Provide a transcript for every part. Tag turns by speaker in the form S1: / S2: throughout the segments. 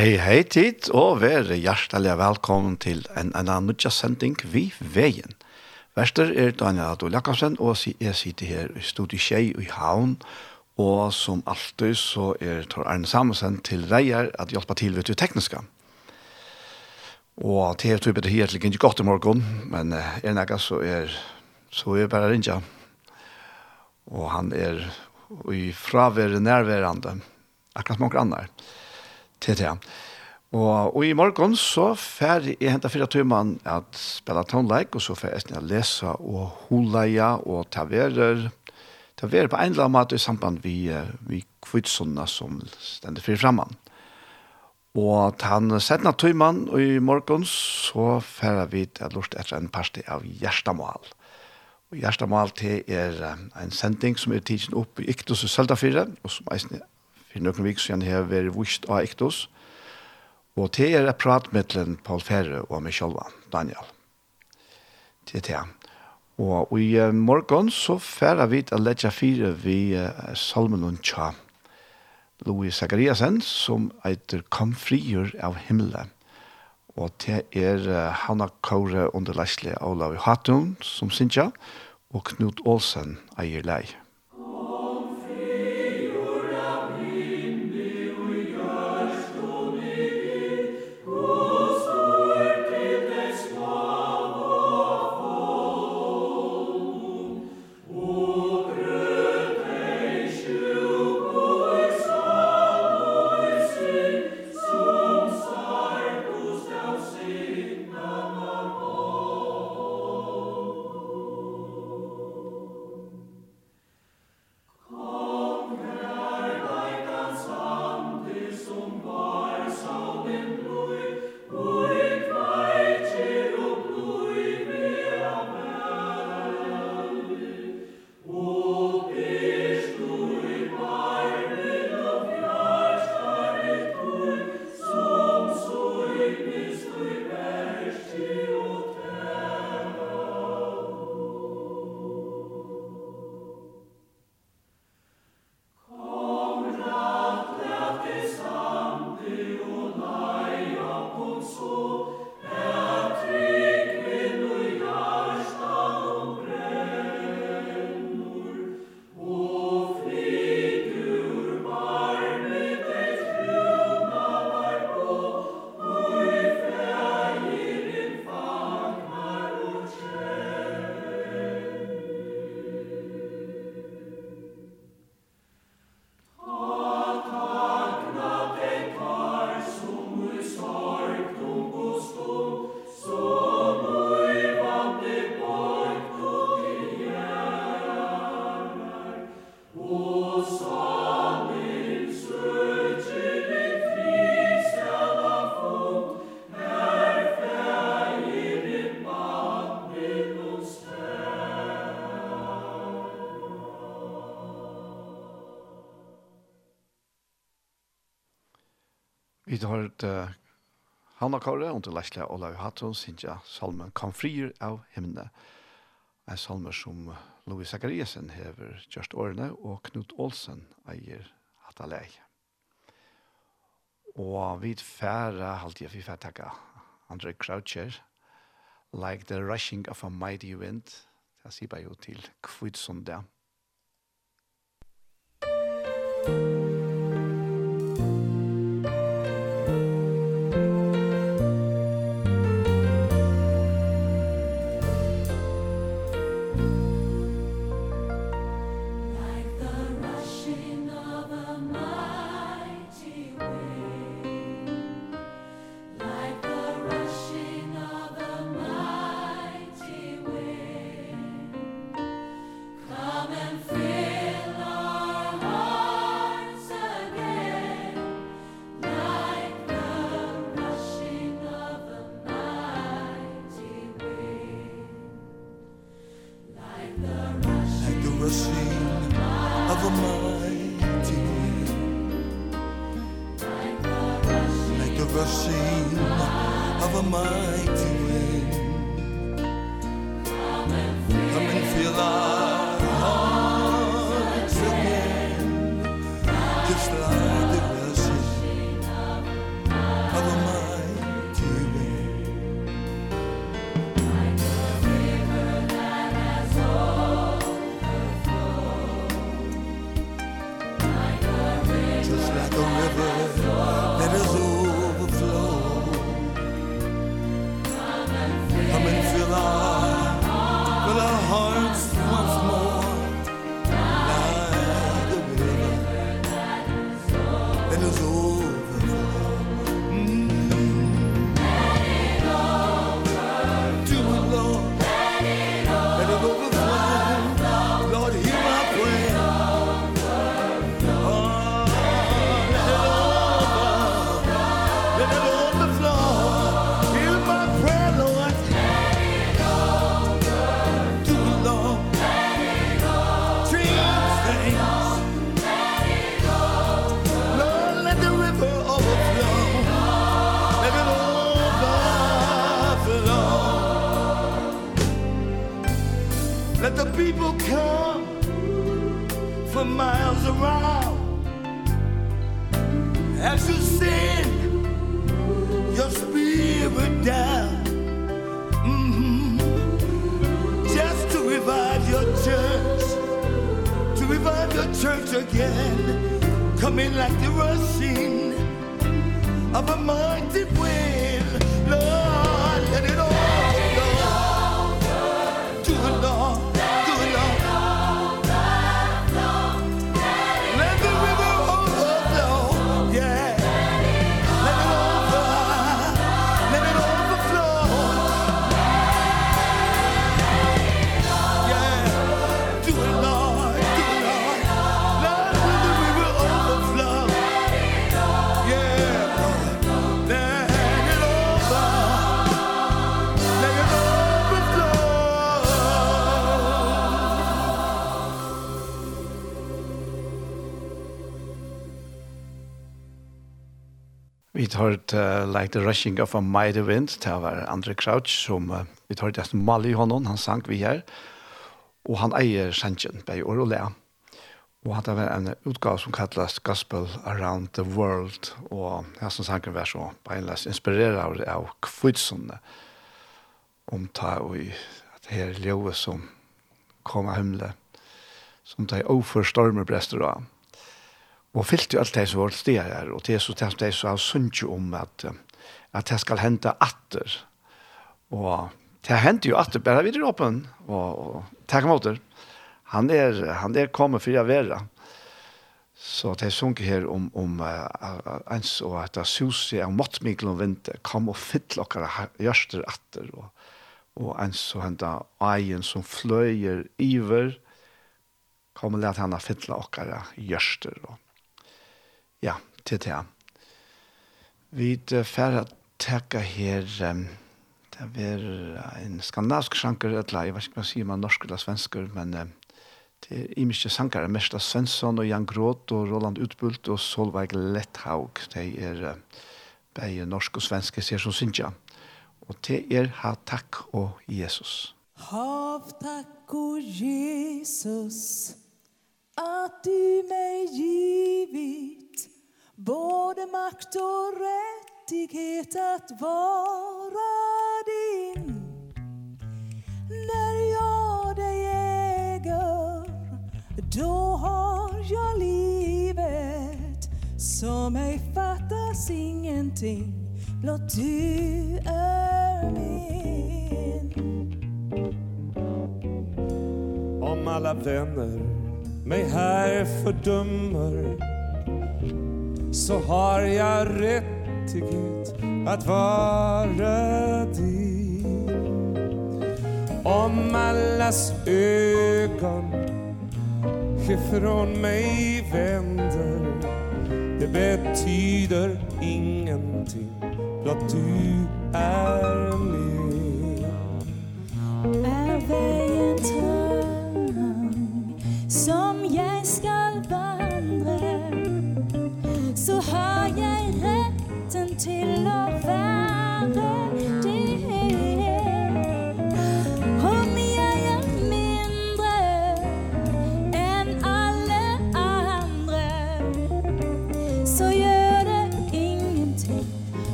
S1: Hei, hei tid, og være hjertelig velkommen til en annen nødja sending vi veien. Vester er Daniel Adol Jakobsen, og jeg sitter her i studiet Kjei i Havn, og som alltid så er Tor Arne Samusen til reier at hjelpe til ved det tekniske. Og til jeg tror det her ikke godt i morgen, men er nægge så er, så er bare rinja. Og han er i fravær nærværende, akkurat som noen andre til det. Og, og i morgen så fer jeg hentet fire timer at spille tonleik, og så fer jeg å lese og holeie og taverer. Taverer på en eller annen måte i samband vi, vi kvitsene som stender fri fremman. Og han settene timen, og i morgen så fer vi til lort etter en parti av Gjerstamål. Og Gjerstamål til er en sending som er tidsen opp i Iktus og Søltafire, og som er for noen vik siden har vært vist av Ektos, og til er et prat mellom Paul Ferre og meg selv, Daniel. Til er det. Og i morgen så færer vi til Ledja 4 vi uh, Salmen og Tja, Louis Zachariasen, som eiter «Kom frigjør av himmelen». Og til er uh, Hanna Kåre under Leslie Olav Hatun som synes jeg, og Knut Olsen eier leie. at uh, han har kåret, under Leslie Olav Hatton, synes salmen «Kom frier av himmene». En salmer som Louis Zachariasen hever Gjørst Årene, og Knut Olsen eier hatt alei. Og vi færre, jeg, vi færre takka, Andre Croucher, «Like the rushing of a mighty wind»,
S2: det sier bare jo til church again Coming like the rushing Of a mighty wind. hørt uh, Like the Rushing of a Mighty Wind, det var Andre Crouch, som uh, vi tar det som Mali honom, han sang vi her, og han eier sangen, bei år og lea. Og han har en utgave som kallas Gospel Around the World, og jeg som sangen var så beinleis inspirerer av kvitsene, omta og i at her ljøve som kom av himmelen, som de overstormer brester av og fyllt jo alt det som var til det her, og det er så det er så har sunt jo om at, at det skal hente atter. Og det hente jo atter, bare videre åpen, og, og takk om åter. Han er, han er kommet for å være. Så det er sunket her om, om uh, ens og at det suser av måttmikkel og vinter, kom og fyll dere gjørster atter, og, og ens og hente egen som fløyer iver, kom og let henne fylle dere gjørster, og ja, til det. Vi får takke her, um, det er en skandinavisk sjanker, eller jeg vet ikke hva sier man norsk eller svensker, men um, det er imiske sjankere, Mersta Svensson og Jan Gråt og Roland Utbult og Solveig Letthaug, det er uh, begge norsk og svenske ser som synsja. Og det er ha takk og Jesus.
S3: Hav takk og Jesus, at du meg givit både makt och rättighet att vara din. När jag dig äger då har jag livet. Som ej fattas ingenting blott du är min.
S4: Om alla vänner mig här fördömer så har jag rättighet att vara din. Om allas ögon ifrån mig vänder Det betyder ingenting Blott du är med.
S3: Är vägen tung Som jag skall vara
S4: til å være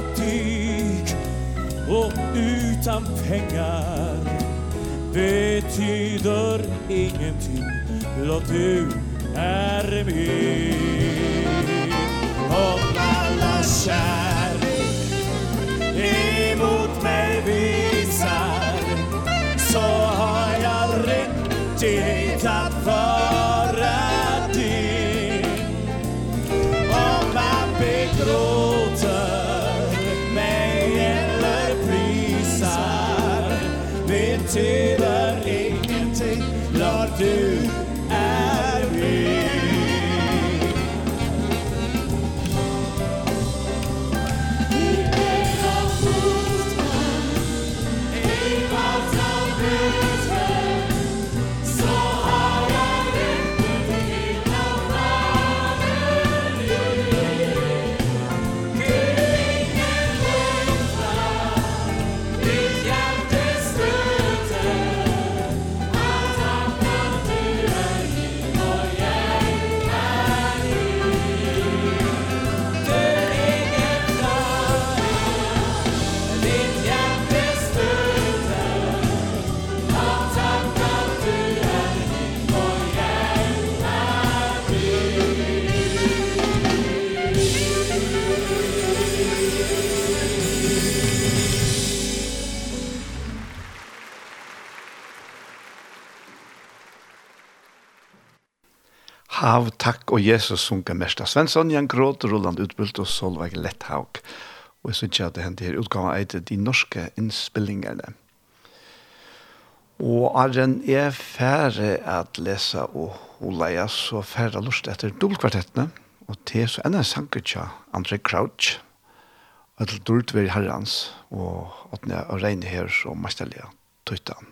S4: fattig och utan pengar betyder ingenting. Blott du är min om alla kärlek emot mig visar så har jag rättighet att vara til deg.
S1: Hav, takk og Jesus sunker mest av Svensson, Jan Gråd, Roland Utbult og Solveig Letthaug. Og jeg synes ikke at det hender her utgaven eiter de norske innspillingene. Og Arjen er færre at lese og holde så færre lust etter dobbeltkvartettene, og til så enda sanker tja André Crouch, og til ved herrens, og at jeg regner her som mesterlige tøytene.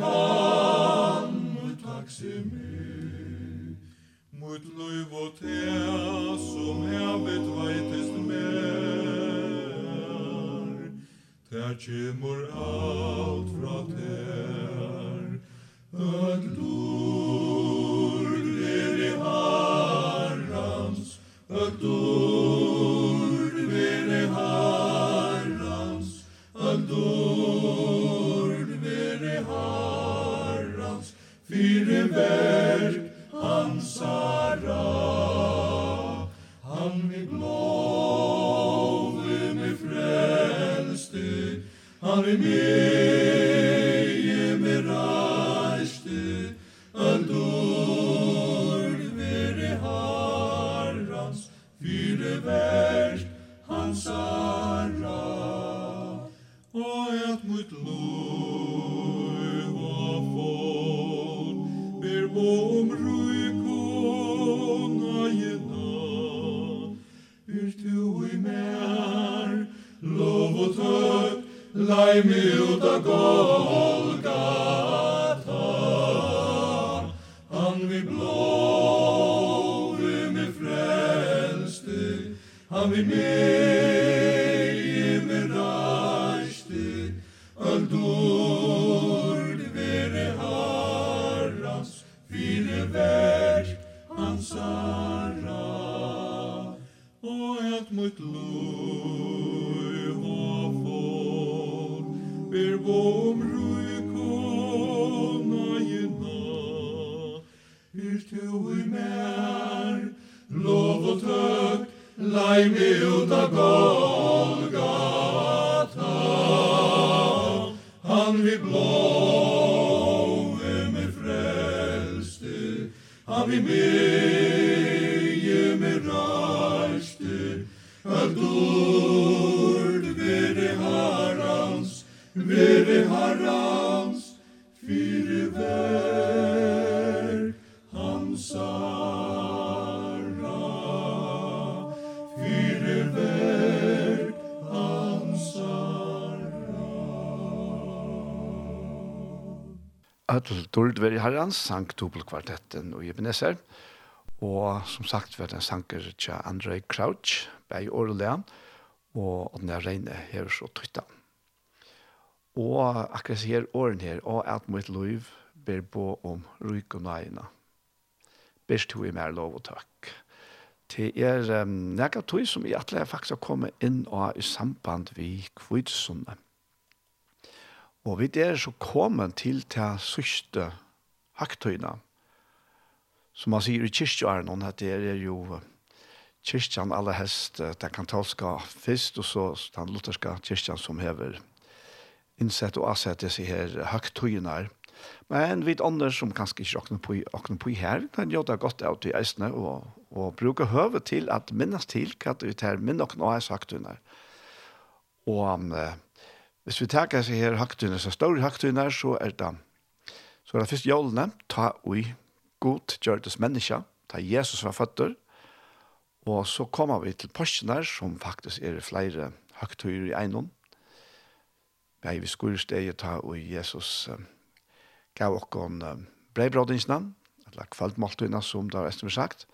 S5: kan mut taksimi mut lui votea som havet veitest mer Tær kjemur alt fra tær. av min han
S1: sang dubbelkvartetten og Ebenezer. Og som sagt var den sanker til Andre Crouch, bei Orlea, og den er reine her så tøytta. Og akkurat her åren her, og at mitt liv ber på om ryk og nøyene. Bers to i mer lov og takk. Det er um, nekka tøy som i atle faktisk har kommet inn og i samband vi kvitsunnet. Og vi er så kommet til til sørste hakktøyna. Som man sier i kyrkjøren, at det er jo kyrkjan aller hest, den katolska fyrst, og så den lutherska kyrkjan som hever innsett og avsett disse her hakktøyna. Men vi andre som kanskje ikke åkner på, åkner på her, kan gjøre det godt av til eisene, og, og bruke høve til at minnes til hva vi tar minne åkne av hakktøyna. Og um, hvis vi tar seg her hakktøyna, så store hakktøyna, så er det Så det først jålene, ta ui, god gjørtes menneske, ta Jesus var føtter, og så kommer vi til Porschenar, som faktisk er flere høgtøyer i egnom. Vi er i skursteget, ta ui, Jesus um, gav okkon um, breibrådingsene, eller kveldmåltøyene, som det har estimert sagt,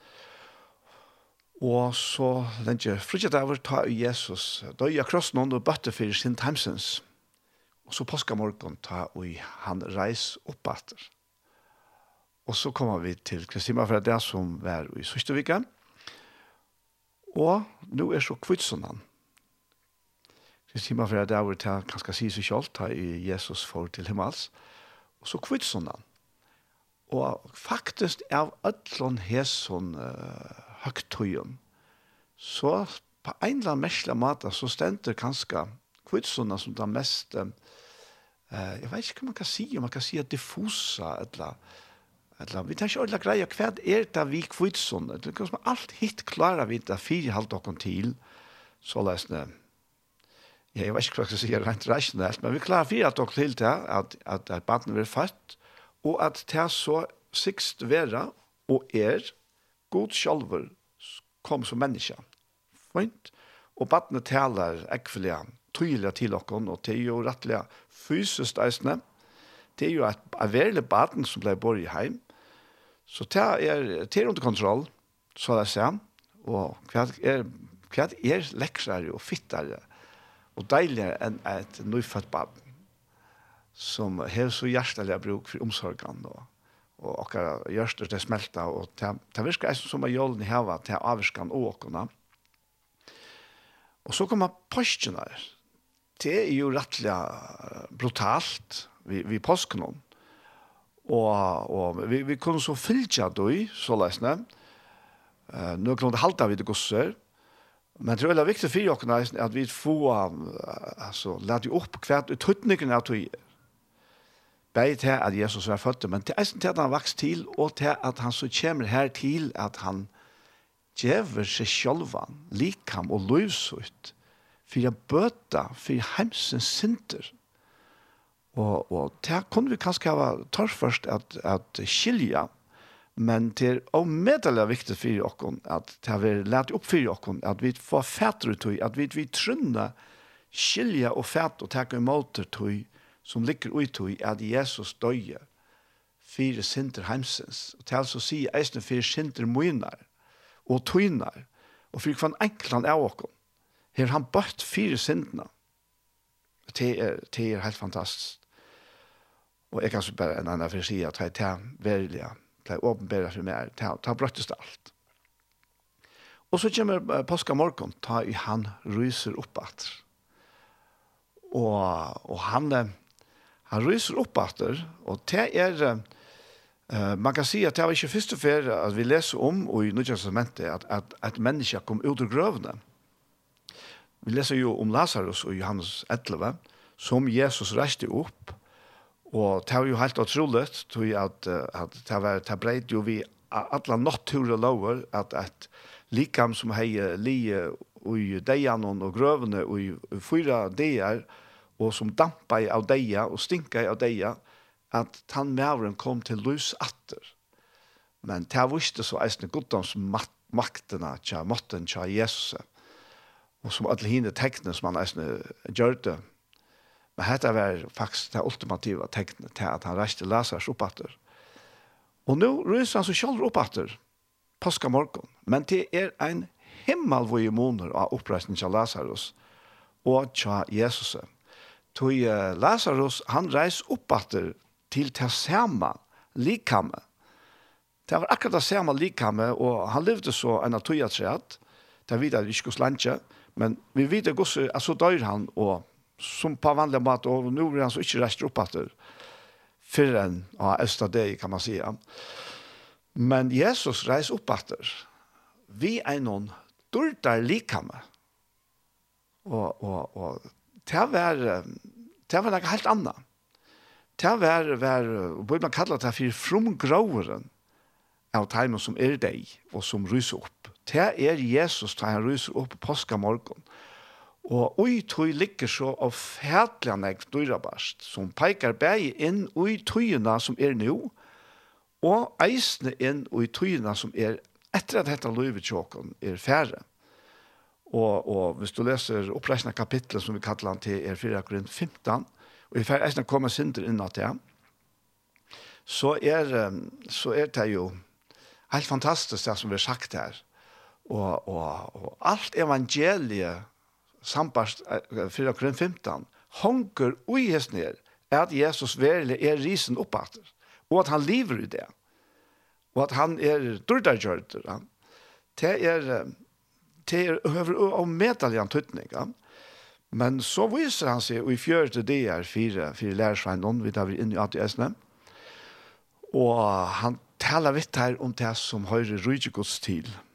S1: Og så lenge frutjet over ta Jesus døy av krossen og bøtte for sin timesens. Og så påskamorgon ta og han reis opp atter. Og så kommer vi til Kristina for det er som var i Søstervika. Og nå er så kvitsunan. Kristina for det er det han skal si seg selv, ta i Jesus for til himmels. Og så kvitsunan. Og faktisk av ætlån hæsson uh, høgtøyen, så på en eller annen mesle måte så stender kanskje kvitsona som det mest, eh, jeg vet ikke hva man kan si, man kan si at diffusa, eller, eller vi tar ikke ordentlig greia, hva er det vi kvitsona, det er som alt hitt klarer vi det fire halvt åkken til, så løsne, ja, jeg vet ikke hva jeg skal si, rent rasjonelt, men vi klarer fire halvt åkken til det, at, at, at baden blir født, og at det så sikst vera og er god sjálfur kom som menneske. Fint. Og badne taler ekvelia tydelig til dere, og det er jo rettelig fysisk eisende. Det er jo et, et baden som ble bor i heim. Så det er, det er under kontroll, så det ser Og hva er, hva er leksere og fittere og deiligere enn et nøyfødt baden som har så hjertelig bruk for omsorgen og og okkara gjørst det smelta, og det virker eisen som er jålen i heva til avvirskan og okkona. Og så kommer postjene det er jo rettelig brutalt vi, vi påsken om. Og, og vi, vi kunne så fylgja døy, så lesne. Uh, nå kunne det halte vi det gosser. Men det er veldig viktig for dere er at vi får, altså, lade opp hvert utrydningen av tøy. Begge til at Jesus var født, men til eisen til at han vokst til, og til at han så kommer her til at han gjever seg sjølvan, likam og løvsutt for jeg bøter, for heimsens synder. Og, og det kunne vi kanskje ha tørst først at, at skilja, men det er også omedelig viktig for oss at det har vært lært opp for oss, at vi får fætre ut, at vi, vi trønner skilja og fæt og takke imot tøy som ligger ut i at Jesus døye fire sinter heimsens. Og til så sier eisne fire sinter moinar og tøynar og for hver enklan av oss. Her han bøtt fire syndene. Det er, det er helt fantastisk. Og jeg kan så bare en annen for å si at det er verilig, det er åpenbæret for meg, det er brøttest alt. Og så kommer påska morgen, ta i han ryser opp at. Og, og han, han ryser opp at, og det er, Uh, man kan si at det var ikke første ferie at vi leser om og i Nudja Testamentet at, at, at mennesker kom ut av grøvene. Vi leser jo om Lazarus og Johannes 11, som Jesus reiste opp, og det var jo helt utrolig, tror jeg at, at det var det breit jo vi alle natture lover, at et likam som heier lie i deian og grøvene i fyra deier, og som dampa av deia og stinka av deia, at han mævren kom til lus atter. Men det visste så eisne goddoms makterna, tja, måtten tja Jesus og som alle hine tekne som han eisne gjør det. Men dette var faktisk det ultimative tekne til at han reiste Lazarus opp etter. Og nå ryser han seg selv opp etter påska morgen. Men det er ein himmel hvor måneder av oppreisning til Lazarus og til Jesus. Tog Lazarus, han reis opp etter til det samme likhammet. Det var akkurat det samme likhammet, og han levde så en av tog at det videre ikke skulle Men vi vet att gosse alltså dör han och som på vanliga mat och nu är han så inte rätt upp efter förrän ja, östra kan man säga. Men Jesus reis upp efter vi är någon dörtar likame. Och, och, och det var det var något helt annat. Det var, var man kallar det för fromgråren av timen som er deg og som ryser opp. Det er Jesus da han ryser opp på påskamorgon. Og ui tui ligger så av fætlige nek dyrabast, som peikar bæg inn ui tuina som er nu, og eisne inn ui tuina som er etter at dette løyvet tjåkon er færre. Og, og hvis du leser oppreisende kapitlet som vi kallar han til er 4 grunn 15, og i færre eisne kommer synder innan det, så er, så er det jo helt fantastisk det som vi har sagt her. Og, og, og alt evangeliet sambast fyrir grunn 15 hongur ui hest ned at Jesus verilig er risen oppater og at han lever i det og at han er dyrdargjørter han det er det er over og medaljan tøtning ja. men så viser han seg og i fjørte det er fire, fire lærersveinon vi tar vi inn i ATS-ne og han talar vitt her om det som høyre rydgjegods til. og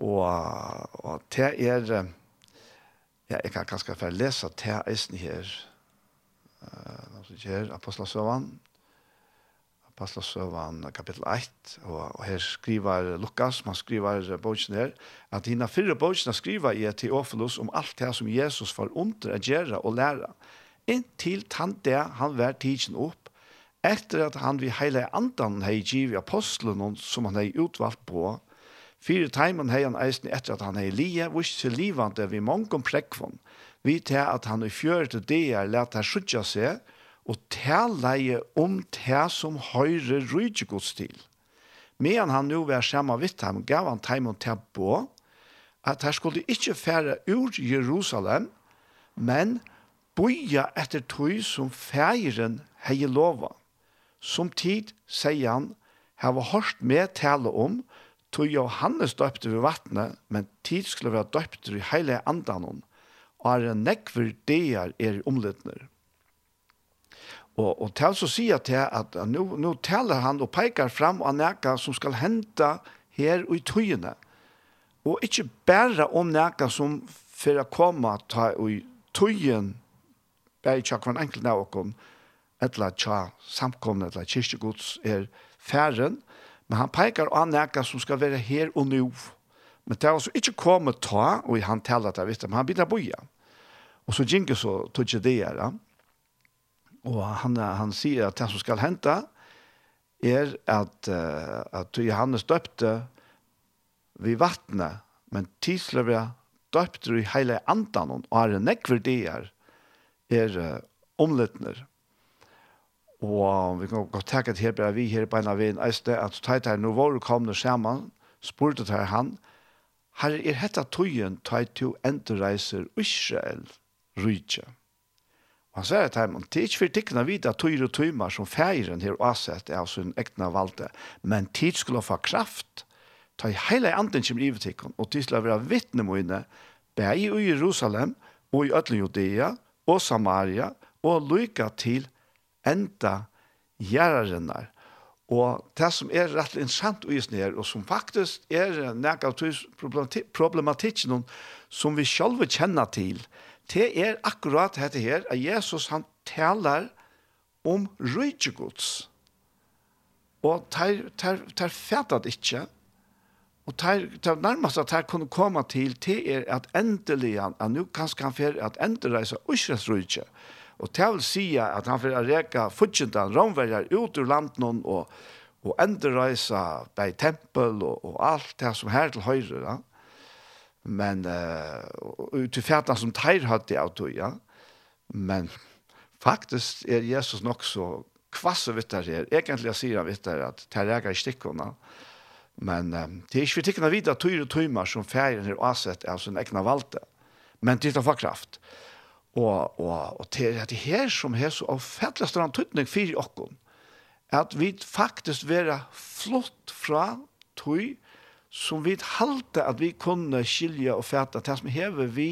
S1: Og, og det er, ja, jeg kan kanskje få lese det eisen her, uh, her, Apostelsøvann, Apostelsøvann kapittel 1, og, og her skriver Lukas, man skriver bogen her, at hina fyrre bogen skriver i Teofilus om alt det som Jesus får under å gjøre og lære, inntil tant det han var tidsen opp, etter at han vi heile andan hei givet apostlen som han hei utvalgt på, Fyre teimen hei han eisen etter at han hei lie, vist til livande vi mongon prekvon, vi til at han i fjøret til det er let her sutja seg, og til leie om det som høyre rydgjegods til. Men han nu var samme vitt ham, gav han teimen til på, at her skulle ikkje fære ur Jerusalem, men boja etter tøy som færen hei lova. Som tid, sier han, hava hørt med tale om, tog Johannes døpte ved vattnet, men tid skulle være døpte i hele andan og er en nekver der er omlittner. Og, og til så sier til at nå, nå taler han og peker fram av nekka som skal hente her og i tøyene. Og ikke bare om nekka som for å komme ta i tøyen, bare ikke hver enkelt av oss, eller tja samkomne, eller kyrkjegods er færen, Men han peikar an nekka som skal være her og nu. Men det er altså ikke kommet ta, og han taler det, visst, men han begynner å boja. Og så gjenker så tog det her. Og han, han sier at det som skal hente, er at, uh, at Johannes døpte vid vattnet, men tidsløpet døpte i hele andan, og er nekver det er, er uh, omlittner. Og vi kan godt takke til Hebrea, vi her på en av en eiste, at så teit her, nå var du komne sammen, spurte til han, her er hetta tøyen teit til endreiser Israel rydtje. Og han sier til ham, det er ikke for tikkene vidt at tøyer og tøymer som feiren her avsett er av sin ekne valgte, men tid skulle få kraft, ta i hele anden som livet tikkene, og tid skulle være vittne mine, bare i Jerusalem, og i Øtlen Judea, og Samaria, og lykke til Jerusalem enda gjerrarinnar. Og det som er rett interessant og gjøre her, og som faktisk er nek av problematikken som vi selv kjenner til, det er akkurat dette her, at Jesus han taler om rydgjegods. Og det er fettet ikke, og det ter nærmest at ter kunne komme til, det er at endelig at nå kanskje han fer at endelig reise usres Og det vil si at han får reka futjentan romverjar ut ur landen og, og endreisa bei tempel og, og alt det som her til høyre. Ja. Men uh, ut til fætan som teir hadde av tog, ja. Men faktisk er Jesus nok så kvasse vittar her. Egentlig sier han vittar at det reka i stikkene. Men um, det er ikke vi tikkene videre tøyre tøymer som ferien er avsett av sin egna valgte. Men det er for kraft. Men Og, og, og til at det her som her så avfettelig større tøtning for oss, at vi faktisk være flott fra tøy som vi halte at vi kunne skilja og fæta det som hever vi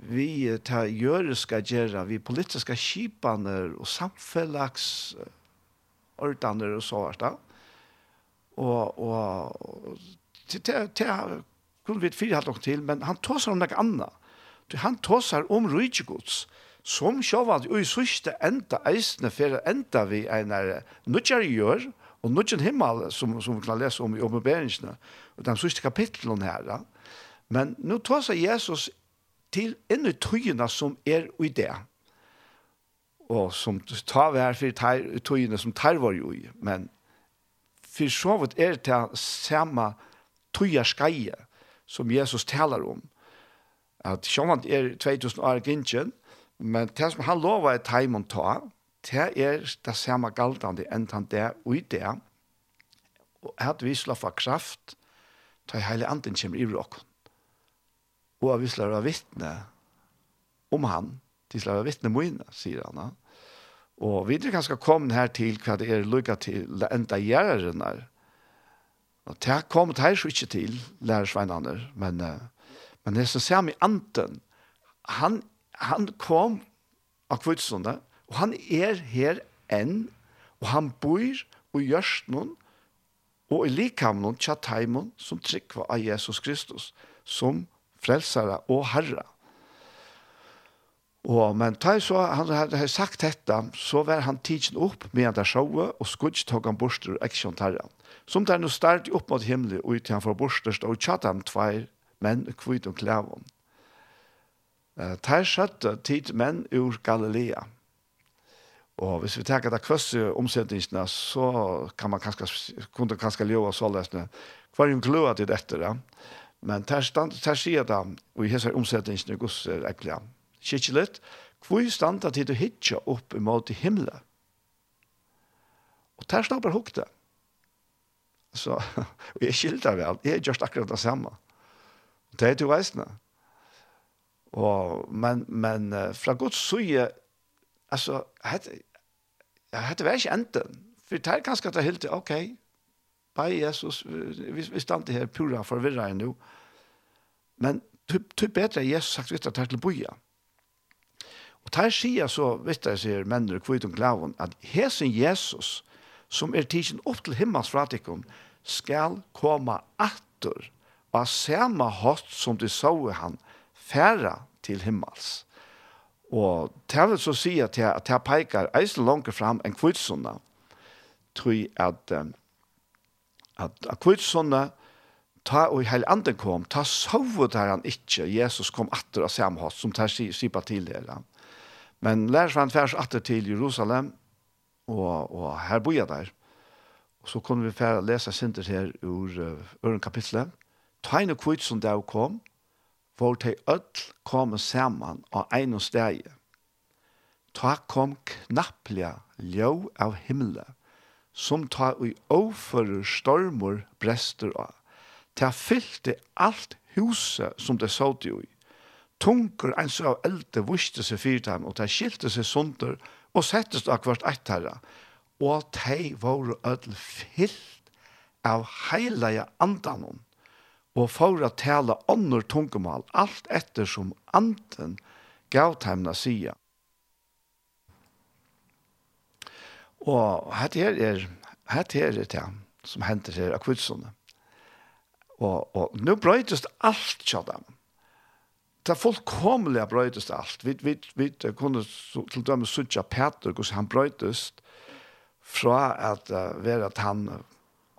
S1: vi ta gjøre skal gjøre, vi politiske skipaner og samfellags ordaner og så hvert da. Og, og til, til, til kunne vi fyrt halte nok til, men han tås om noe annet han tåsar om rujtjegods, som sjåvand, og i sørste enda eisne, for enda vi en er gjør, og nødjan himmel, som, som vi kan lese om i åpenberingsene, og den sørste kapitlen her. Men nå tåsar Jesus til enda tøyene som er i det, og som tar vi her for tøyene som tar var jo i, men for så vidt er det samme tøyerskeie som Jesus taler om, at sjåvand er 2000 år gynnsjen, men det som han lover er teimen ta, det er det samme galtande enn han det og det, og at vi slår kraft, ta i heile anden kommer i råk. Og vi slår av vittne om han, de slår av vittne mine, sier han. Og vi er ganske kommet her til hva det er lykka til enda gjerne. Og det kom det her så ikke til, lærer Sveinander, men uh, Men det som ser med Anten, han, han kom av kvitsene, og han er her enn, og han bor og gjørs noen, og i likhavn noen tjataimon som trykker av Jesus Kristus, som frelsere og herre. Og, men ta så han hadde sagt dette, så var han tidsen opp med han der sjåe, og skudg tog han borster og eksjon terren. Som der nå start opp mot himmelen, og ut til han får borster, og tja dem tveir men kvitt og klævån. Uh, ter skjøtte tid menn ur Galilea. Og hvis vi tenker at kvøsse omsetningene, så kan man kanskje, kunne kanskje ljøa så Hva er en gløa til dette, ja. Men ter, stand, ter sier det, og i hese omsetningene gos er ekkelig. Kikker litt, hvor standa til å hitje opp imot i himmelen? Og ter snabber hukte. Så, og jeg skilter vel, jeg er just akkurat det samme. Det er du eisne. Og, men, men fra Guds suje, altså, hette, ja, hette var ikke enten. For det er ganske at det helt, ok, bei Jesus, vi, vi stand her pura forvirra enn jo. Men det er bedre Jesus sagt vitt at det er til boja. Og der sier så, vitt jeg sier menner kvitt og klaven, at hesen Jesus, som er tidsen opp til himmels fratikken, skal komme atter av samme hatt som de så han færa til himmels. Og det vil så si at jeg, at jeg peker eisen langt fram en kvitsunda, tror jeg at, at, at ta og heil anden kom, ta sove der han ikke, Jesus kom atter av samme hatt, som tar sipa til det. Men lærer han færs atter til Jerusalem, og, og her bor jeg der. Og så kunne vi fære lese sinter her ur uh, øren kapitlet, Tegne kvitt som det kom, hvor de ødel kom sammen av en og steg. Ta kom knapplega ljø av himmelen, som ta i overfører stormer brester av. Ta fyllte alt huset som det så til i. Tunker en så av eldre vuste seg fyrt dem, og ta skilte seg sunder, og settes av hvert et herre. Og de var ødel fyllt av heilige andanom og for å tale ånder tungemål, alt etter som anden gav til å si. Og hette her er, hette her er det som henter her av kvidsene. Og, og nå brøytes alt til dem. Det er fullkomlig brøytes alt. Vi, vi, vi kunne til dømme suttje Peter, hvordan han brøytes fra at uh, være at han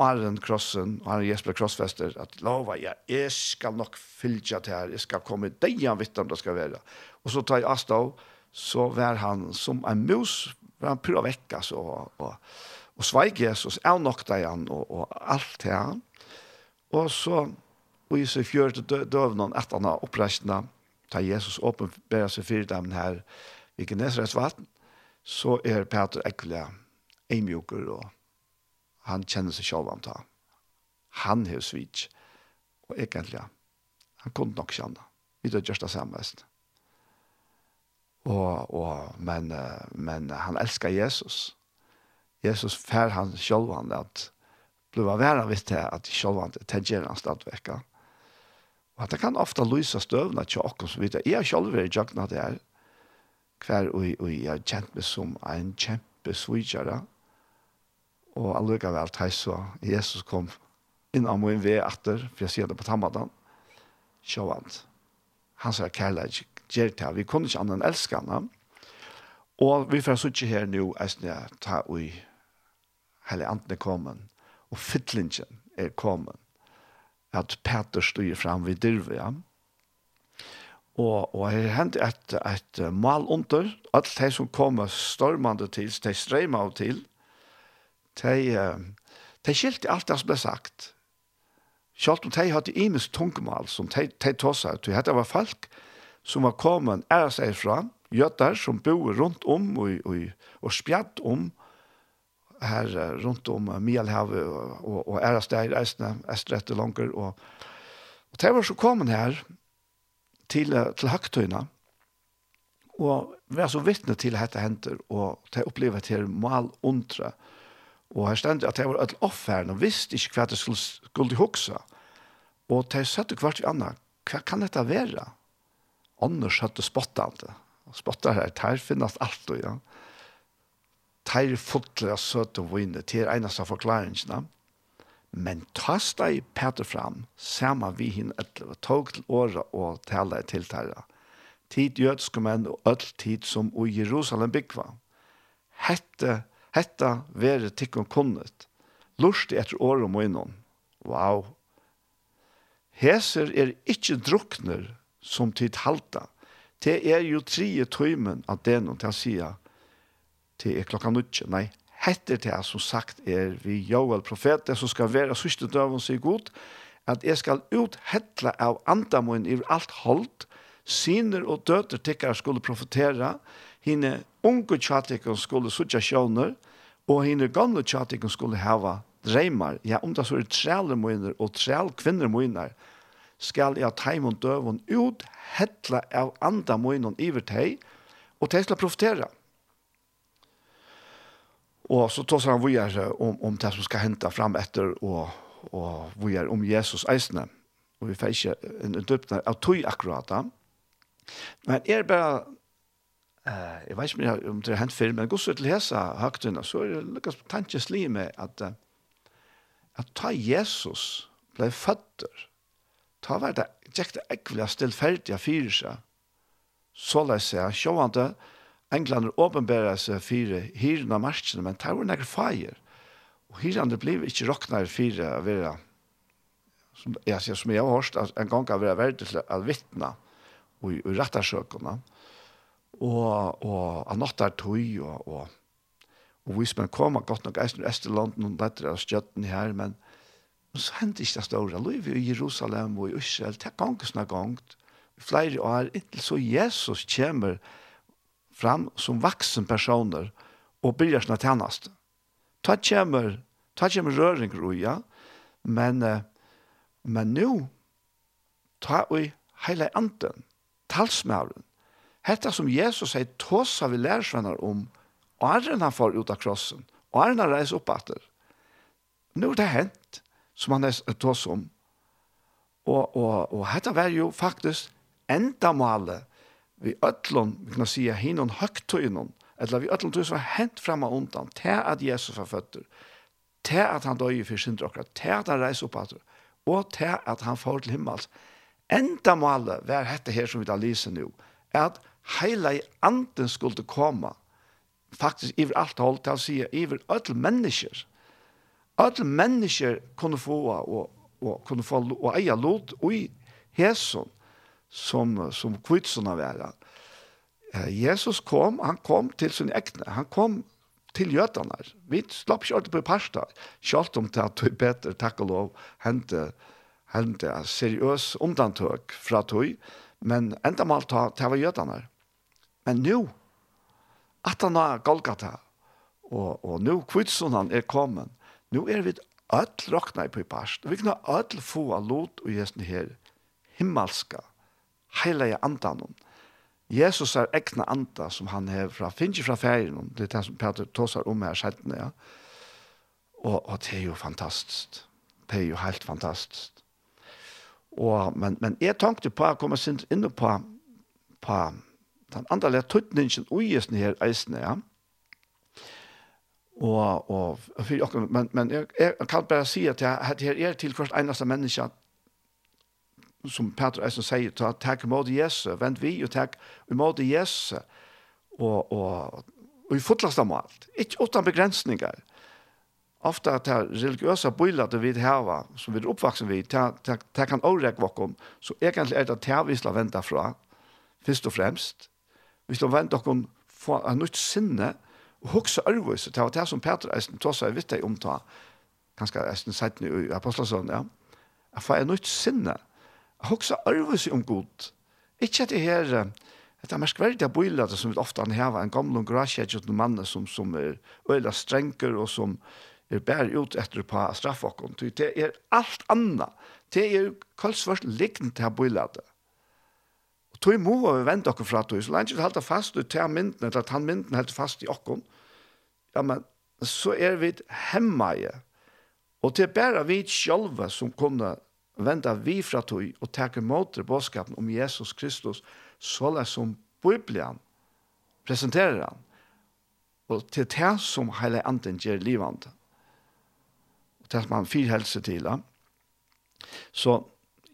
S1: Arren Krossen, Arren Jesper Krossfester, at lova, ja, jeg skal nok fylltja til her, jeg skal komme deg han vitt om det skal være. Og så tar jeg Astov, så var han som en mus, var han pura vekk, altså, og, og, og sveik Jesus, jeg nok deg han, og, og alt til han. Og så, og i seg fjørte døvnen, etter han har oppreistene, tar Jesus åpenbæra seg fyrir dem her, i Gnesrets vatten, så er Peter en eimjuker og han kjenner seg selv om det. Han har svits. Og egentlig, han kunne nok kjenne. Vi tar gjørst det samme mest. Og, og, men, men han elsker Jesus. Jesus fær han selv om at blir av vera vitt det at selv om det tenker han stadvekka. Og at det kan ofte lyse støvna til okkur som vidt. Jeg har selv vært i det her. Hver og, og jeg har kjent meg som en kjempe svitjere. Og Og allikevel teis så Jesus kom inn av min vei atter, for jeg sier det på tammadan, sjåvand. Han sier kærleik, gjer til Vi kunne ikke annan elske han. Og vi får sitte her nå, eisne, ta ui, hele anden er og fytlingen er kommet. At Peter styr fram vid dyrve, ja. Og, og her hendte et, et mal under, at de som kommer stormande til, de strømmer av til, de, de skilte alt det som ble sagt. Selv om de hadde imes tungemål som de, de tog seg til. Det var folk som var kommet ære seg fra, gjøtter som bor rundt om og, og, og spjatt om her rundt om Mielhavet og, og, og ære steg reisende, reisene, etter langer. Og, og de var så kommet her til, til Haktøyene, og var så vittne til dette henter, og de opplever til mal undre, og Og her stendet at det var et offeren, og visste ikke hva det skulle, skulle hukse. Og de søtte hvert i annet, hva kan dette være? Anders hadde spottet det. Spottet her, der finnes alt, og ja. Der fotler jeg søtte vinner, til eneste forklaringene. Men ta steg Peter fram, sammen vi henne etter, og tog til året og tale til tæra. Tid jødske menn og all tid som i Jerusalem byggva. Hette Hetta vere tikkun kunnet. Lurst etter året og innom. Wow! Heser er ikkje drukner som tid halta. Det er jo trie tøymen av det noen til å si til er klokka nødje. Nei, hette det som sagt er vi Joel profeten som skal være sørste døven seg god, at jeg skal uthetle av andamoen i alt holdt, syner og døter tikkere skulle profetera, og henne unge tjatikken skulle sutja sjåner, og henne gamle tjatikken skulle hava dreimar. Ja, om det så er træle og træl kvinner møyner, skal jeg teim og døvun ut, hetla av andre moinen iver teg, og teg skal profitera. Og så tås han vujere om, om det som skal hente fram etter, og, og vujere om Jesus eisne. Og vi får ikke en døpner av tog akkurat da. Men er bare Eh, jeg vet ikke om det har hent før, men god så til hese høgtøyene, så er det lykkes på tankesli med at at ta Jesus ble føtter, ta var det ikke det ekvile stillferdige fyrir seg, så la seg sjående, englander åpenbærer seg fire hyrene av marskene, men ta var nekker feir, og hyrene ble ikke råknere fire av vera, som jeg, som jeg har hørt, en gang av vera verdt til å vittne, og i, i rettarsøkene, og og, og anottar tøy, og, og, og hvis man kommer godt nok eisen i Østerland, og lettere av skjøtten her, men så hendte ikke det store. Løyve i Jerusalem og i Israel, det er ganges noe gangt, i flere år, inntil så Jesus kommer fram som vaksen personer, og byrjar sina tjenest. Ta kommer, ta kommer røring, roja men, men nu, ta og heile anden, talsmauren Hetta som Jesus sier, tåsa vi lærersvenner om, og æren han får ut av krossen, og æren han reiser opp etter. Nå er det hent, som han er tåsa om. Og, og, og hetta var jo faktisk enda målet vi ötlon, vi kan si, hinon högtöjnon, eller vi ötlon tog som hent hänt framma undan, til at Jesus var føtter, til at han døy för sin drakar, til at han reis upp etter, og til at han får til himmels. Enda målet var detta her som vi da lyser nå, er at heila i anden skulle komme, faktisk iver alt hold til å si, iver alle mennesker, alle mennesker kunne få og, og kunne få og eie lot og i hesson som, som kvitsen av. Jesus kom, han kom til sin ekne, han kom til jødene. Vi slapp ikke alltid på parsta, selv om det er bedre, takk og lov, hente, hente seriøs undantøk fra tog, men enda mal ta, det var jødene. Men nu, at han har Golgata, og, og nu kvitsunan er kommet, nu er vi öll rokna i past. Vi kan öll få av lot og gjesten her himmelska, heilige andanon. Jesus er ekna anda som han har fra, finnes fra ferien, det er det som Peter tåsar om her sjettene, ja. Og, og det er jo fantastisk. Det er jo helt fantastisk. Og, men, men jeg tenkte på, jeg kommer inn på, på, på den andre tøtningen og gjesten her eisene, ja. Og, og, og for, og men, men jeg, jeg kan bare si at jeg, at jeg er til hvert eneste menneske som Peter Eisen sier, ta, takk imot Jesu, vent vi og takk imot Jesu, og, og, og i fotlast av alt, ikke uten begrensninger. Ofte at det religiøse bøyler det vi har, som vi er oppvaksen vi, det kan overrekke våkken, så egentlig er det det vi skal vente fra, først og fremst, vi skal vente dere få en nytt sinne, og hukse ærvøys, det var det som Peter Eisen tog seg vitt deg omta, kanskje Eisen sett i Apostelsøn, ja, Jeg får en nytt sinne, hukse ærvøys om god, ikke at det her, Det er merskverdig av bøylater som vi ofte anheva, en gamle og grasjegget mann som, som er øyla strenger og som er bær ut etter på straffokken. Det er alt anna. Det er kalsvart lignende av bøylater tog må vi vente dere fra tog, så lenge vi holder fast ut til mynden, eller at han mynden holder fast i okken, ja, men så er vi hemma i. Og det er bare vi selv som kunne vente vi fra tog og takke mot det bådskapen om Jesus Kristus, så lenge som Bibelen presenterer han. Og til det som hele anden gjør livet. Og det som han fyrhelse til. Ja. Så,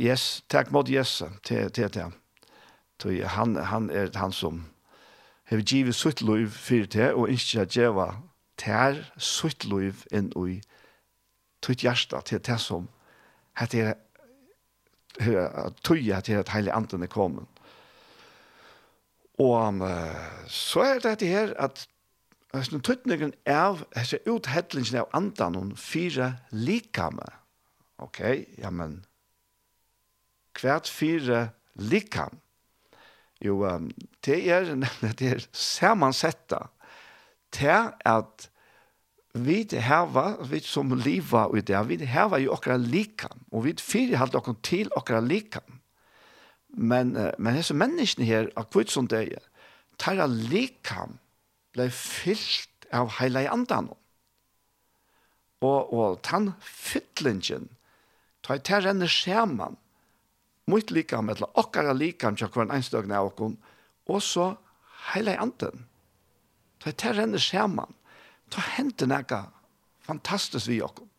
S1: yes, takk mot Jesus til det. Tøy han han er han som hevur givið sutt lív fyrir te og ikki at geva tær sutt lív inn í tøyt hjarta til tær som hat er tøy at er heile andan er komin. Og så er det dette her at Hessin tøtningen av, hessin uthedlingen av andan og fire likame. Ok, ja, men hvert fire likame Jo, um, det er det er sammansetta til at vi hava, vi som liva i det, vi hava jo okra likam, og vi fyrir halt okra til okra likam. Men, men hese menneskene her, av kvitt som det er, tar likam blei fyllt av heila i andan. Og, og tann fyllingen, tar jeg til renne skjermann, mitt med eller okkara likam, til hver enstøgne av okkon, og så heila anden. Ta det renner skjerman. Ta hente nekka fantastisk vi okkon.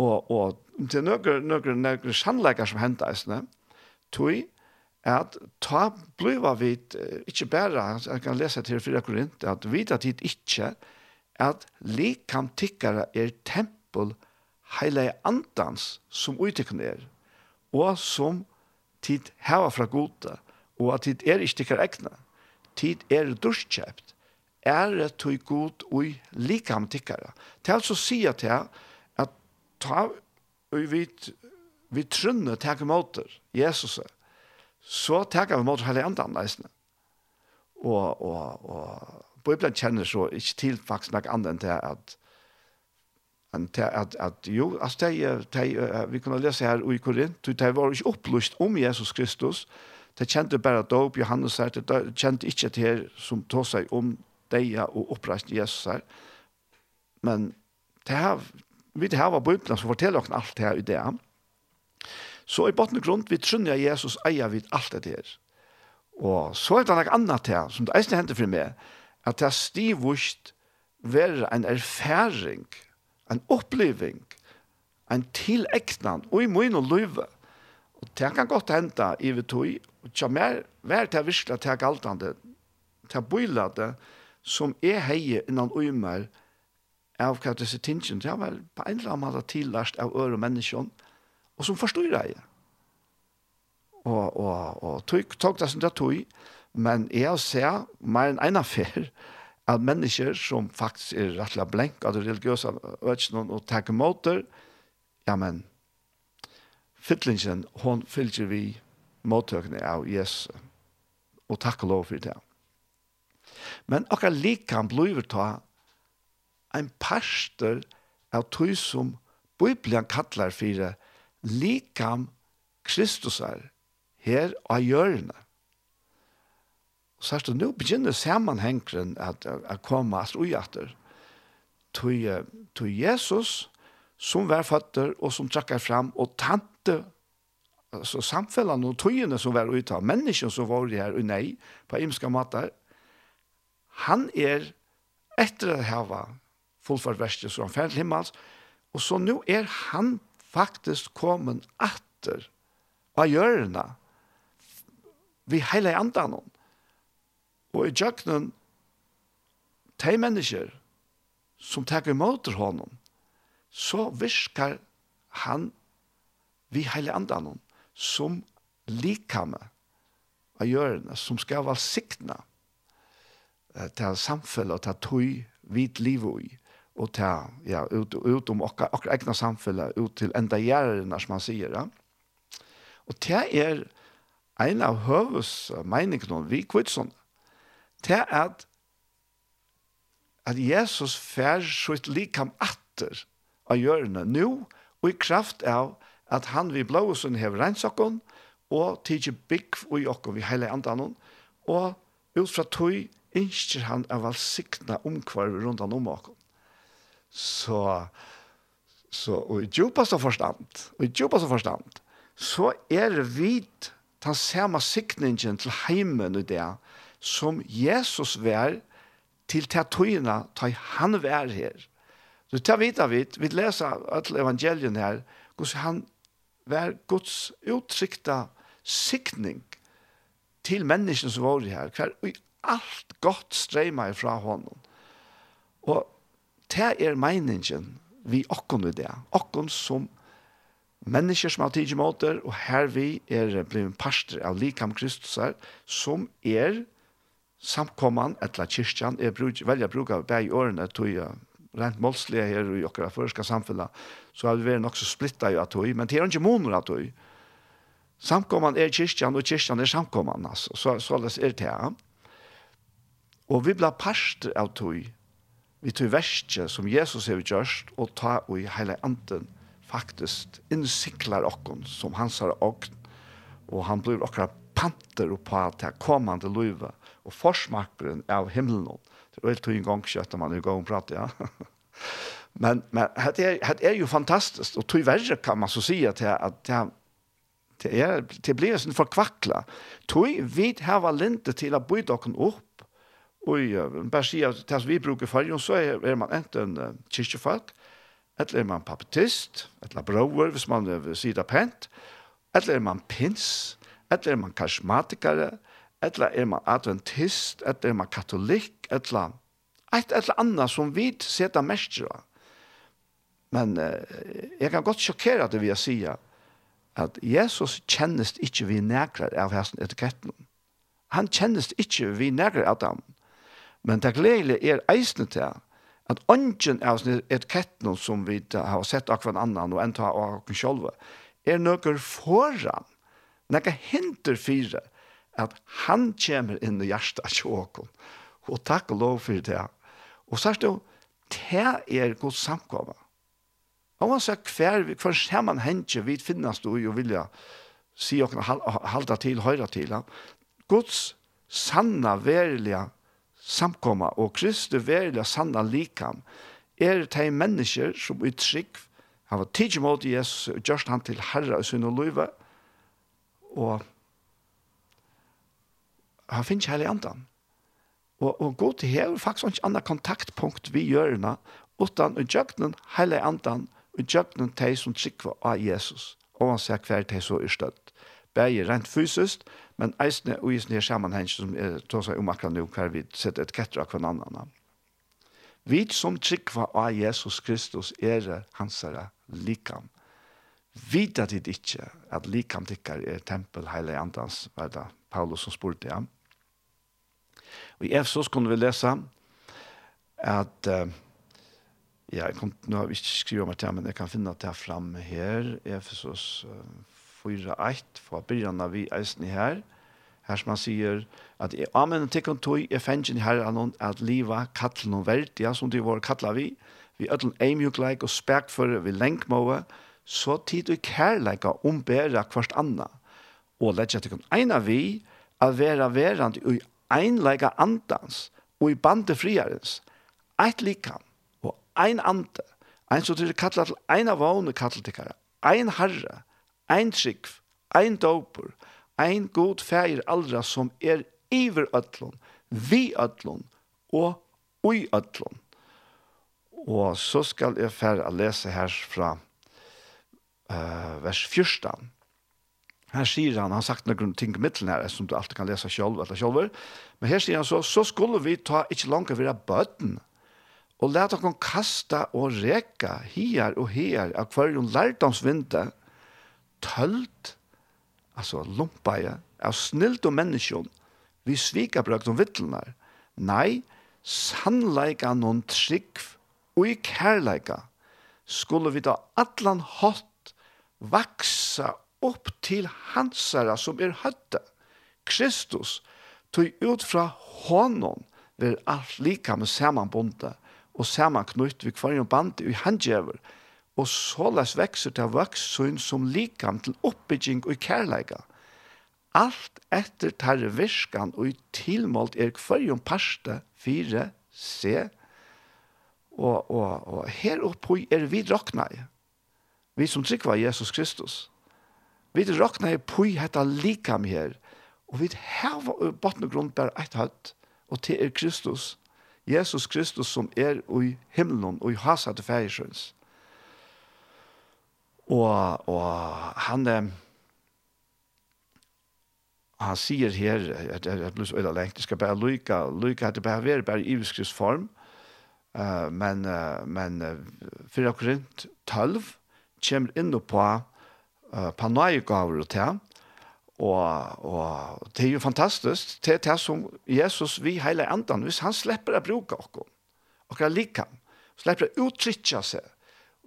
S1: Og, og til nøkker, nøkker, nøkker sannleikar som henta eisne, tog at ta bliva vi ikkje bæra, jeg kan lese til 4 Korint, at vita tid ikkje, at likam tikkara er tempel heile andans som uttikken er og som tid hava fra gode, og at tid er ikke tikkar egna, tid er durskjøpt, er det tog god og likam tikkara. Til altså sier til at ta og vi, vi trunner takke måter Jesus, så takke vi måter hele andre anleisene. Og, og, og Bibelen kjenner så ikke til faktisk noe annet enn til at att at, at jo altså, de, de, det vi kunne lese her i Korint de, det var ikke opplyst om Jesus Kristus. De kjente bare då Johannes her, de kjente ikke til her som tog seg om deg og oppreist Jesus her, men det här vi det her var bibeln som forteller oss alt det här i det så i botten og grunn, vi tror att Jesus eier vid alt det her. Og så er det noe annet her, som det är inte for meg, at det er stivvist være en erfaring en oppleving, en tilegnan, og i min og løyve. Og det kan godt hente i vi tog, og tja mer, vær til virkelig til galtande, til bøylade, som er heie innan øymer, av hva disse tingene, det var på en eller annen måte tillast av øre mennesker, og som forstår det. Og, og, og tog, tog det som det tog, men jeg ser mer enn en affær, at mennesker som faktisk er rettelig blenk av det religiøse vetsene og tar måter, ja, men fytlingen, hun fyller vi måttøkene av Jesus. Og takk og lov for det. Men akkurat likan blir ta en parster av tog som Bibelen kallar for likan Kristus er her av hjørnet. Så er det nå begynner sammenhengren at, at komme at ui etter. Til Jesus, som var føtter og som trakker fram, og tante, altså samfellene og togene som var ute av menneskene som var her, og nei, på imska måter, han er etter å ha fullført verset, som han ferdig himmels, og så nå er han faktisk kommet atter av hjørnet, vi hele andan om. Og i djøkkenen, de mennesker som tar imot honom, så viskar han vi heile andan som likame av gjørene, som skal være siktene til samfunnet og til tøy vidt liv i og ta ja ut ut om och och egna samfunnet, ut till enda gjerne, som man säger ja. Och det är en av høves meningene om vi kvitson til at at Jesus fær sitt likam atter av hjørne nå, og i kraft av at han vi blåsen hever reinsokken, og tidsi bygg og i okken vi hele andan, og ut fra tog innskjer han av all sikna omkvarv rundt om okken. Så, så og i djupast av forstand, og i djupast av forstand, så er det vidt den samme sikningen til heimen i det, som Jesus vær til til ta han vær her. Så ta vita vit, vi leser alle evangelien her, hvordan han vær Guds uttrykta sikning til mennesken som var her, hver og alt godt streima ifra honom. Og det er meningen vi okkon i det, okkon som mennesker som har tidlig måter, og her vi er blevet parster av likam Kristus her, som er samkomman, etla kyrkjan, er bruk velja bruka bei orna årene, rent målslige her i okra førska samfunna, så har vi vært nok så splitta jo at men det er ikke moner at tog. Samkomman er kyrkjan, og kyrkjan er samkomman, altså. Så, så er det her. Og vi blir parster av vi tog verste som Jesus har gjørst, og ta og i hele anden faktisk innsiklar okkon som hans har ogn, og han blir okra panter på at det kommande løyve, og forsmakeren av himmelen. Det er jo en gang kjøtt man er i gang og prater, ja. men men det er, det er jo fantastiskt tog verre kan man så si at det, at det det er, det blir sån förkvackla. Tui vid hava linte till att byta kon upp. bare si at tas vi bruker for, så er, er man enten uh, kyrkjefolk, Eller er man papetist, eller brøver, hvis man vill det pent. Eller er man pins, eller er man karismatikare, eller er man adventist, eller er man katolikk, eller et eller annet som vi setter mest av. Men eh, jeg kan godt sjokkere det vi har sier, at Jesus kjennes ikke vi nærkere av hesten etiketten. Han kjennes ikke vi nærkere av dem. Men det gledelige er eisende til at ånden av etiketten som vi har sett av annan annen og enda av oss selv, er noe foran, noe hinder fire, at han kommer inn i hjertet til. Og takk og lov for det. Og så er det jo, det er god samkommet. Og man sier hver, hver sammen hentje vi finnes du og vilja si og halda til, høyra til. Guds sanna, verilige samkomma og Kristi verilige sanna likam er de mennesker som i trygg har vært tidsimot Jesus og gjørst han til Herre og sin og løyve og han finnes hele andan. Og, og god til her, faktisk ikke annet kontaktpunkt vi gjør henne, utan og jøgnen hele andan, og jøgnen til som trykker av Jesus. Og han ser hver til så er støtt. Begge rent fysisk, men eisne og isne er sammenheng som er tog seg om akkurat nå, hver vi setter et kettere av hver annen. Vi som trykker av Jesus Kristus er hans likam. Vita dit ikkje at likam tikkar er tempel heile andans, var det Paulus som spurte ham. Ja Og i Efsos kunne vi lese at uh, ja, jeg kom, nå har vi ikke skrivet om det, men jeg kan finne det her her, Efesos uh, 4.1, fra begynnelsen av vi eisen her, her som han sier at i amen tikkun tøy er fengen her anon at liva kattel noen verdt ja, som de var kalla vi, vi ødlen eimjukleik og spekføre vi lenkmåa, så tid og kærleika ombæra kvart anna, og letja tikkun eina vi, a vera verand i einleika andans og i bande friarens, eit likam og ein ande, ein som til kallar til ein av våne kallar ein herre, ein trikv, ein doper, ein god fægir aldra som er iver ötlun, vi ötlun og ui ötlun. Og så skal jeg fære å lese her fra uh, vers 14. Her sier han, han har sagt noen ting i middelen her, som du alltid kan lese selv, eller selv. Men her sier han så, så skulle vi ta ikke langt være bøten, og lete dere kasta og reka her og her, av hver en lærdomsvinde, tølt, altså lumpeie, av snilt og menneskjon, vi svika brøkt om vittelnar. Nei, sannleika noen trygg og i kærleika skulle vi da atlan hatt vaksa opp til hansara som er høtta, Kristus, tog ut fra honom ver alt lika med samanbundet og samanknutt ved kvar band i handjever, og såles vekser til vaksun som likam til oppbygging og kærleika. Alt etter tarre virskan og i tilmålt er kvarjon parste fire se, og, og, og her oppe er vi drakna i, vi som trykva Jesus Kristus. Vi råkna i pui hetta likam her, og vi har botten og grunn bare eit hatt, og til er Kristus, Jesus Kristus som er i himmelen og i hasa til fægisjøns. Og, og han, han sier her, at jeg blir så øyla lengt, det skal bare lyka, lyka at det bare være bare i iviskrift form, uh, men, uh, men uh, 4 Korint 12 kommer inn på uh, panøygaver til, og, og det er jo fantastisk, det er det som Jesus vi hele andan, hvis han slipper å bruke oss, og er like ham, slipper å uttrykke seg,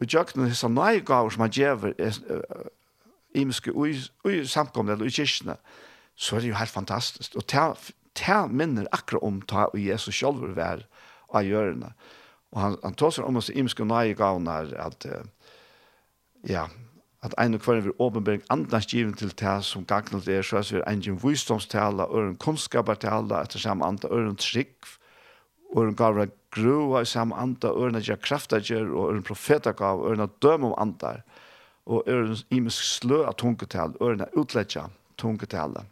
S1: og gjør noen disse nøygaver som han gjøver, uh, og i samkomne eller i kyrkene, så er det jo helt fantastisk. Og det minner akkurat om ta og Jesus selv vil være av hjørnet. Og han, han tar seg om oss imiske nøyegavner at ja, at ein og kvar vil åpenbering andans given til det som gagnet er, så er ein gjen visdomstale, øren kunnskapertale, etter samme andre, øren trygg, øren gav av grua i samme andre, og at jeg kraftager, og øren profetagav, og at døm om andre, og øren imisk slø av tungetale, og at utletja tungetale.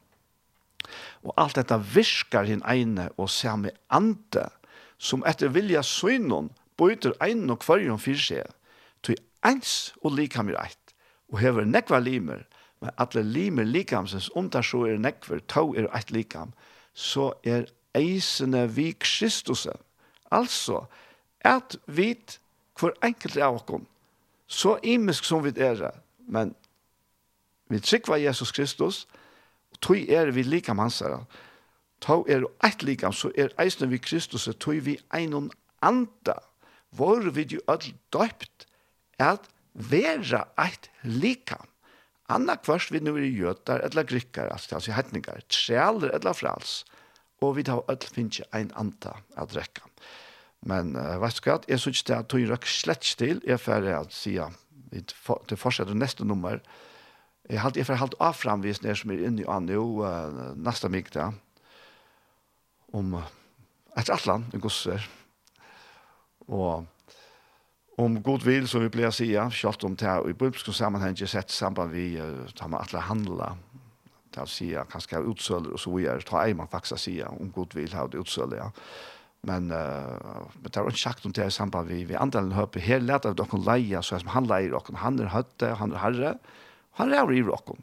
S1: Og alt dette virkar hin eine og samme ande, som etter vilja søgnon, bøyter ein og kvarjon fyrir seg, til eins og likamir eit og hever nekva limer, men alle limer likamsens, om det så er nekver, tog er eit likam, så er eisene vi Kristusen. Altså, at vi, hver enkelt av oss, så imisk som vi er, men vi trykva Jesus Kristus, og tog er vi likam hans. Tog er eit likam, så er eisene vi Kristus, tog vi einon anda, vår vi jo öll døypt, at vera eit lika. Anna kvart vi nu er jøtar eller grikkar, altså, altså hetningar, trealer, eller frals, og vi tar öll finnje ein anta av drekkan. Men uh, vet du hva, jeg synes det at tog røk slett til, jeg færre at sia, til fortsetter neste nummer, jeg halte jeg færre halte av framvisninger som er inne i Anjo, uh, neste mykta, om uh, et atlan, en gosser, og om god vil, som vi blir å si, selv om det og i bibelsk sammenheng jeg sett samband vi uh, tar man alle handler, det er å si, kanskje utsøler og så videre, ta ei man faktisk å si, om god vil ha det utsøler, ja. Men, uh, men det er ikke sagt om det er i samband vi, vi andre høper, her leter vi dere leie, så som han leier dere, han er høtte, han er herre, han er i dere.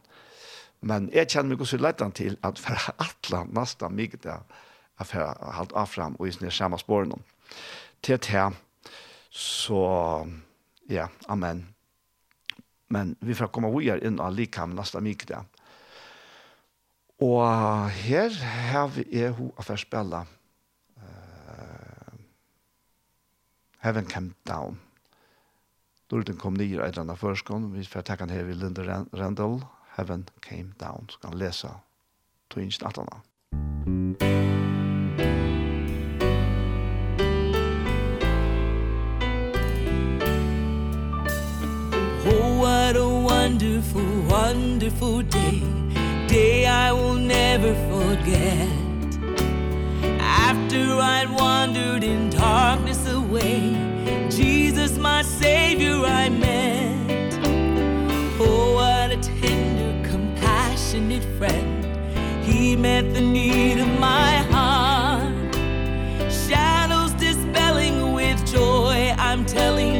S1: Men jeg kjenner meg også leiden til at for alle nesten mye det er for å holde av frem og i sånne samme spårene. Til til, Så ja, amen. Men vi får komme videre inn av likam neste mye det. Og her har vi er hun å forspille uh, Heaven Came Down. Dorten kom nye i et eller annet førskånd. Vi får takke han her ved Linda Randall. Heaven Came Down. Så kan han lese to
S6: inn. Musikk wonderful wonderful day. Day I will never forget. After I'd wandered in darkness away Jesus my savior I met. Oh what a tender compassionate friend. He met the need of my heart. Shadows dispelling with joy I'm telling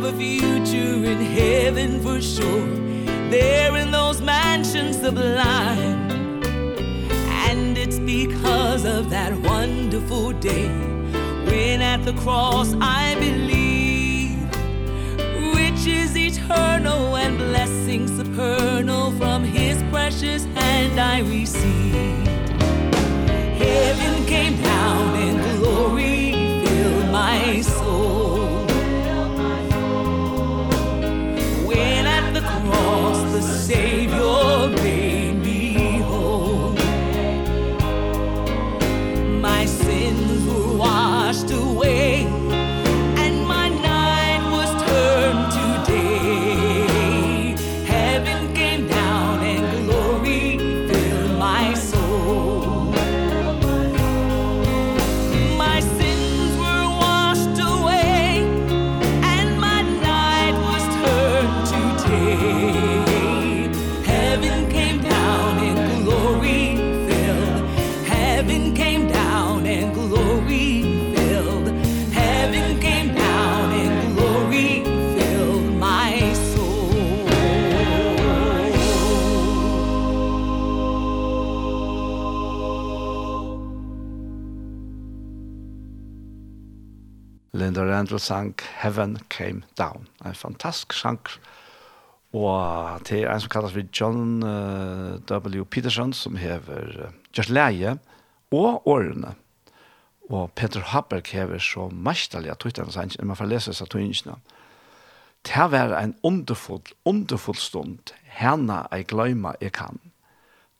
S6: have a future in heaven for sure. There in those mansions sublime. And it's because of that wonderful day When at the cross I believe Riches eternal and blessings supernal From his precious hand I receive. Heaven came down and glory filled my soul. the same.
S1: Linda Randall sang Heaven Came Down. En fantastisk sang. Og til en som kalles vi John W. Peterson, som hever Gjørs Leie og Årene. Og Peter Haberg hever så mestelig at tøytene sang, når man får lese seg tøyngene. Det var en underfull, underfull stund, henne jeg gløyma jeg kan.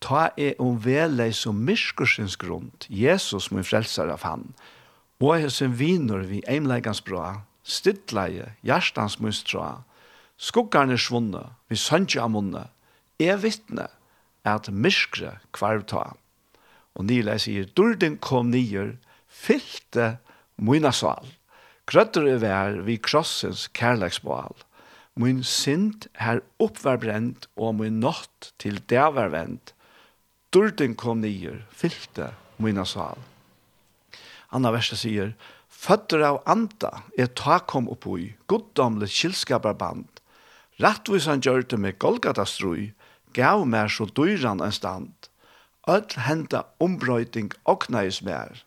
S1: Ta er om vele som myskursens grunn. Jesus min frelser av han. Han Og hessen viner vi eimleikans bra, stidleie, hjertans mustra, skuggarne svunne, vi sønge av munne, er vittne at myskre kvarvta. Og Nila sier, durden kom nyer, fylte muna sval, krøtter i vær vi krossens kærleksbal,
S7: min sint her oppvarbrent og min natt til det var vent, durden kom nyer, fylte muna sal. Anna verset sier, Føtter av anda er ta kom oppoi, goddomlig kildskaperband. Rattvis han gjør det med Golgata-strøy, gav mer så dyran en stand. Øll henta ombrøyting oknais mer.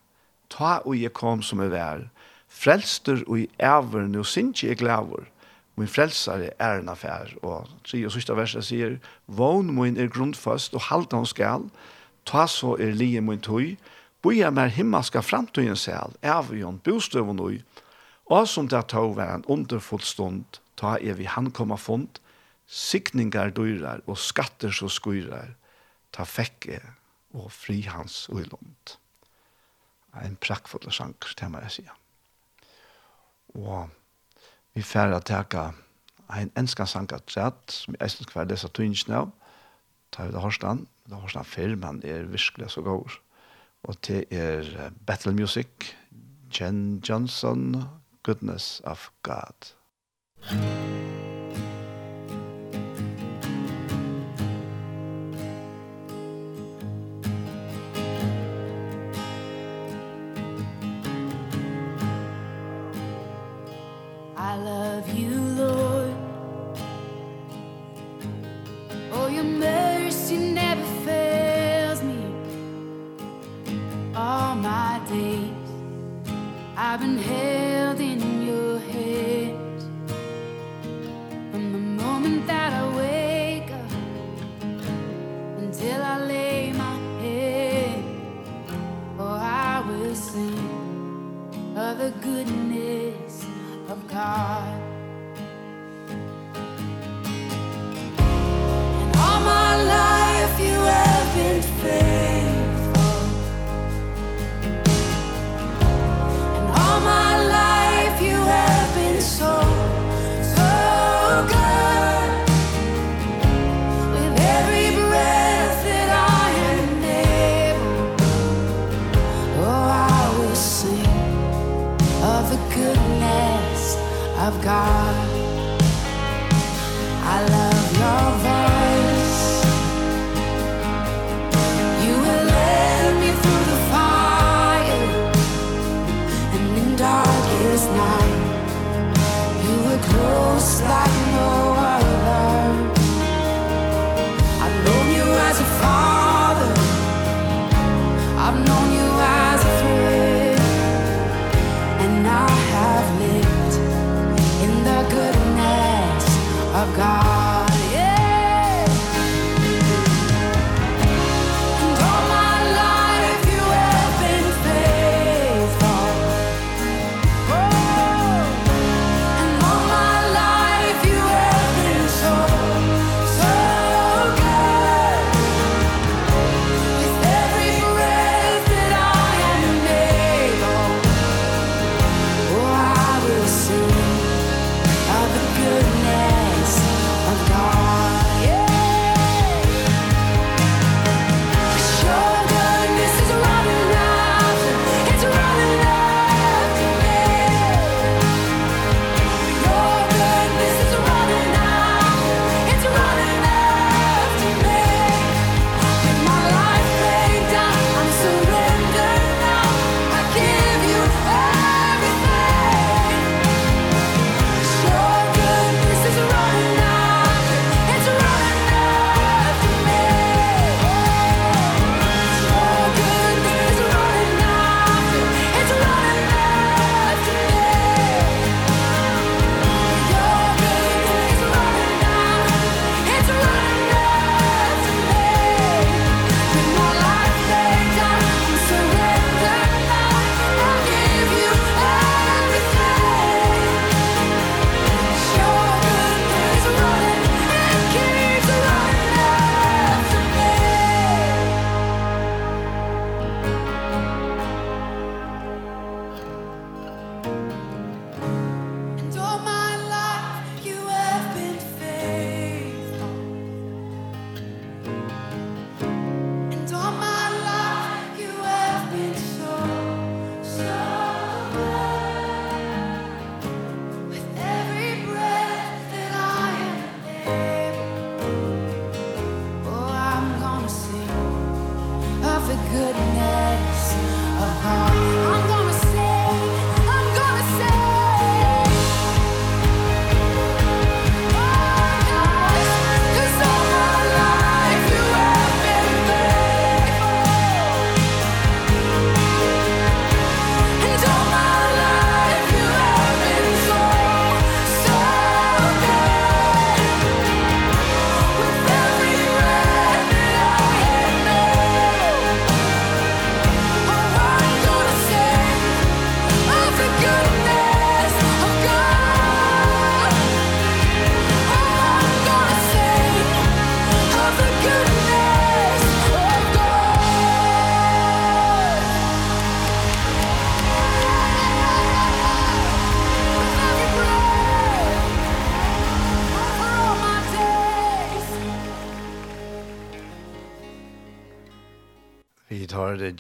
S7: Ta og jeg kom som jeg vær. Frelster og i æver nu sinje jeg glæver. Min frelsare er en affær. Og tre og sista verset sier, Vån min er grundfast og halda hon skal. Ta så er lige min tøy, boja mer himmelska framtøyen sel, er vi bostøven ui, og som det tog var en underfull stund, ta er vi hankomma fond, sikningar dyrar og skatter så skurar, ta fekke og fri hans uilund. En prakkfull sang, det må jeg sige. Og vi færre teka en enskan at træt, som jeg synes kvar lesa tøynskene av, ta vi det hårstan, det hårstan fyr, men er virkelig så gaur og det er Battle Music, Jen Johnson, Goodness of God.
S1: Mm.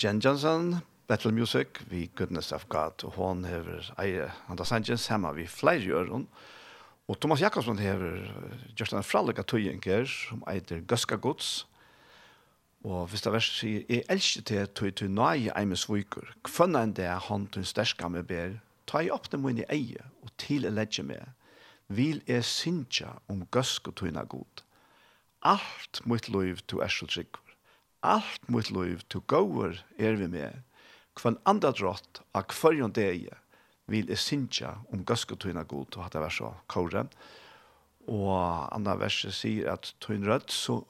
S1: Jen Johnson, Battle Music, vi Goodness of God, og hon hever eie Andra Sanchez hemma vi flere gjøren, og Thomas Jakobsson hever gjørst en fralega tøyenker, som eier Gøska Gods, og hvis det verst sier, jeg elsker til tøy tøy nøye eime sviker, kvønna enn det han til sterska med ber, ta i opp dem i eie, og til jeg ledger med, vil jeg synsja om Gøska tøyna god. Alt mitt liv du er så alt mot liv to goer er vi med. Kvann andre drott av kvarjon deg vil jeg synsja om gøskotøyna god og hatt det var så kåre. Og andre verset sier at tøyn rødt så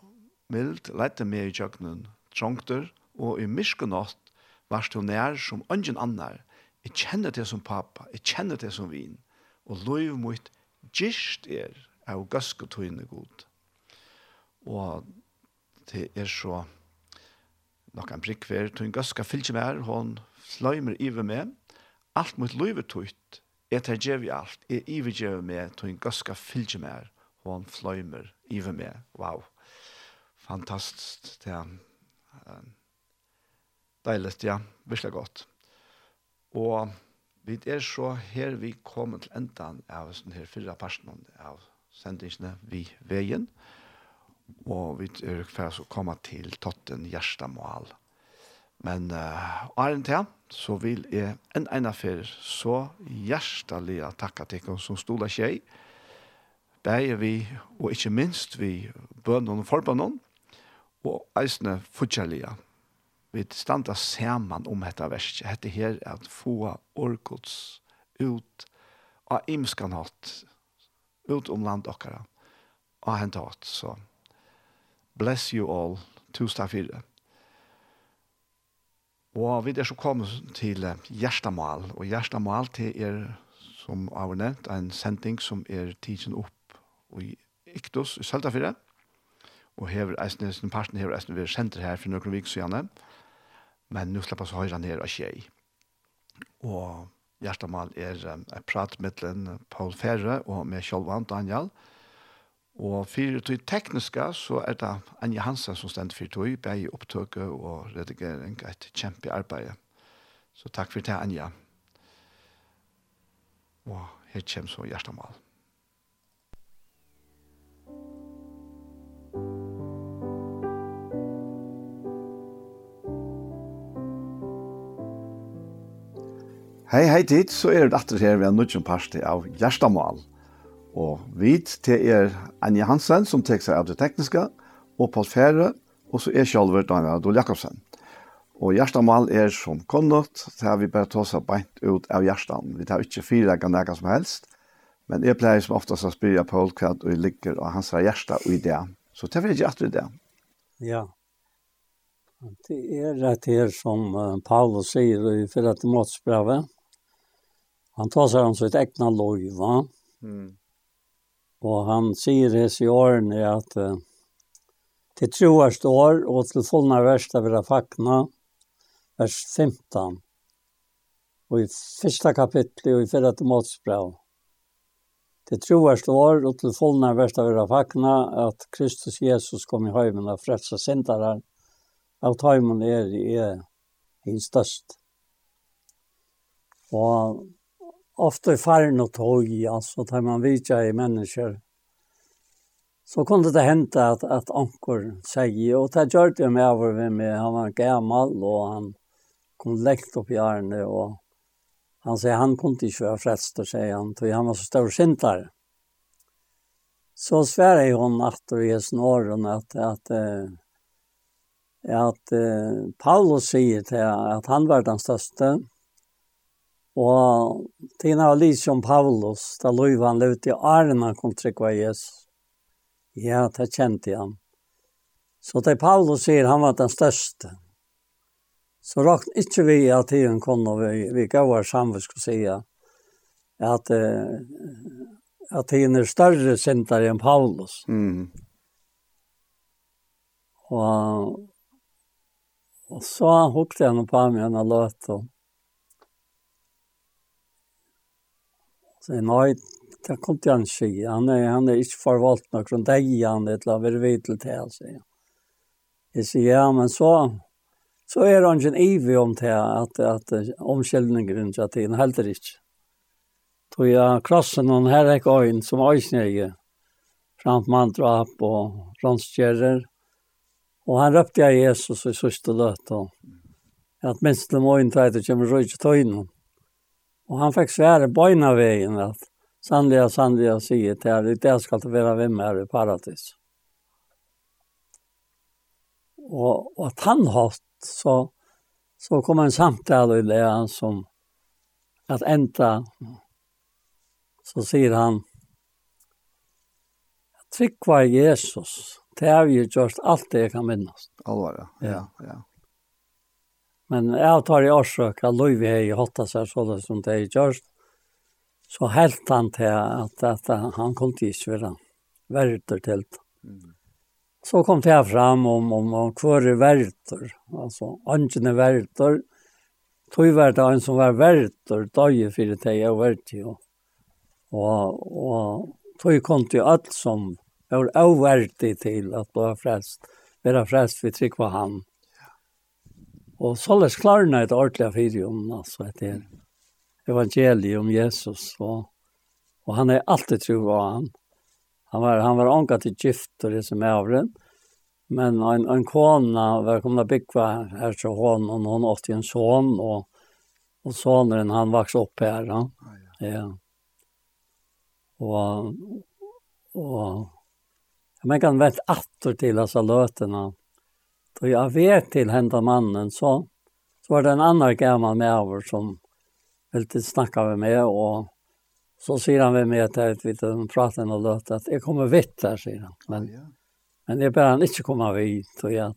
S1: mild lette med i kjøkkenen trångter og i miskenått varst hun nær som ungen annar. Jeg kjenner det som pappa, jeg kjenner det som vin. Og liv mot gist er av gøskotøyna god. Og det er så nokkan til tun gaska fylgje mer hon sløymer iver med alt mot løyver tøyt et tar gjev alt er iver gjev med tun gaska fylgje mer hon sløymer iver med wow fantastisk det er deilig ja virkelig godt og vi er så her vi kommer til endan av den her fyrre parten av sendingene vi veien og vi er ferdig å komme til Totten Gjerstamål. Men uh, Arjen til så vil jeg en ene affær så hjertelig takke til dere som stoler seg. Begge vi, og ikke minst vi bønnen og forbønnen, og eisene fortjellige. Vi standa sammen om dette verset. Dette her er at få orkots ut av imskan hatt, ut om land dere, Og hentet hatt, sånn Bless you all. Tusen takk Og vi er så kommet til Gjerstamal, og Gjerstamal til er, som har nevnt, en sending som er tidsen opp i Iktus i Søltafire, og hever eisne, sin parten hever eisne vi senter her for noen vik siden, men nå slipper oss høyre ned av tjei. Og Gjerstamal er um, et prat mellom Paul Ferre og med Kjolvan Daniel, og Og for det tekniske så er det Anja Hansen som stender for tog, bare opptøke og redigering et kjempe arbeid. Så takk for det, Anja. Og her kommer så hjertemål. Hei, hei tid, så er det etter her vi har nødt parste av Gjerstamal. Og vi til er Anja Hansen som tek seg av det tekniske, og Paul Fære, og så er Kjolver Daniel Adol Jakobsen. Og Gjerstamal er som konnot, så har vi bare ta av beint ut av Gjerstam. Vi tar ikke fire kan nega som helst, men jeg pleier som oftast å spyrja Paul hva og ligger og hans har Gjersta og idé. Så det er ikke alltid det.
S8: Ja. Det er rett her som Paulus sier i fyrre til måtsbrevet. Han tar seg om sitt egna lojva. Mm Og han sier i årene at uh, til troerst år og til fullna versta vil jeg fakna, vers 15, og i første kapittel og i fyrre til måtsbrev. Til troerst år og til fullna versta vil jeg fakna at Kristus Jesus kom i høymen og frelsa sindare, av høymen er i er, er størst. Og ofta i färgen och tåg, alltså tar man vidja i människor. Så kunde det hända att, att ankor säger, och det gör det med över vem med, han var gammal och han kom läckt upp i arne och han säger han kunde inte vara frälster, säger han, för han var så stor sintare. Så svär hon att och i snåren att, att, att, att Paulus säger till att han var den största, Og tina var litt som Paulus, da løyva han levde i Arna kom trykva Jesus. Ja, det kjente han. Så det Paulus sier, han var den største. Så råkne ikke vi at tiden kom, og vi, vi gav vår samvist skulle si at, at tiden er større sintere enn Paulus. Mm. Og, og så hukte han på meg en løt, og Så jeg nei, det kom til han ikke. Han er, han er ikke forvalgt nok som deg, han er til å være vidt til det, sier han. Jeg sier, ja, men så, så er han ikke ivig om det, at, at omkjeldningen til at han helder ikke. Tog jeg krossen noen her er ikke øyn, som øysnøye, framt mandrap og franskjærer. Og han røpte jeg Jesus i sørste løt, og at minst til møyen til at det kommer røyke tøyne. Mm. Og han fikk svære bøyna veien at Sannliga, sannliga sier til her, det skal det være hvem her i paradis. Og, og at han hatt, så, så kom en samtale i det han som at enda, så sier han, Trykva Jesus, det har vi gjort alt det jeg kan minnes.
S1: Alvar, ja, ja. ja.
S8: Men jeg tar i årsøk at Løyvi har i hotta seg så det som det er gjørst. Så helt han til at, at han kom til Isvira, verter til. det. Så kom det fram om, om, om hver er verter, altså andre er verter. Tog var det en som var verter, døye fyrir teg jeg var til. Og, og tog kom til alt som var avverdig til at det var frelst, være frelst vi trygg på han. Mm Og så løs klarene et ordentlig fyrt altså, etter evangeliet om Jesus, og, og han er alltid tro på han. Han var, han var ångat til gift og det som er avren, men en, en kona var kommet bygva her til hon, og hon åtte en son, og, og sonen han vaks opp her. Han. Ja. Og, og jeg mener han vet atter til altså løtene, Då jag vet till henne mannen så, så var det en annen gammel med som ville snakke med mig och så sier han med meg att at vi prater noe løt, at att jag kommer vidt der, sier han. Men,
S1: ja,
S8: men det ber han inte komma vid, tror jag.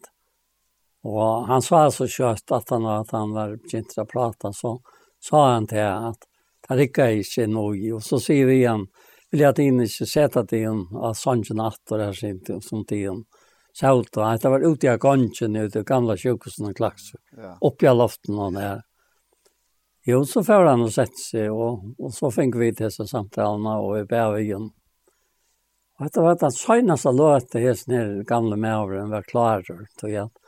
S8: Og han sa så kjøtt att han, at han var inte att prata så sa han till att det rycker ikke nog. Och så säger vi igen, vill jag at in inte sätta til en av sånne natter och det här som til en. Sjálta, det var ute i gangen ute i gamla sjukhusen og klaks.
S1: Ja.
S8: Oppi av loften og der. Jo, så får han å sette seg, og, og så fikk vi disse samtalene og i bævingen. Og det var den søgneste løte hesten her gamle mævren var klarer til hjelp.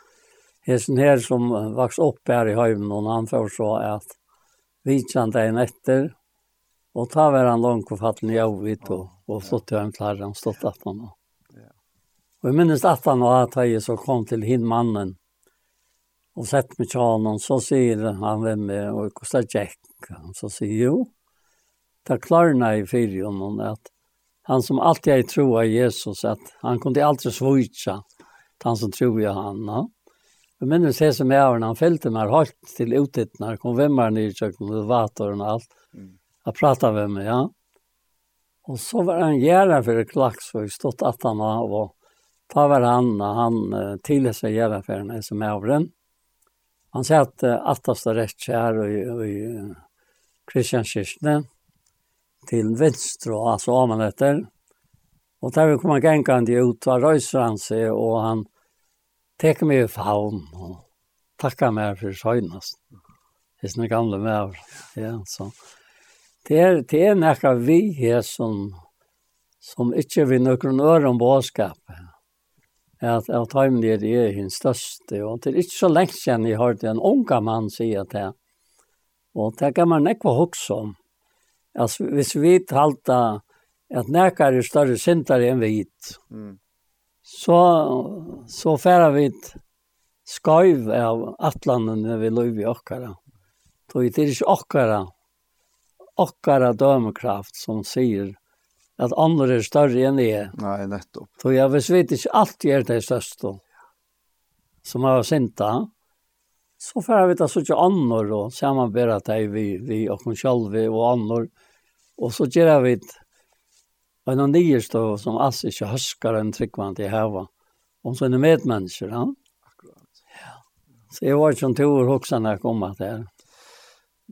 S8: Hesten her som vaks opp her i høymen, og han får så at vi kjente en etter, og ta var han langt og fattelig av vidt, og, og flott til han klarer han stått at han. Og jeg minnes at han var at jeg så kom til hin mannen og sett meg til honom, så sier han ved meg, og hvordan er Jack? Så sier jo, det klarna i fyrjonen at han som alltid er tro av Jesus att han kunde alltid svitsa han som tror jag han ja. Men minnes det som är han fällde meg halt till utet kom vem var i kjøkken, og vatten og allt. Jag pratet med meg, ja. Och så var han gärna för klax så stått at han var Ta var han, han tilhör for jävla som övren. Han säger att attasta rett kjær i, i til till vänster, alltså etter. Og der vi kommer gänkande ut var røyser han seg, og han tar meg i faun og tackar meg for søgnast. Det er sånne gamla med. Ja, så. Det er, det er nekka vi her som, som inte vill øre om bådskapet at at heim det er hin største og det er ikke så lenge siden jeg hørte en ung mann sier at det og det kan man ikke huske om altså hvis vi talte at nærkar er større syndere enn vi hit
S1: mm.
S8: så så færer vi skøyv av atlandene vi løy i okkara så det er ikke okkara okkara dømekraft som sier at andre er større enn jeg.
S1: Nei, nettopp.
S8: Så jeg vet ikke ikke alt jeg er det største som har synta. Så får jeg vite så ikke andre og samarbeidere til vi, vi og hun selv og andre. Og så gjør jeg vite en av nye stå som alls ikke høsker en tryggvann til heva. Om så er medmennesker, ja. Akkurat. Ja. Så jeg var ikke en tur hoksa når jeg kom at det her.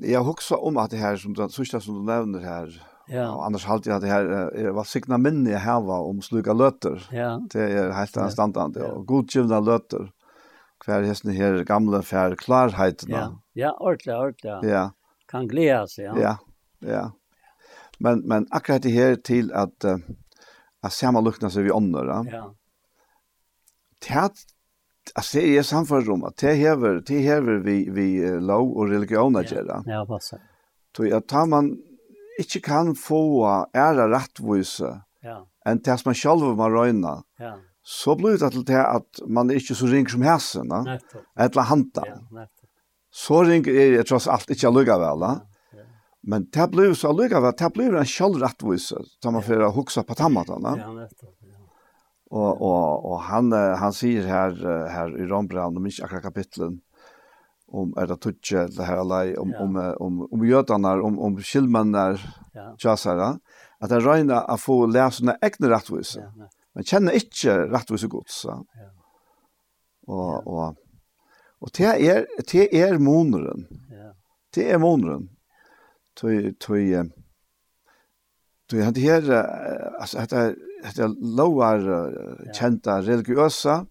S1: Jeg hoksene om at det her, som, du, som du nevner her,
S8: Ja.
S1: Og annars halte jeg at det här er hva signa minne jeg här om sluka løter.
S8: Ja.
S1: Det er helt
S8: en
S1: standard
S8: ja.
S1: og godgivna løter. Hver hesten her gamla fær klarheten.
S8: Ja. Ja, ordentlig, ordentlig. Ja. Kan glädjas ja.
S1: Ja. Ja. Men men akkurat det her til at uh, at samma lukna seg vi ånder. Ja.
S8: ja.
S1: Det Alltså det är samförd om att det häver, det häver vi, vi lov och religion att göra.
S8: Ja, ja passar.
S1: Så att tar man ikke kan få ære rettvise
S8: ja.
S1: enn det som man selv må røyne,
S8: ja.
S1: så blir det til det at man er ikke så ringer som hæsen,
S8: da.
S1: eller handa.
S8: Ja, nettopp.
S1: så ringer jeg tross alt ikke allikevel, da.
S8: Ja.
S1: Men det blir så allikevel, det blir en selv rettvise, da man får hukse på tammatene.
S8: Ja, nettopp.
S1: Og, og, og han, han sier her, her i Rombrand, om ikke akkurat kapitlen, om är det tutje det här alla om om om om jötarna om om skillmannar jasara att det räna att få läsa några egna
S8: rättvis
S1: men känner inte rättvis gott så.
S8: Ja.
S1: Och och och det är det är monren det är monren tui tog tui hade här alltså att det det lågar kända religiösa.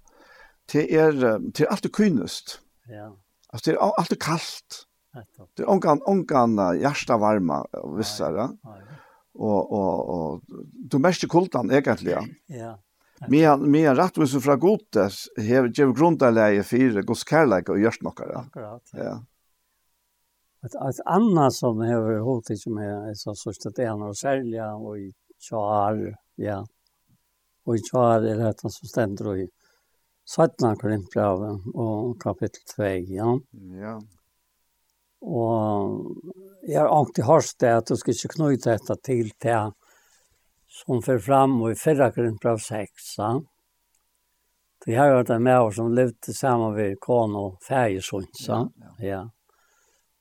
S1: Det är till allt kunnest
S8: ja.
S1: Alltså det är alltid kallt. Det är ongan ongan hjärta varma vissa
S8: där.
S1: Och och och du mest kultan egentligen.
S8: Ja.
S1: Mer mer rättvis från Gottes här ger grundläge för Guds kärlek och görs något.
S8: Akkurat.
S1: Ja.
S8: Ett ett annat som har hotat som är så så att det är några sälja och i char, ja. Och i char är det som ständer och i 17 Korintbrevet og kapittel 2, ja.
S1: Ja.
S8: Og jeg har alltid hørt det at du skal ikke knyte dette til det som fer fram og i fyrre Korintbrev 6, ja. Det har vært en med som levde sammen med Kåne og Fægesund, ja. ja.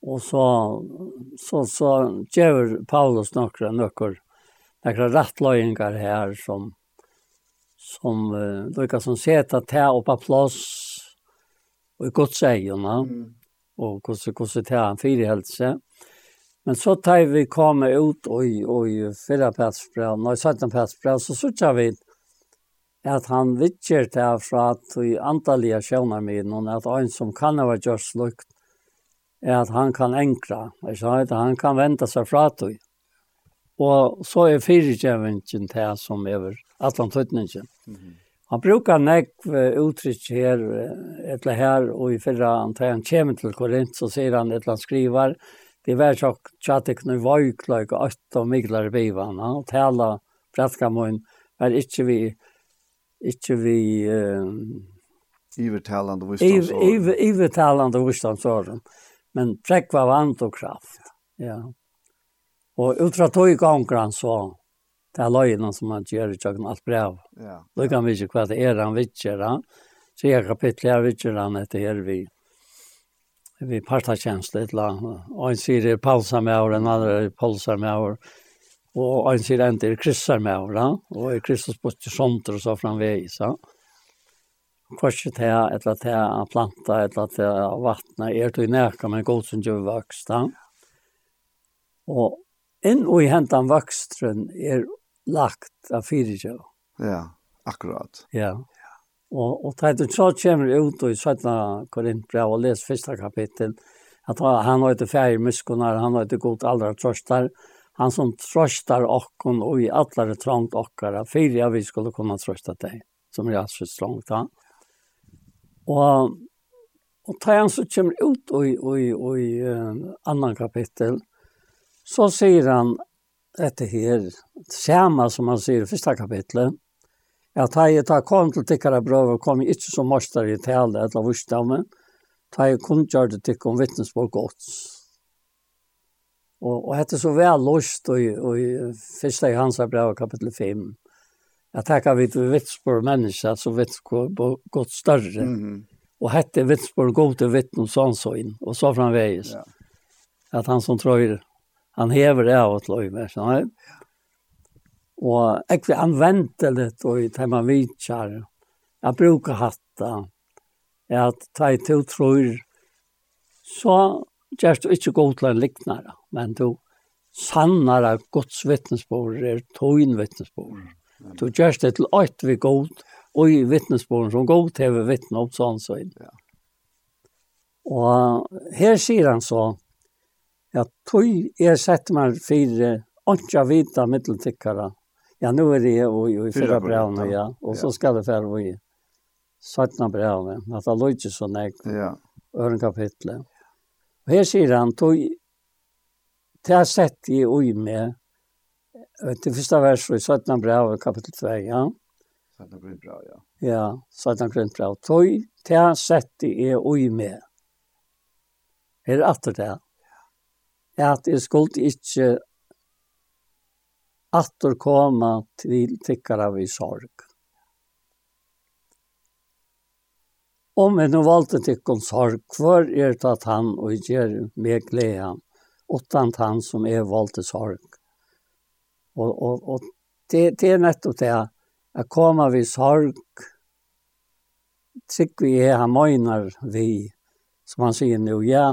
S8: Og så, så, så gjør Paulus noen, noen, noen rettløyninger her som som uh, lukka som seta te oppa plås og i godseierne, mm. og hvordan, hvordan te han fire helse. Men så tar vi komme ut og i, og i fyrre plassbrev, og i 17 plassbrev, så sørger vi at han vittjer det fra at i antallige sjøvner min, og at en som kan ha vært gjørs lukt, er at han kan enkla, at han kan vente seg fra til. Og så er fyrtjevingen til som er allan tøtningen. Mm -hmm. Han brukar nekv uttrykk her, etla her, og i fyrra han tar han kommer til Korint, så sier han etla han skriver, det var tjokk tjatik nu vajkløyk og åtta og miglare bivan, han tala brattkamun, var ikkje vi, ikkje vi, uh,
S1: Ivertalande visdomsåren.
S8: Ivertalande vustansåren. Men prekva vant og kraft. Ja. Og utra tog gongran så det er løgene som han gjør i tjøkken alt brev.
S1: Ja.
S8: Da kan vi ikke hva det er han vidtjer han. Så jeg kapittel er vidtjer han etter her vi vi partakjensle et eller annet. Og en sier det er palsamjøver, en andre er palsa med palsamjøver. Og en sier en til kristsamjøver, og er kristus på sånter og så framvegis. Korset her, et eller annet planta, et eller annet vattnet, er til nærke, men god som gjør vokst. Og inn og i hentan vokstren er lagt av fyrtjå.
S1: Ja, akkurat.
S8: Ja. Og, og da er så kommer ut i 17. Korintbrev og les første kapittel, at han har ikke færre muskunar, han har ikke god allra trøstar, han som trøstar okkon og i allare trångt okkara, fyrir vi skulle kunna trøsta deg, som er altså trångt han. Og, og da han så kommer ut i, i, og i uh, annan kapittel, så sier han dette her, samme som man sier i første kapitlet, at da jeg da kom til tikkere og kom jeg ikke som moster i tale eller vursdamme, da jeg kun gjør det tikk om vittnesborg gods. Og, og dette så vel løst i, i første i hans brev kapittel 5, jeg tenker vi til vittnesborg mennesker, så vittnesborg gods større.
S1: Mm -hmm.
S8: Og hette vittnesborg god til vittnesborg sånn sånn, og så framveis.
S1: Ja.
S8: At han som tror han hever det av et løyme, sånn. Og jeg vil anvende litt, og i tar meg vidtjær. Jeg bruker hatta. at ta i to tror, så gjør du ikke god til en liknare, men du sannar av Guds vittnesbord er togn vittnesbord. Du gjør det til alt vi god, og i vittnesbord som god til vi vittne opp sånn sånn.
S1: Ja.
S8: Og her sier han så, Ja, tog er sett meg fire, ikke vita mitteltikkere. Ja, nå er det jo i, i fyrre brevene, ja. Og så skal det være i sattna brevene. At det løy ikke så nek.
S1: Ja.
S8: Øren kapitlet. Og her sier han, tog, det har sett i ui med, det første vers i sattna brev, kapittel 2, ja.
S1: Sattna brev, ja.
S8: Ja, sattna brev. Tog, det har sett i ui med. Her det atter det. Ja at jeg skulle ikke atter komme til tikkere av i sorg. Om jeg nå valgte tikkere sorg, hvor er det at han og gjør meg glede, utan han som er valgte sorg. Og, og, og det, det er nettopp det, at komme vi sorg, trygg vi er han møgner vi, som han sier nå, ja,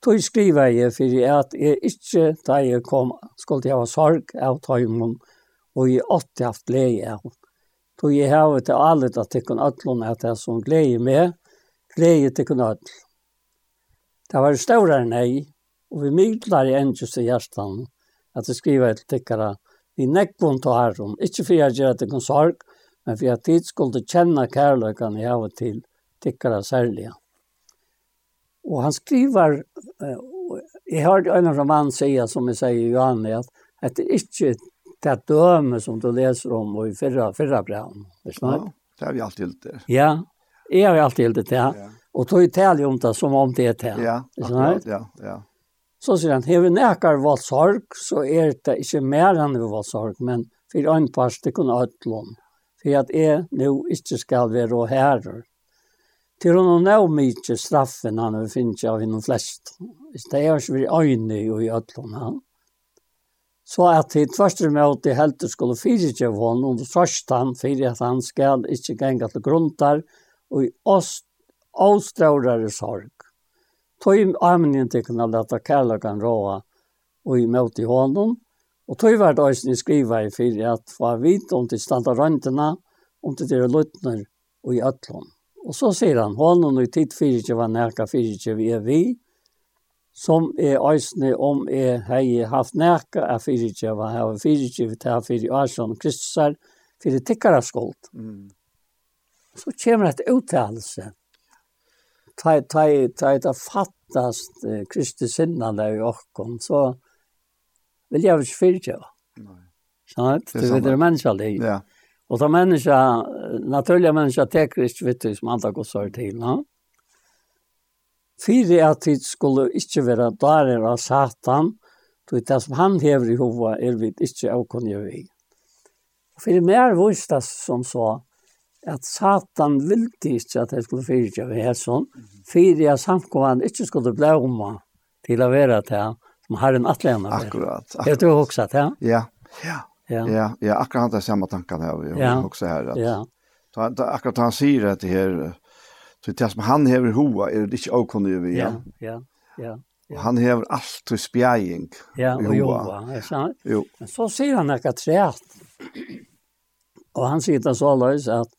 S8: Tog skriva jeg for at jeg ikke da jeg kom, skulle jeg ha sorg av tøymen, og jeg åtte haft glede av. Tog jeg har til alle at jeg kunne ødlån at jeg som glede med, glede til kunne ødlån. Det var større enn jeg, og vi myglar i endes i hjertan at jeg skriva til tikkere, vi nekvun til herren, ikke for jeg gjør at jeg sorg, men for at tid skulle kjenne kærløkene jeg har til tikkere særlige. Og han skriver, jeg har en av romanen sier, som jeg säger i Johan, att, det är inte det døme som du leser om och i förra, förra brann.
S1: Ja, det har vi alltid gjort det.
S8: Ja, jag har alltid gjort det.
S1: Ja.
S8: Och då är om det som om det är det.
S1: Ja, akkurat, ja, ja.
S8: Så sier han, hever nekar valgt sorg, så er det ikke mer enn vi valgt sorg, men for en part det kunne ødlån. For at jeg nå ikke skal være og herrer, till honom nå mye straffen han har finnet av henne flest. Det er ju vi øyne og i öllon han. Så at det första med att det helt skulle fysiskt av honom og först han för at han skal ikke gjenge til grundar og i ost avstrådare sorg. Tøy armen til kunne lette kærløkken råa og i møte i honom. Och tog vart ösning skriva i fyrir at få vite om det standa røntene, om det dere luttnar og i øtlån. Og så sier han, hånden og tid fyrir ikke var nærka fyrir ikke vi er vi, som er øysene om er hei haft nærka er fyrir ikke var hei fyrir ikke vi tar fyrir Arsson og Kristusar, fyrir tikkara skuld.
S1: Mm.
S8: Så kommer et uttalelse. Ta, ta, ta ta, fattast eh, Kristus sinnande i okkom, så vil jeg ikke fyrir ikke.
S1: Nei.
S8: Sånn,
S1: det er
S8: det er menneskelig.
S1: Ja.
S8: Og da menneska, naturliga menneska teker ikke vitt som andra går sår til, No? Fyra at det skulle ikke være darer av satan, då det som han hever i hova, er vi inte avkunniga vid. För mer vore som så, at Satan vildi ikke at jeg skulle fyrtja her sånn, fyrir at samkommande ikke skulle bli omma til å være til som har en atleina.
S1: Akkurat, akkurat.
S8: Jeg tror også til.
S1: Ja, ja.
S8: Ja.
S1: Ja, ja, akkurat det samma tankarna vi
S8: Ja.
S1: också här att.
S8: Ja.
S1: Ta, ta akkurat han säger att det här så det som han häver hoa är det inte okunnig vi.
S8: Ja,
S1: ja,
S8: ja. Ja.
S1: Han hever allt till spjäing.
S8: Ja, og joa. joa.
S1: Jo.
S8: Men så sier han ekka træt. Og han sier det så løs at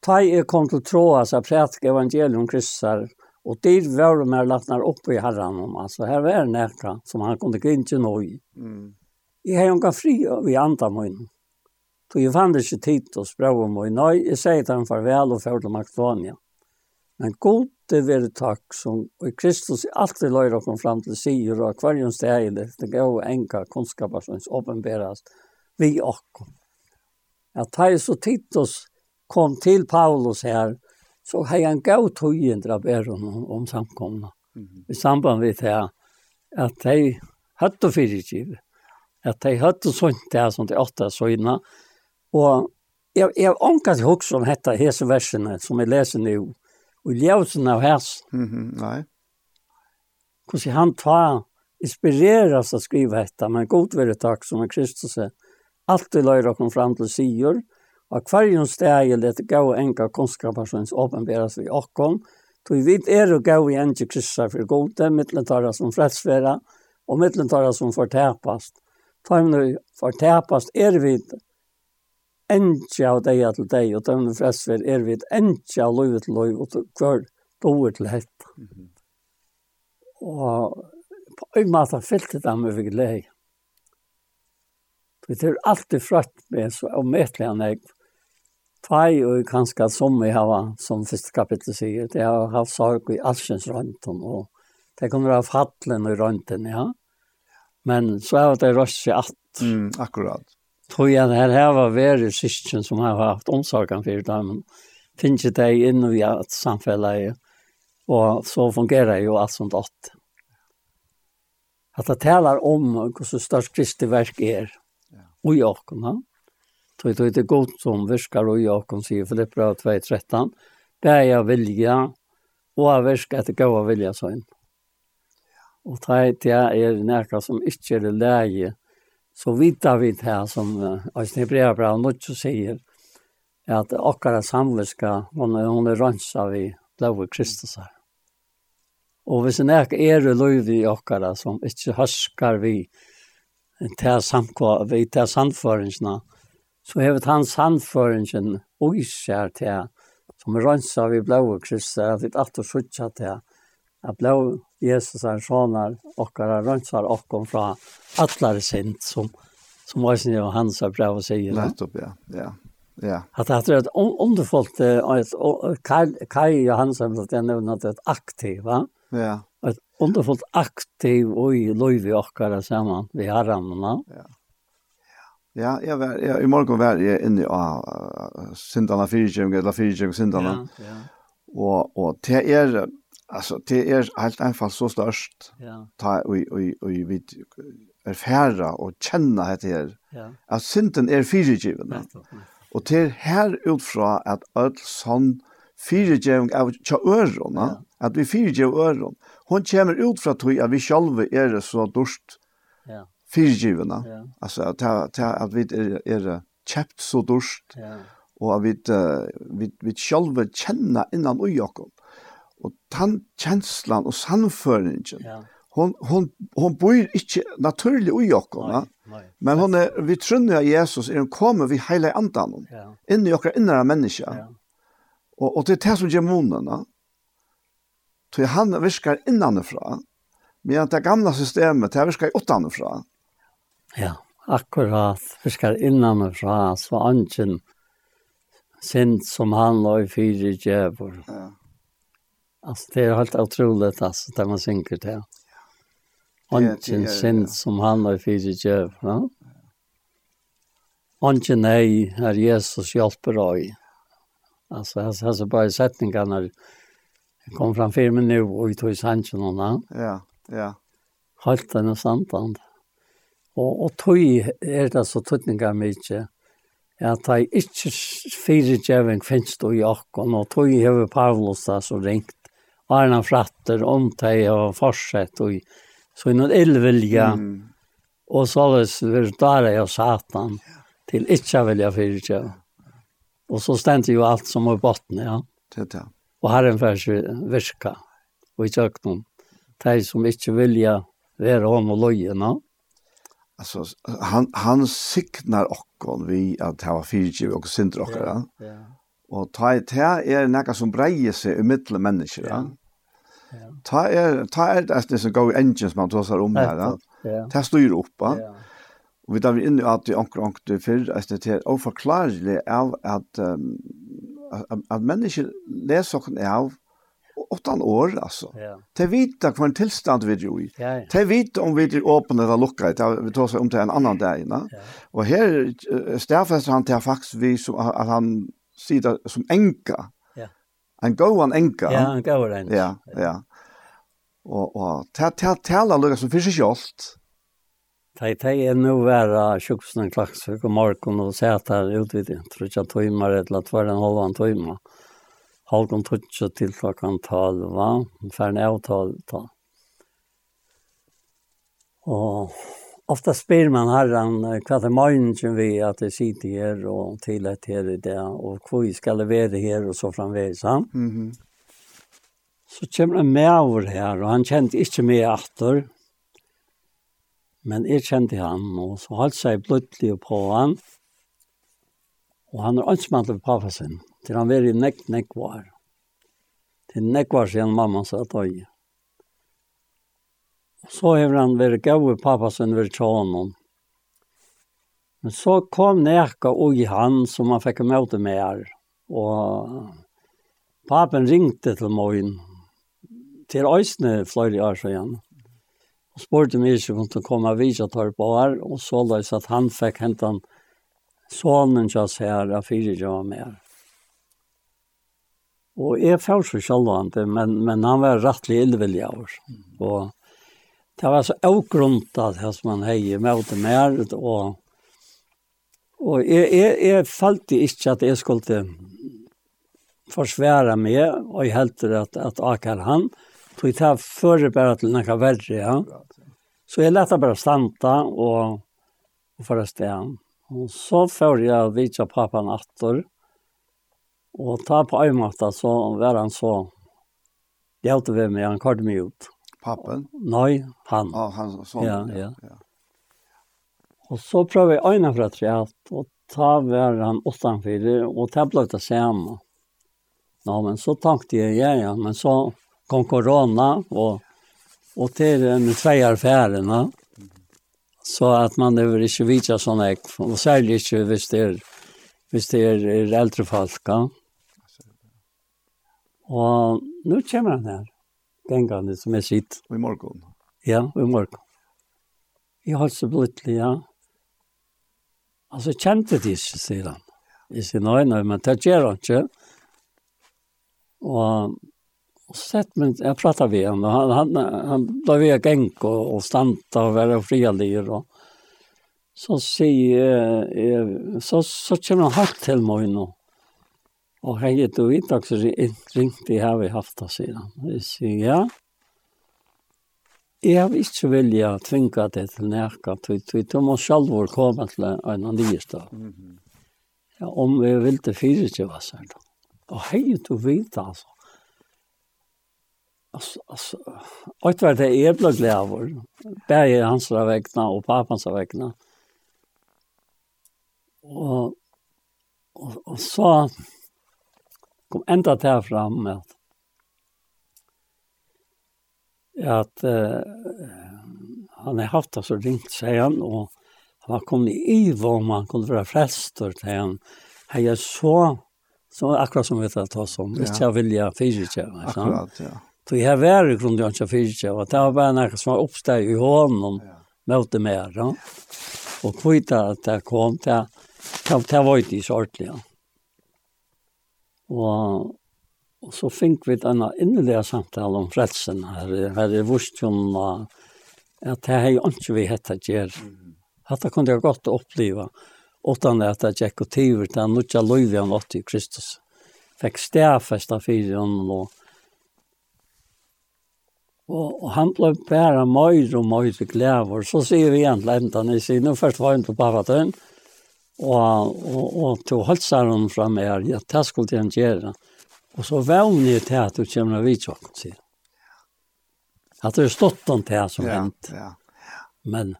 S8: Ta i kom til tråa seg prætke evangelium kryssar og dyr var mer lagt nær i herran om. Altså her var nekka som han kunne grinja nå i.
S1: Mm.
S8: Jeg har unga fri vi andre min. Så jeg fann ikke tid til å spørre om min. Nei, jeg sier til ham farvel og før til Makedonia. Men god det være takk som og Kristus alltid løyre oss fram til sier og hver en sted steg det Det er jo enka kunnskaper som åpenberes vi og. At da så Titus kom til Paulus her, så har jeg han gav tøyen til å bære om samkomna. I samband med det at de hadde fyrtjivet at de hadde sånt det som de åtte søgna. Og jeg, jeg anker ikke også om dette hese versene som jeg leser nå, og ljøsen av hese.
S1: Mm -hmm, nei.
S8: Hvordan han tar, inspireres av skriva dette, men god være takk som er Kristus er. Alltid løyre kom fram til sier, og hverjon steg let gå og enka konskapersons åpenberes vi okkom, tog vi er og gå i til Kristus for gode, midtlentare som fredsfæra, og mittlen tar som fortæpast for nu fortapast er vi enkje av deg til deg, og dømme frestver er vi enkje av løyve til løyve, og hver doer til hett. Og på en måte fyllte det med vi glede. Det er alltid frøtt med så omøtelig han jeg. Tvei og kanskje som vi har, som første kapittel sier, det har haft sorg i Alskjens rønten, og det kommer av fattelen i rønten, ja. Mm Men så har det röst sig att.
S1: Mm, akkurat.
S8: Tror det här her var värre syskon som har haft omsorgen för dem. Finns det inn inne i et samhälle och så fungerar ju alt sånt åt. Att det taler om hur så störst Kristi verk är. Och jag kan Tog det inte godt som virker og jag kan sier Filippra 2.13. Bär jag vilja och jag viskar att det går vilja sånn. Mm. Og det er nekka som ikke er leie, så vita vi det her som Øystein Breabra nå ikke sier, at akkara samviska, hon, hon er rønsa vi lov Kristus her. Og hvis en ek er lov i akkara som ikke huskar vi til samkva, vi til samføringsna, så hevet han samføringen og især til som rønsa vi lov Kristus, at vi atter sutja til at blå Jesus er sånne, okkara rønsar okkom fra atlar sint, som, som var sin og hans er brev og sier.
S1: Nettopp, ja. ja. Ja.
S8: At det er et underfullt, og et, Kai Johannes har blitt nevnt at det er et aktiv, va?
S1: Ja.
S8: Et underfullt aktiv og i lov i okkara sammen, vi har rammene.
S1: Ja. Ja, jeg var, jeg, i morgen var jeg inne i uh, Sintana 4, eller 4, Sintana.
S8: Ja, ja.
S1: Og, og det er, Alltså det är helt enkelt så störst.
S8: Ja.
S1: Ta och och och vi erfara och känna det här.
S8: Ja.
S1: Att synden
S8: är fyrigivande.
S1: Och det är här utfra att all sån fyrigivning av öron, ja. att vi fyrigiv öron. Hon kommer ut från att vi själva är så dörst
S8: ja.
S1: fyrigivande.
S8: Ja.
S1: Alltså att, att, att vi är, är käppt så dörst.
S8: Ja.
S1: Och att vi, vi, vi själva känner innan och Jakob den kjenslan og samføringen,
S8: ja.
S1: hon, hon, hon bor inte naturlig i
S8: oss,
S1: men hon er, vi trunner av Jesus, er hun kommer vi hela andan,
S8: ja.
S1: inn i våra innere mennesker.
S8: Ja.
S1: Og, og det er det som gjør munnen, så han viskar innanifra, men det gamla systemet, det virker utanifra.
S8: Ja, akkurat, virker innanifra, så anken sint som han la i fire djevor.
S1: Ja
S8: Alltså det är helt otroligt alltså där man synker
S1: det. Onken
S8: synd som han har fysiskt gör. Ja? Onken nej, er Jesus hjelper oi. Altså, jeg har så bare setninger når jeg kom fram för mig nu och vi tog i sannsjen og och
S1: Ja, ja.
S8: Halt den och samtand. Og, og tog er det så tuttningar mycket at jeg ikke fire djeving finnes du i akkon, og tog hever Pavlos da så ringt Arna fratter om dig og fortsett og så i noen illvilja
S1: mm.
S8: og så där jag satan till inte vilja fyrtja. Og så stendte jo alt som var botten, ja.
S1: Det ja.
S8: Og Herren förs virka og i tjöknum. De som ikke vilja være om og loja, no?
S1: Alltså, han, han signar okkon vi att ha fyrtja och synder okkar,
S8: ja.
S1: ja. Og ta i te er nekka som breier seg i mittel mennesker, ja. Ta er, ta er det som går engines man tar om
S8: her.
S1: Ta styr
S8: opp.
S1: Og vi tar vi inn i at vi anker anker til før, at det er overklarelig av at, at mennesker leser oss av åttan år alltså.
S8: Ja.
S1: Te vita kvar en tillstånd vi jo i.
S8: Ja,
S1: ja. Te vita om vi er åpne eller lukket, det vi tar seg om til en annan dag innan.
S8: Ja.
S1: Och här stäfas han til faktisk vi som at han sier det som enka En gåan enka.
S8: Ja, en gåan enka.
S1: Ja, ja. Og, og tala lukket som fyrir sjolt.
S8: Tei, tei er nu vera sjuksna klaksvik og morgen og se at sæta utvid i trutja tøymar eller tvar en halvan tøymer. Halkon trutja til klokkan talva, færne avtal ta. Og ofta spyr man herran hva er morgonen vi at det sitter her og tilhet her i det, og hvor jeg skal levere her og så framveis. Ja?
S1: Mm -hmm.
S8: Så kommer han med over her, og han kjente ikke meg etter, men jeg kjente han, og så holdt seg bløttelig på han, og han er ønsmantel på pappa sin, til han var i nekk, nekk var. Til nekk var siden mamma sa at øye. Så har han vært gav i pappa sin ved tjånen. Men så kom Neka og i han som han fikk møte med her. Og papen ringte til morgen til Øysene fløyre år siden. Og spurte meg ikke om hun kom av tar på her, og så løs at han fikk hentet han sonen til oss her, av fire som var med her. Og jeg følte så selv men, men han var rettelig ildvillig av oss. Og det var så avgrunnet här som man hejer mot mer och och jeg, jeg, jeg falt ikke at jeg skulle forsvære meg, och jag heldte att att akar han tog jeg här förr bara til några verre, ja. Så jag lät bara stanta och och förra stan. Och så får jeg vita pappan åter. Och ta på ömata så var han så hjelte vi med, han kallade meg ut.
S1: Pappen?
S8: Nei, han.
S1: Ja, ah, han sånn.
S8: Ja, ja. ja. Og så prøver jeg øynene fra treet, og ta hver han åttanfire, og ta ble det samme. Ja, men så tenkte jeg, ja, ja, men så kom korona, og, og til den tveie affærene, så at man vil ikke vite sånn jeg, og særlig ikke hvis det er, hvis det er, er eldre folk. Ja. Og nå kommer han her gangene som jeg sitt.
S1: Og i morgen?
S8: Ja, i morgen. Jeg har så blitt, ja. Altså, jeg kjente det ikke, sier han. Jeg sier, nei, nei, men det gjør han ikke. Og, og sett, men jeg pratet med han, og han, han, han ble ved gang og, og standa og være frialig, og så sier jeg, så, så kommer han halvt til meg nå. Mm Og hei et og vidt, og så ringte vi her i hafta siden. Jeg sier, ja, jeg har ikke vilja tvinga det til nærka, du må selv komme til en av nye stad. Ja, om vi vil til fire til hva sier du. Og hei et og vidt, altså. Altså, og det var det jeg ble glad av, bare hans vekna og papans vekna. Og, og, og så, kom enda til fram med at at uh, han har haft det så ringt, sier han, og han har kommet i iva om han kunne være frelster til han. Han er så, så akkurat som vi tar ta som, ja. ikke jeg vilja ikke.
S1: Akkurat, ja.
S8: Så jeg har vært i grunnen til han ikke, og det var bare noe som var oppsteg i hånden, ja. møte mer, ja. Og kvita at det kom til, det var ikke så ordentlig, ja. Og, og så fikk vi denne innelige samtale om frelsen her, her i Vurstjon, at det er jo ikke vi hette gjør. Hatta kunne jeg godt oppleva, utan at jeg gikk og tiver til han nødja løyvi han åtte i Kristus. Fikk stedfest av fire ånden og, og, og han ble bare mer og mer glæver. Så sier vi igjen til enda, jeg sier, nå først var han på Bavatøyen, og og, og, og to halsar hon fram er, ja, det skulle han gjøre. Og så vevner jeg til at du kommer av vidtjokken, sier At det er stått om det som
S1: ja,
S8: hent.
S1: Ja, ja.
S8: Men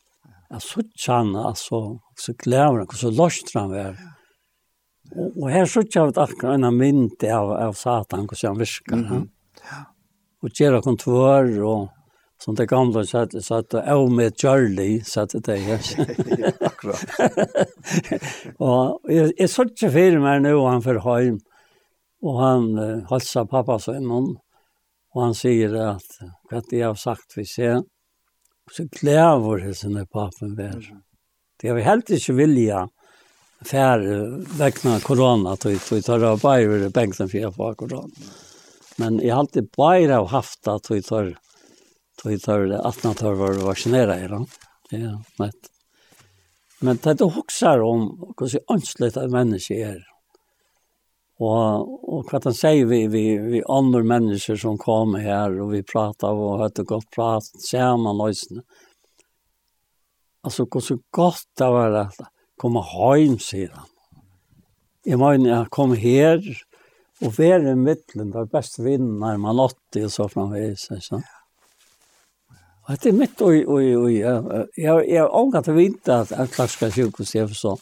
S8: jeg så kjenne, altså, så glæver han, så løst han var. Og, og her så kjenne jeg akkurat en mynd av, av Satan, hvordan han virker. Mm -hmm. Ja. Og gjør han kontor, og, som det gamla satt satt av med Charlie satt det där.
S1: Akkurat.
S8: och jag är så tillfreds med nu han för hem och han uh, hälsar pappa så innan och han säger att vad det har sagt vi ser så kläver det sin pappan vär. Det har vi helt inte vilja fär väckna corona att vi tar av bara bänken för corona. Men jag har alltid bara haft att vi tar Då tar det att när tar var vaccinera i då. Ja, men men det då huxar om hur så anslut av människor är. Och och vad han säger vi vi vi andra människor som kommer här och vi pratar och har ett gott prat samman nästan. Alltså hur så gott det var att komma hem sedan. Jag menar jag kom här och vara i mitten där bäst vinner man 80 och så framvis så. Ja. Att det er mitt oj oj oj Jeg jag har ångat att vite at att klassiska sjukhus er så,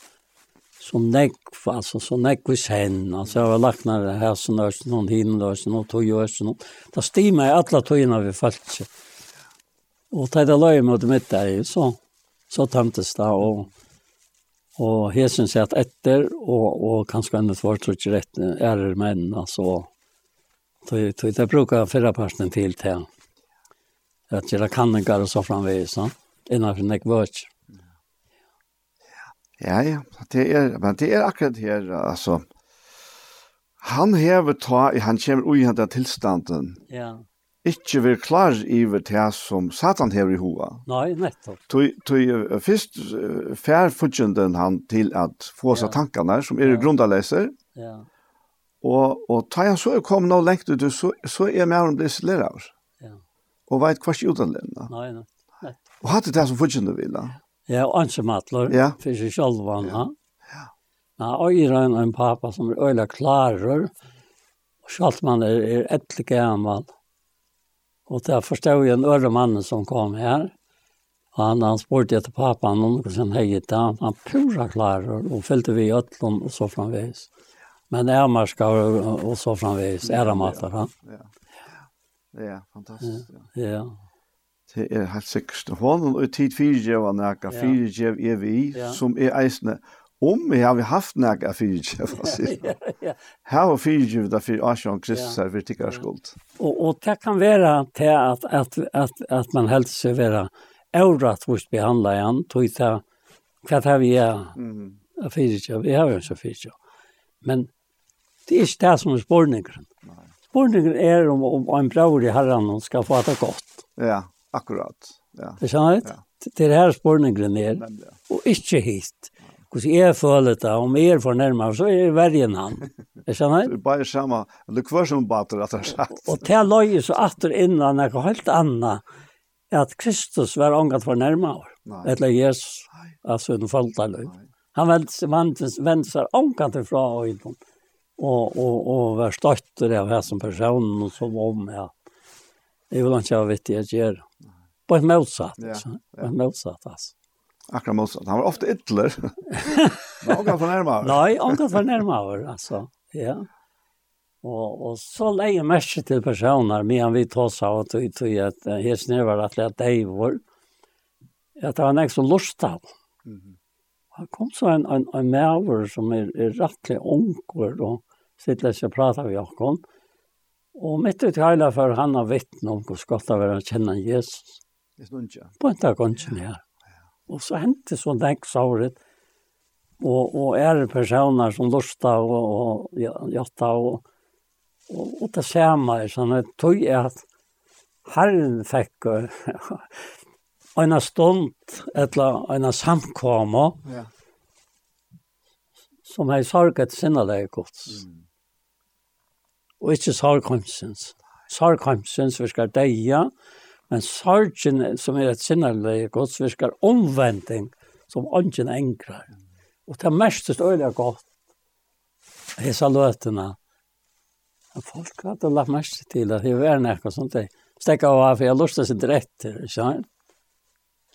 S8: så som altså så näck hos hen Altså jeg har lagt ned det här så nörs någon hin då så något tog jag så något där stimma i alla tojorna vi fallt Og ta det løy mot mitt der, så så tømtes det och och hesen sett efter og och kanske ändå svårt tror ikke rett, er det menn, altså. Så det bruker fyrre parten til till att göra kanningar och så framvis, va? Innanför nek vörts.
S1: Ja, ja, det är, men det är akkurat här, alltså, han hever ta, han kommer ui handa tilstanden.
S8: Ja.
S1: Ikke vil klar iver til som Satan hever i hoa.
S8: Nei, nettopp.
S1: Tui, tui fyrst fær fudgjenden han til at få seg
S8: ja.
S1: tankene som er
S8: ja.
S1: grundaleser.
S8: Ja.
S1: Og, og ta jeg så er kommet noe lengt ut, så, så er med om det
S8: isolerer
S1: og veit kvart utanlända. Nei,
S8: nei. nei.
S1: Og hatt det som fortjente vil.
S8: Ja, og anse matler,
S1: ja.
S8: for seg selv han. Ja. ja. Nei, og jeg er en pappa som er øyla klarer, og selv man er, er etter gammel. Og der forstod jeg en øre mann som kom her, og han, han spurte etter pappa om noe som det, han, han pura klarer, og fylte vi i øtlom og så framvis. Men ærmarskar og, og så framveis, æramater han.
S1: Ja. ja. Ja, fantastiskt.
S8: Ja.
S1: Det er helt sikkert. Hon og tid fyrirgjev av nækka,
S8: nekka,
S1: fyrtjev er vi, som er eisne. Om vi har haft nækka fyrirgjev, hva sier
S8: altså.
S1: Her var fyrtjev da fyrt asjon Kristus her, vi tikkar skuld.
S8: Og, og det kan være til at, at, at, at man helst skal være eurat hos behandla igjen, tog det hva det vi er fyrtjev, vi har jo ikke så fyrtjev. Men det er ikke det som er spårningeren. Spurningen er om, om en bror i herren skal få det godt.
S1: Ja, akkurat. Ja.
S8: Det skjønner jeg? Ja. Det er her spurningen er,
S1: nemlig.
S8: og ikke hit. Hvordan jeg føler det, om jeg er fornærmet, så er det verre enn han. Det skjønner jeg?
S1: Det er bare samme, det er hver som bater, at det er sagt.
S8: Og til løye så atter innan noe helt annet, at Kristus var ångat
S1: fornærmet,
S8: eller Jesus, altså en falt av løy. Han vendte seg ångat fra øynene og, og, og være støtter av her som personen og som om jeg. Jeg vil ikke ha vitt jeg gjør. På et motsatt.
S1: Ja,
S8: ja. På et motsatt, altså.
S1: Akkurat motsatt. Han var ofte ytler. Men han kan fornærme over.
S8: Nei, han kan fornærme over, altså. Ja. Og, og så leier mest til personer, men vi tar seg og tog tog at helt snøver at det er vår. At det var nek som lust av. Mm -hmm. Han kom så en, en, en maver som er, er rettelig onker og sitter og pratar vi om Og mitt ut hele for han har vittne om hvor godt det var å kjenne Jesus.
S1: Det stod ikke.
S8: På en dag ikke her. Og så hendte så deg såret. Og, og er det personer som lusta og, og jatta og, og, og det ser meg sånn at tog er at herren fikk en stund eller en samkomma
S1: ja.
S8: som har sorget sinne deg gods. Mm og ikke sarkomsens. Sarkomsens virker deia, men sorgen som er et sinnerlig gods virker omvending som ånden engrar. Og det mest øyelig godt hesa løtene. Folk hadde lagt mest til at det var noe sånt. Det Stekka av for jeg lustet seg dretter, ikke sant?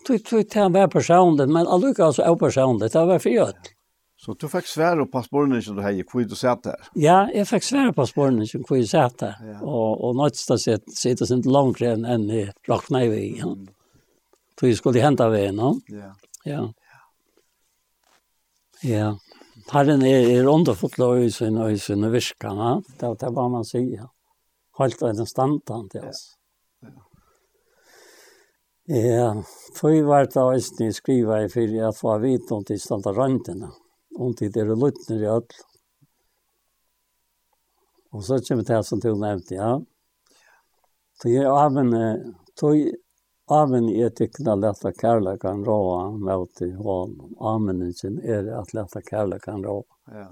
S8: Tui, tui, det var personlig, men allukka altså er personlig, det var for jødel.
S1: Så du fikk svære på sporene som du heier, hvor du satt der?
S8: Ja, jeg fikk svære på sporene som hvor jeg satt der.
S1: Ja.
S8: Og, og nødsta sitter sin langt enn enn i rakna i veien. Mm. Så jeg skulle hente veien, no?
S1: Ja.
S8: Ja. Ja. Herren er, er underfullt underfotla øysen og øysen og virkene. Det er det man sier. Helt og en standant, ja. Yes. Ja, tog var det øysen jeg skriver i fyrir at få vite om tilstanda røntene. Ja om tid er det i alt. Og så kommer det som du nevnte, ja. Så jeg avvende, tog avvende i etikken av lette kærlekan råa mot i hånd. Avvendingen er at lette kærlekan råa.
S1: Ja.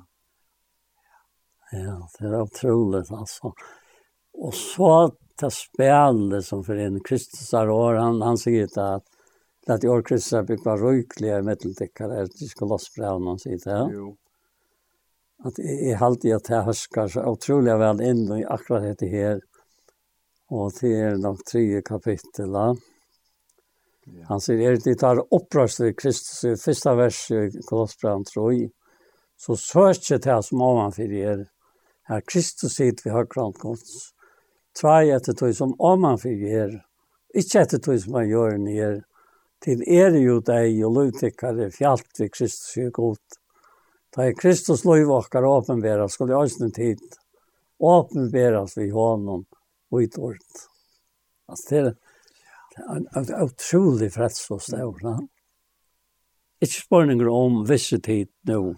S8: Ja, det er otroligt alltså. Och så det spelet som för en Kristus har år, han, han säger att til at i år kristna bygg var røyklige middeldikkar, er det ikke lossbrevnen sier det, ja?
S1: Jo.
S8: Att jeg halte att jeg husker så otroligt väl in i akkurat det här. Och det är nog tre kapitel. ja. Han säger, er det tar upprörst i Kristus, i første vers i Kolossbrevn, tror jag. så søker det som ovanför er, her Kristus sitt vi har krant gods, tvei etter tog som ovanför er, ikke etter tog som han gjør nere, til er jo deg og lovtikkare fjallt vi Kristus er god. Da er Kristus lov okkar åpenbæra, skulle jeg også tid åpenbæras vi honom og i dårlig. Altså, det er en en utrolig freds og stavr. Ikke spørninger om visse tid nå,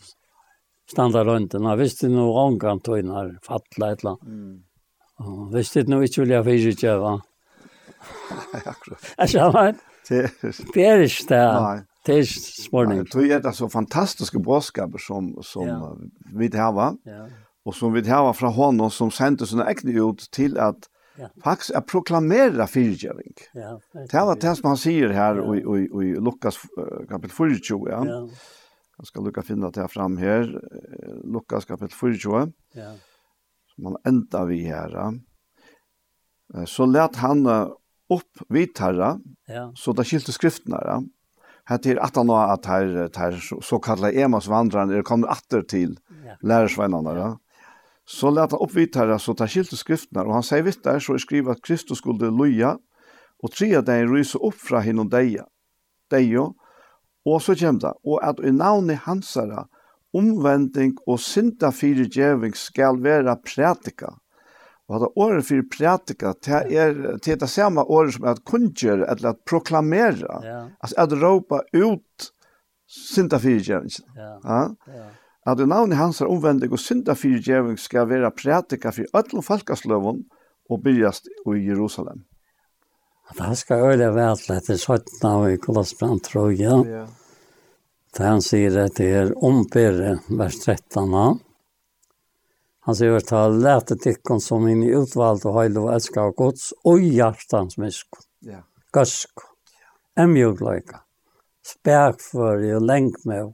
S8: standa rundt den. Hvis det nå omgang tog inn her, fattla et eller annet. Hvis det nå ikke vil jeg fyrirkjøve.
S1: Akkurat.
S8: Jeg skjønner
S1: det
S8: er ikke det.
S1: Nei.
S8: Det är spørning.
S1: Jag tror det är så fantastiske bådskaper som, som
S8: ja.
S1: vi har. Va?
S8: Ja.
S1: Och som vi har fra honom som sendte sina äkna ut til at
S8: ja.
S1: faktisk er proklamera fyrtjöving.
S8: Ja,
S1: det var det som han sier her ja. i, i, i Lukas kapitel 24. ja.
S8: ja.
S1: Jag ska lucka finne det här fram här. Lukas kapitel 24.
S8: Ja.
S1: Som han enda vi här. Så lät han opp vid tarra,
S8: ja.
S1: så det skilte skriftene ja. Hette er at han har at her, her såkallet Emas vandreren er kommet atter til
S8: ja.
S1: lærersvennerne. Ja. Så lät han opp vidt herre, så där skilte skriftene, og han sier vidt der, så er skrivet at Kristus skulle loja, og tre av deg ryser opp fra hinon deia, deio, og så kommer det, og at i navnet hansara herre, omvending og synda fire djeving skal være prætika, Og at året fyrir prætika, det er til det samme året som er at kunngjør, eller at proklamera,
S8: Ja.
S1: Altså at råpa ut synda fyrtjevingen.
S8: Ja.
S1: ja.
S8: ja.
S1: At i navnet hans er omvendig, og synda fyrtjeving skal være prætika fyrir alle falkasløven og byrjast i Jerusalem.
S8: At han skal øye vel etter 17 av i Kolosbrand, tror jeg.
S1: Ja.
S8: For han sier at det er ombere, vers 13 av. Han sier at han lærte tikkene som inn i utvalgte høyde og elsker av gods, og hjertens misk.
S1: Ja.
S8: Gøsk. Emjøgløyka. Spærkføri og lengt med.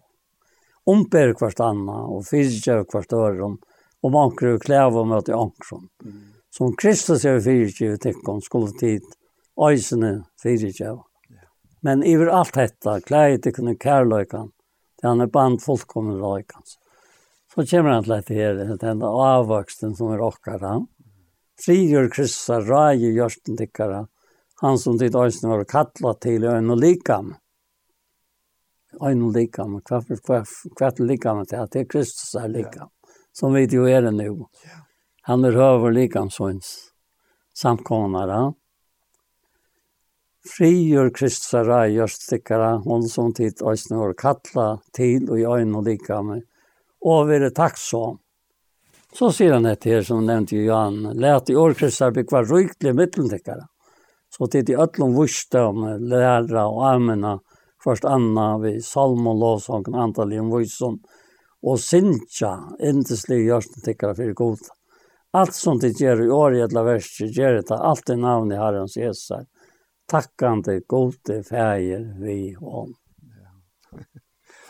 S8: Omber hvert anna og fyrtjøv hvert øren. Og manker og klæver med til ankron. Mm. Som Kristus er fyrtjøv tikkene skulle tid. Øysene fyrtjøv. Ja. Men iver alt dette, klæder tikkene kærløykan, til han er band fullkomne røykans. Så kommer han til dette her, den avvoksten som er okkara. Frigjør Kristus kryssa, ræge gjørsten tikkara. Han som ditt øyne var kattla til øyne og likam. Øyne og likam, hvert likam til at det er Kristus er likam. Som vi jo er det nå. Han er høver likam sånns samkomnare. Frigjør Kristus er ræge gjørsten tikkara. Han som ditt øyne var kattla til og i øyne og likam og være takksom. Så sier han etter her, som nevnte Johan, let i årkristar bygge ryktelige mitteltekkere. Så tid i øtlom vursdom, læra og amena, først anna vi salm og lovsången, en vursom, og sinja, indeslige gjørstentekkere for god. Alt som de gjør i år i etla verset, gjør det alt i navn i Herrens Jesus, Takkande, gode, feir, vi om.»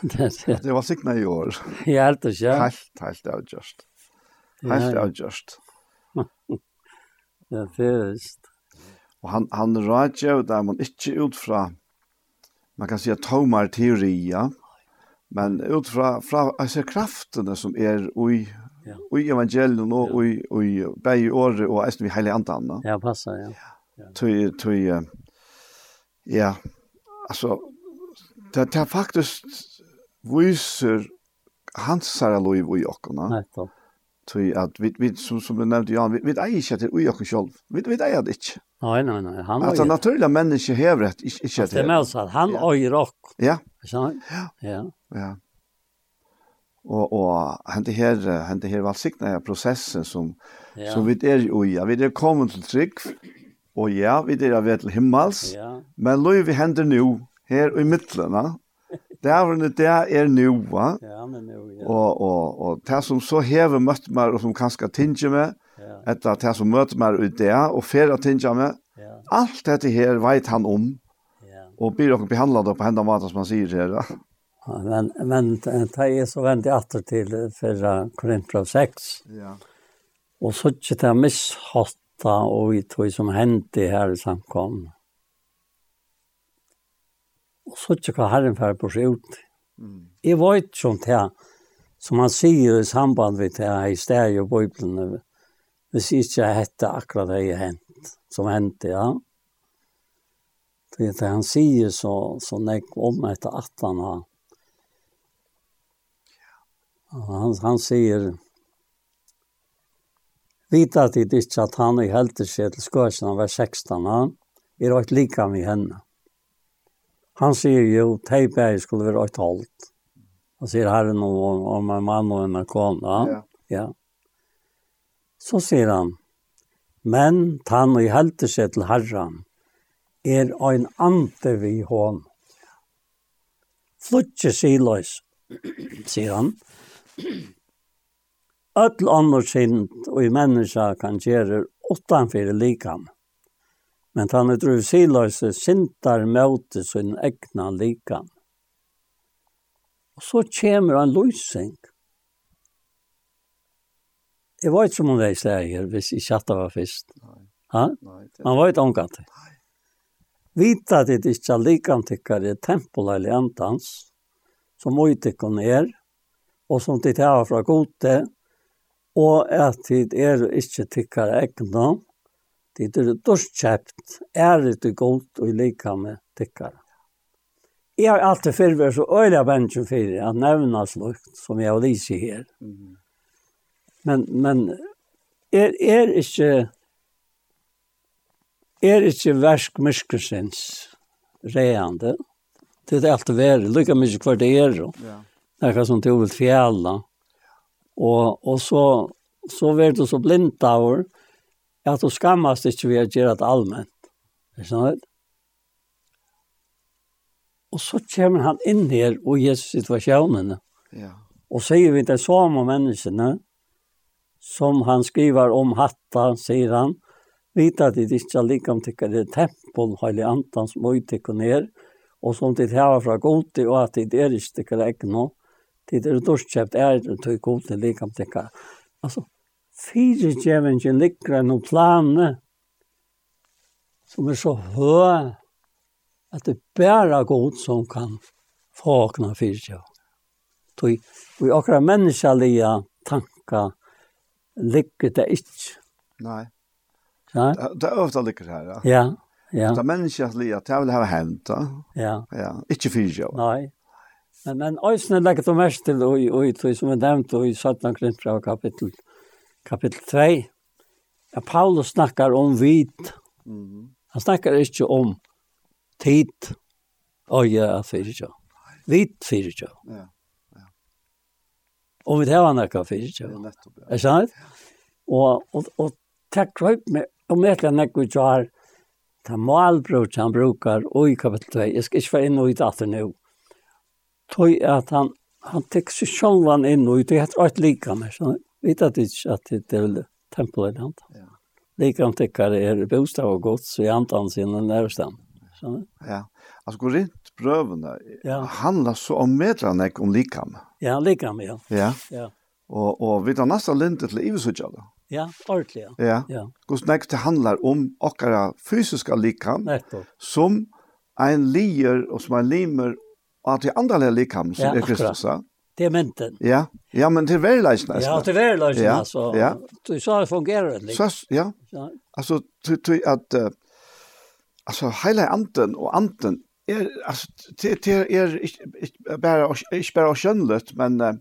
S8: det
S1: var sikna i år.
S8: Helt og.
S1: Helt, helt avgjørst. Helt avgjørst.
S8: ja, det er vist.
S1: Og han, han radjer der man ikke ut fra, man kan si at tomar teorier, men ut fra, fra altså, kraftene som er ui,
S8: ja.
S1: ui evangelion og ui, ui bei året og eisen vi heilig andan.
S8: Ja, passer, ja.
S1: ja. Tui, tui, ja, altså, det, det er faktisk viser hansara loiv ui okkona.
S8: Nettopp.
S1: Tui at vi, vi som, som du nevnte, Jan, vi, vi eier ikke til ui okken sjolv. Vi, vi eier det ikke.
S8: Nei, nei, nei. Han
S1: altså, naturlig menneske hever et ikke, ikke.
S8: Det er altså, han
S1: ja.
S8: eier okk.
S1: Ja.
S8: Ja. Ja.
S1: ja. Og, og hente her, hente her valsikna er prosessen som,
S8: ja.
S1: som vi er i Ja, Vi er kommet til trygg, og ja, vi er ved til himmels,
S8: ja.
S1: men loiv vi hender nu, her i midtlena, Det er det der er nu, va?
S8: Ja, men nu, ja.
S1: Og, og, og det som så hever møtt meg, og som kanskje tinger meg,
S8: ja.
S1: etter det som møter meg ut det, og fer at tinger meg,
S8: ja.
S1: alt dette her vet han om,
S8: ja.
S1: og blir dere behandlet på hendene maten som han sier her, ja.
S8: ja men, men det er så vendig atter til fyrre Korintra 6.
S1: Ja.
S8: Og så ikke det mishatta og i tog som hendte her i samkommet og så ikke hva herren fer på seg ut. Mm. Jeg vet sånt her, som han sier i samband med det her i stedet i Bibelen, hvis ikke jeg hette akkurat det jeg hent, som hendte, ja. Det er han sier så, så nek om etter at han har. Han, han sier, Vita tid ikke at han i helter seg til skøsene var 16, han er også lika med henne. Mm Han sier jo, teipa jeg skulle være et halvt. Han sier herren om, om en mann og en kone.
S1: Ja.
S8: ja. Så sier han, men tann og helte seg til herren er ein ante vi hon. Flutje siløys, sier han. Öll annor sind og i menneska kan gjøre utanfyrir likam. Men han er drøv siløse sintar møte sin egna likan. Og så kommer han løsning. Jeg vet som om det er slæger, hvis jeg at var først. Ha? Man vet omgang det. Vita det ikke er likan tykker er tempel eller antans, som uttykken er, og som de tar fra gode, og at det er ikke tykker egna, Det er dørskjøpt, er det godt og like med tykkere. Jeg har alltid før vært så øyelig bensjen fyrir at nevna slukt, som jeg har lyst i her. Men, men er, er ikke er ikke versk myskelsens reande. Det er alltid vært, lykka mye hver det er.
S1: Ja.
S8: Nekka som til å fjæla. Og, og så, så vært du så blind av at du skammast ikke ved å gjøre det allmänt. Er sånn Og så kommer han inn her og Jesus situasjonene.
S1: Ja.
S8: Og sier vi det samme menneskene, som han skriver om hatta, sier han, vita at det ikke er likam tykker det er tempel, heilig antan som uttykker ned, og som det her fra gode, og at det er ikke tykker det ikke noe. Det er dorskjøpt er det tykker gode likam tykker. Altså, fyrirgevingen ligger en planer som er så høy at det bare er god som kan få åkna fyrirgevingen. Tog vi akkurat menneskelige tanker ligger det ikke.
S1: Nei.
S8: Ja?
S1: Det er ofte ligger her, ja.
S8: Ja, ja.
S1: Det er menneskelige, det vil ha hent, da.
S8: Ja.
S1: Ja, ikke fyrirgevingen.
S8: Nei. Men, men øyne legger det mest til, og, og, og, som er nevnt, og i 17 krimper av kapitel 2, at Paulus snakkar om vit.
S1: Mm.
S8: Han snakkar ikkje om tid, øye fyrir Vid fyrir jo.
S1: ja.
S8: Og vi heva nekka fyrir
S1: tja. Er
S8: sant? Og, og, og takk røyp med, og medlega nekka vi tjar, ta malbrot han brukar, og i kapitel 2, jeg skal ikke være inn og i datter nå. tog at han, han tek seg sjålan inn og i det heter alt lika med, sånn vet att det att det är väl eller han.
S1: Ja.
S8: Likadant tycker är bostad och gott så i antan sin närstam. Så.
S1: Ja. Alltså går rent prövna.
S8: Ja.
S1: Handlar så om medlarna om likam.
S8: Ja, likam ja.
S1: Ja.
S8: Ja.
S1: Och och vi tar nästa lint till Ivesudjala.
S8: Ja, ordentligt. Ja.
S1: Ja.
S8: ja.
S1: Gust nästa handlar om okkara fysiska likam
S8: Netto.
S1: som en lier och som en limer och att det andra likam som
S8: ja, är
S1: Kristus. Ja,
S8: Det är mynten.
S1: Ja. Ja, men til verleis
S8: nesten. Ja, til verleis
S1: ja.
S8: altså.
S1: Ja.
S8: Du sa det fungerer litt.
S1: Så, ja.
S8: ja.
S1: Altså, du, du, at, uh, altså, hele anden og anden, er, altså, til, til er ikke, ikke bare, ikke bare skjønnelig, men uh,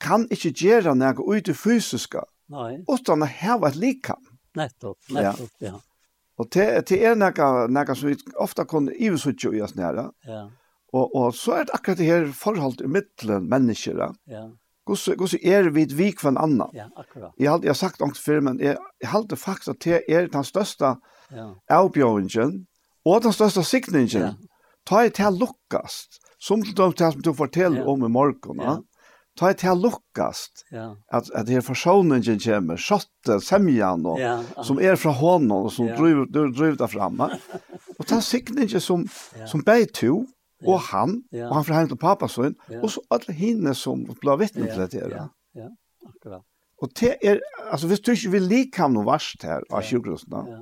S1: kan ikke gjøre noe ut i fysiske,
S8: Nei.
S1: utan å heve et likam.
S8: Nettopp, nettopp, ja. ja.
S1: Og det, det er noe, noe som vi ofte kunne ivesutje i oss nære.
S8: Ja.
S1: Og, og så er det akkurat det her forhold i middelen mennesker.
S8: Ja.
S1: Hvordan, hvordan er vi vik for en annen?
S8: Ja, akkurat.
S1: Jeg har jeg sagt angst før, men jeg, jeg halde faktisk at det er den største
S8: ja.
S1: avbjøringen, og den største signingen.
S8: Ja.
S1: Ta et til lukkast. Som til dem som du forteller
S8: ja.
S1: om i morgen.
S8: Ja.
S1: Ta et til lukkast.
S8: Ja.
S1: At, at det er forsoningen kommer, skjøttet, semjan, og,
S8: ja.
S1: som er fra hånden og som
S8: ja.
S1: driver, driver det fremme. og ta signingen som,
S8: ja.
S1: som begge to, og han,
S8: ja.
S1: og han fra hjem til pappa sin,
S8: ja.
S1: og så alle hinne som ble vittne til dette.
S8: Ja, ja, akkurat.
S1: Og det er, altså hvis du ikke vil like ham noe verst her av sjukhusene,
S8: ja.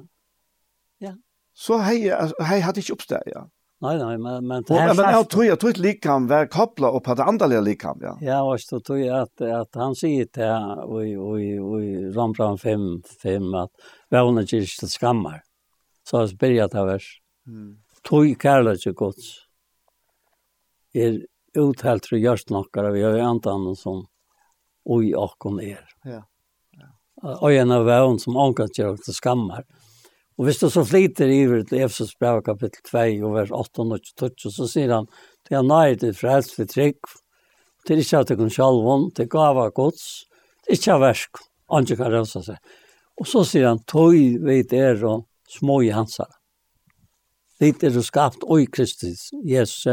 S8: ja.
S1: så hei, hei hadde ikke oppstått, ja.
S8: Nei, nei, men, men
S1: det här... Men jeg tror, jeg tror att likam var kopplat upp att like ham, ja.
S8: Ja, og så tror jeg at, at han sier til i, i i Rambran 5, 5 att världen är inte skammar. Så har jeg börjat av vers. Mm. Tog kärlek gods. Guds er uthelt gjørst görsnackare vi har jo antan som oi och er.
S1: Ja.
S8: Ja. Och en av vevn som ankat gör til skammar. Og hvis du så flyter i över till Efesos brev kapittel 2 og vers 8 og 12 så sier han det er när til frelst för trygg til ikke at det kött kan skalvon till gava gods det är värsk anke kan rösa seg. Og så sier han toj vet er og små i hansar. Vet er är skapt oi Kristus Jesus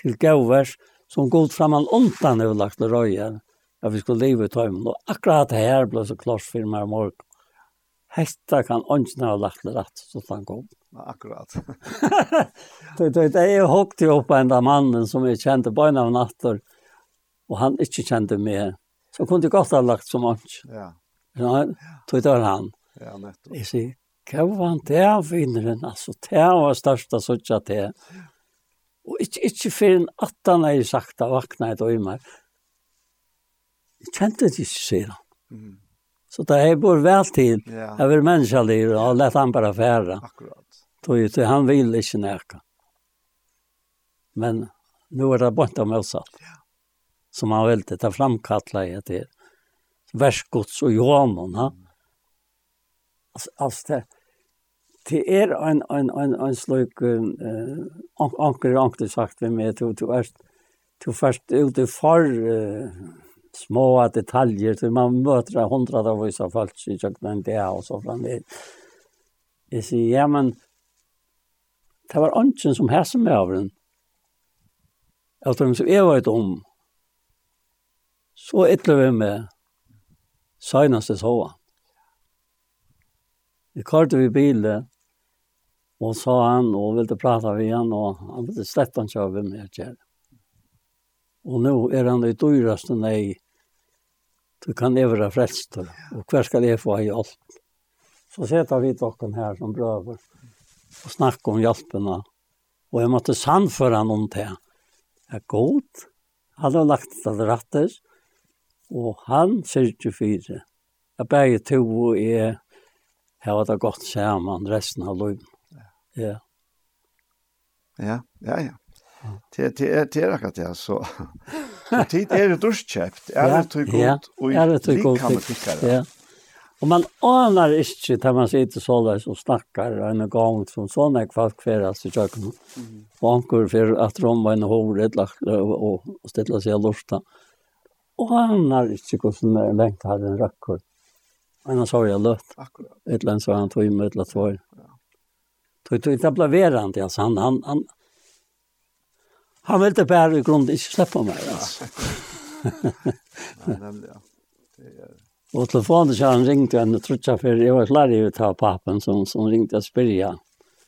S8: til gavers som god framan ontan har lagt til röja at vi skulle leva i tøymen. Og akkurat det här blev så klart för mig morgen. Hetta kan ånden ha lagt til rett, så han kom.
S1: Akkurat.
S8: det, det, det är jo på en av mannen som jeg kjente på en av natter, og han ikke kjente meg. Så kunne jeg godt ha lagt som ontan.
S1: Ja.
S8: Ja, tog det han.
S1: Ja, nettopp.
S8: Jeg sier, hva var det vinneren, altså, det var største suttje til. Og ikke, ikke før en attan har sagt at vakna et øymer. Jeg kjente det ikke, sier han.
S1: Mm.
S8: Så det er bare vel til.
S1: Ja.
S8: Jeg vil menneskelig, og lett han bare fære.
S1: Akkurat.
S8: Tog ut, han vil ikke nærke. Men nå er det bare om motsatt. Ja. Som han vil til, det framkattler jeg til. Versgods og Johanon, ha? Mm. Altså, altså det, det er en, en, en, en slik uh, anker, anker sagt ved meg, du, du er du først ute for uh, små detaljer, så man møter hundra av oss av folk i kjøkkenen det og så fremdeles. Jeg sier, ja, men det var ønsken som hæsen med av den. Jeg tror som jeg vet om, så etter vi med seneste sova. Vi karte vi bilen, og sa han og ville prata med han og han ville slett han kör med mig kär. Och nu är han i dyraste nei, Du kan överra frelst, og hver skal jeg få i allt. Så setter vi dere her som brøver og snakker om hjelpene. Og jeg måtte sannføre han om Det Det er godt. Han har lagt det rättes. Og han ser ikke fire. Jeg begge to og jeg har det godt sammen resten av livet. Ja.
S1: Ja, ja, ja. Det det är det är akkurat det så. Tid är det duschkäft. Är det tog gott och
S8: är det tog
S1: gott.
S8: Ja. Och man anar inte när man sitter så där och snackar en gång som såna kvart kväras i köket. Och ankor för att rom var en hovet och och ställa sig lusta. Och anar inte hur som längt hade en rackor. Men han sa jag lött.
S1: Akkurat.
S8: Ett land så han tog med ett lat var. Det tog inte blaverande alltså han han han han ville bara i grunden inte släppa mig
S1: alltså. Nej, ja.
S8: Och telefonen så han ringte en trutja for jeg var klar i å ta pappen som som ringte og spyrja.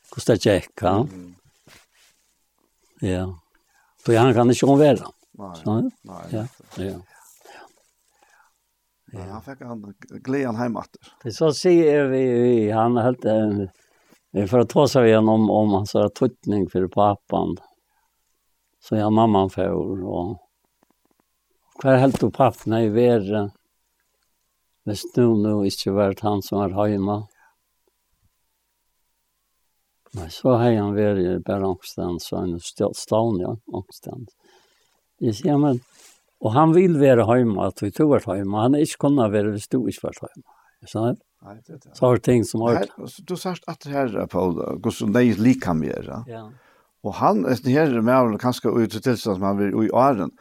S8: hvordan det gikk Ja. ja För han kan ikke omvære
S1: nei,
S8: Nej.
S1: Nej.
S8: Ja. Ja.
S1: Ja, han fikk han glädjen hemåt.
S8: Det så ser vi han helt För att ta sig igenom om hans tuttning för pappan. Så jag mamman får och kvar helt upp pappan i värre. Men nu nu inte vart han som var hemma. Men så har han varit i omstans så han stån ja omstans. Jag ser men och han vill vara hemma att vi tror vart hemma. Han är inte kunna vara vi stod i vart hemma. Så Så har ting som har...
S1: Du sagt at det her, Paul, går som deg lika mer. Ja. Og han, det her med å kanskje ut til tilstand som han vil i åren,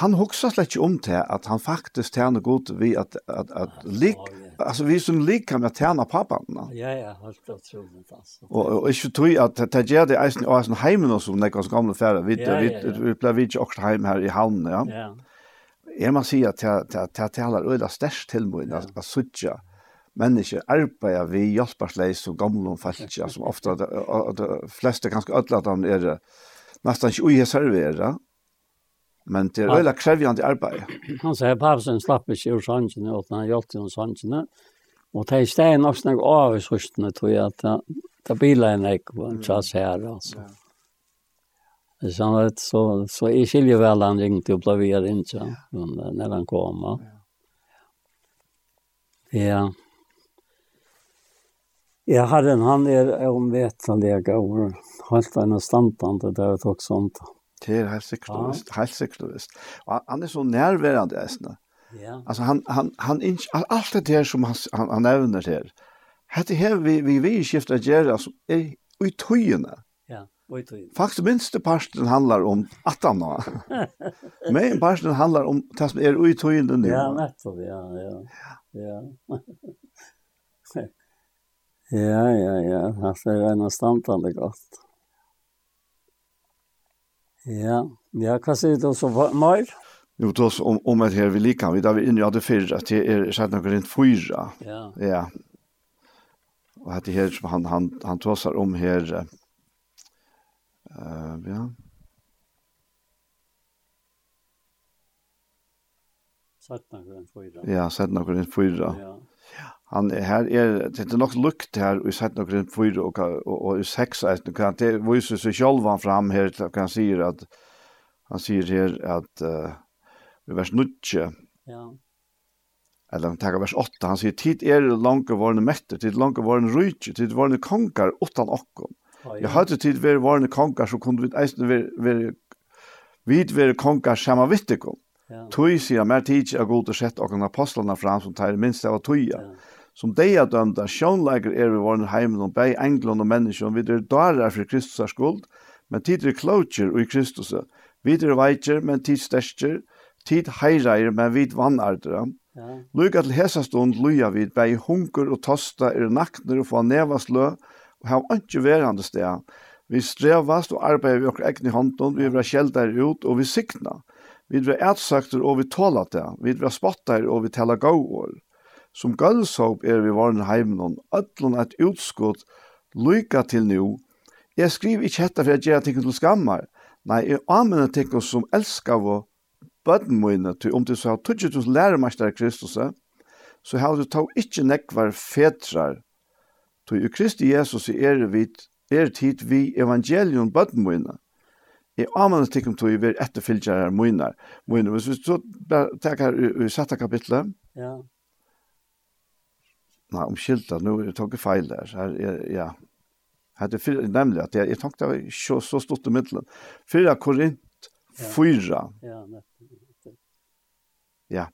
S1: han husker slett ikke om til at han faktisk tjener godt ved at, at, at lik, altså vi som lika med tjener pappaen.
S8: Ja, ja, helt utrolig. Altså.
S1: Og, og ikke tog at det gjør det eisen i åren heimen og som nekker oss gamle færre, vi,
S8: ja, ja, ja.
S1: vi, ble vi ikke også heim her i havnen, ja.
S8: ja.
S1: Jeg må si at det taler øyla størst til meg, at sutja, människor arbetar vi hjälparsleis och gamla och falska som ofta de flesta ganska ödla att de är nästan inte oje servera men det
S8: är
S1: väldigt krävande arbete.
S8: Han säger Pavsen slapp inte ur sanchen och han hjälpte ur sanchen och det är stägen också något av i sörstene tror jag att det det bilar en ek på en chans här alltså. Så så så är skiljer väl han ringte vi blev inte när han kom. Ja. Ja. Ja, Herren han är omvetande over Helt en standande där och också sånt.
S1: Det är helt säkert, helt säkert. Han är så närvarande äsna.
S8: Ja.
S1: Alltså han han han allt det där som han han, han nämner här. hette här vi vi vi skiftar gärna som är i tojuna.
S8: Ja, i tojuna.
S1: Faktiskt minste parten handlar om att han Men parten handlar om det som är i tojuna nu.
S8: Ja, nettopp, ja, ja. Ja. ja. Ja, ja, ja. Hatta er en standande godt. Ja, ja, hva sier du så mer?
S1: Jo, då om om det här vi lika vi där vi inne hade fyra det är så några rent fyra.
S8: Ja.
S1: Ja. Och hade här som han han han tosar om här eh ja.
S8: Sätt några rent fyra.
S1: Ja, sätt några rent fyra.
S8: Ja
S1: han her er det er nok lukt her og sett nok rundt fyra og og seks det kan det viser seg selv han fram her kan sier at han sier her at uh, vers 9
S8: ja
S1: eller han tar vers 8 han sier tid er langt vorne metter tid langt vorne rujt tid vorne konkar utan okkom
S8: ja,
S1: Jeg hadde tid være vorne konkar, så kunne vi eisen være, være, vid være konkar sama vittikum.
S8: Ja.
S1: Tui sier mer tid er god å sette og apostlene fram som tar minst av tuja.
S8: Ja
S1: som de er dømte, sjånleikere er vi våren heimen og bei englene og menneskene, vi er dårer for Kristus er skuld, men tid er klokjer og i Kristus. Vi er veitjer, men tid størstjer, tid heireier, men vi vannardere.
S8: Ja.
S1: Lykke til hesa stund lyja vid bei hunker og tosta er nakner og få nevaslø, og hav ikke verande sted. Vi strevast og arbeider vi okkur egni hånden, vi vil skjelda ut og vi sikna. Vi vil etsakter, og vi tåla det, vi vil spotta og vi tala gåår som gulsåp er vi varen heimen om, ødlun et utskott lyka til nu. Jeg skriver ikke hetta for jeg gjør ting til skammar. Nei, jeg anmenner ting som elskar og bøtten mine, til om du så har til læremester Kristus, så har du tog ikke nekvar fetrar. Til i Kristi Jesus er vi er tid vi evangelium bøtten mine. Jeg anmenner ting om tog vi er etterfylgjere mine. Mine, hvis vi så tar her i sjette kapitlet,
S8: ja.
S1: Nei, om skilta nu er det tog feil der. Her er, ja. Her er för nemlig at jeg, jeg tok det så så stort i middelen. Fyra Korint fyra.
S8: Ja, nettopp.
S1: Ja.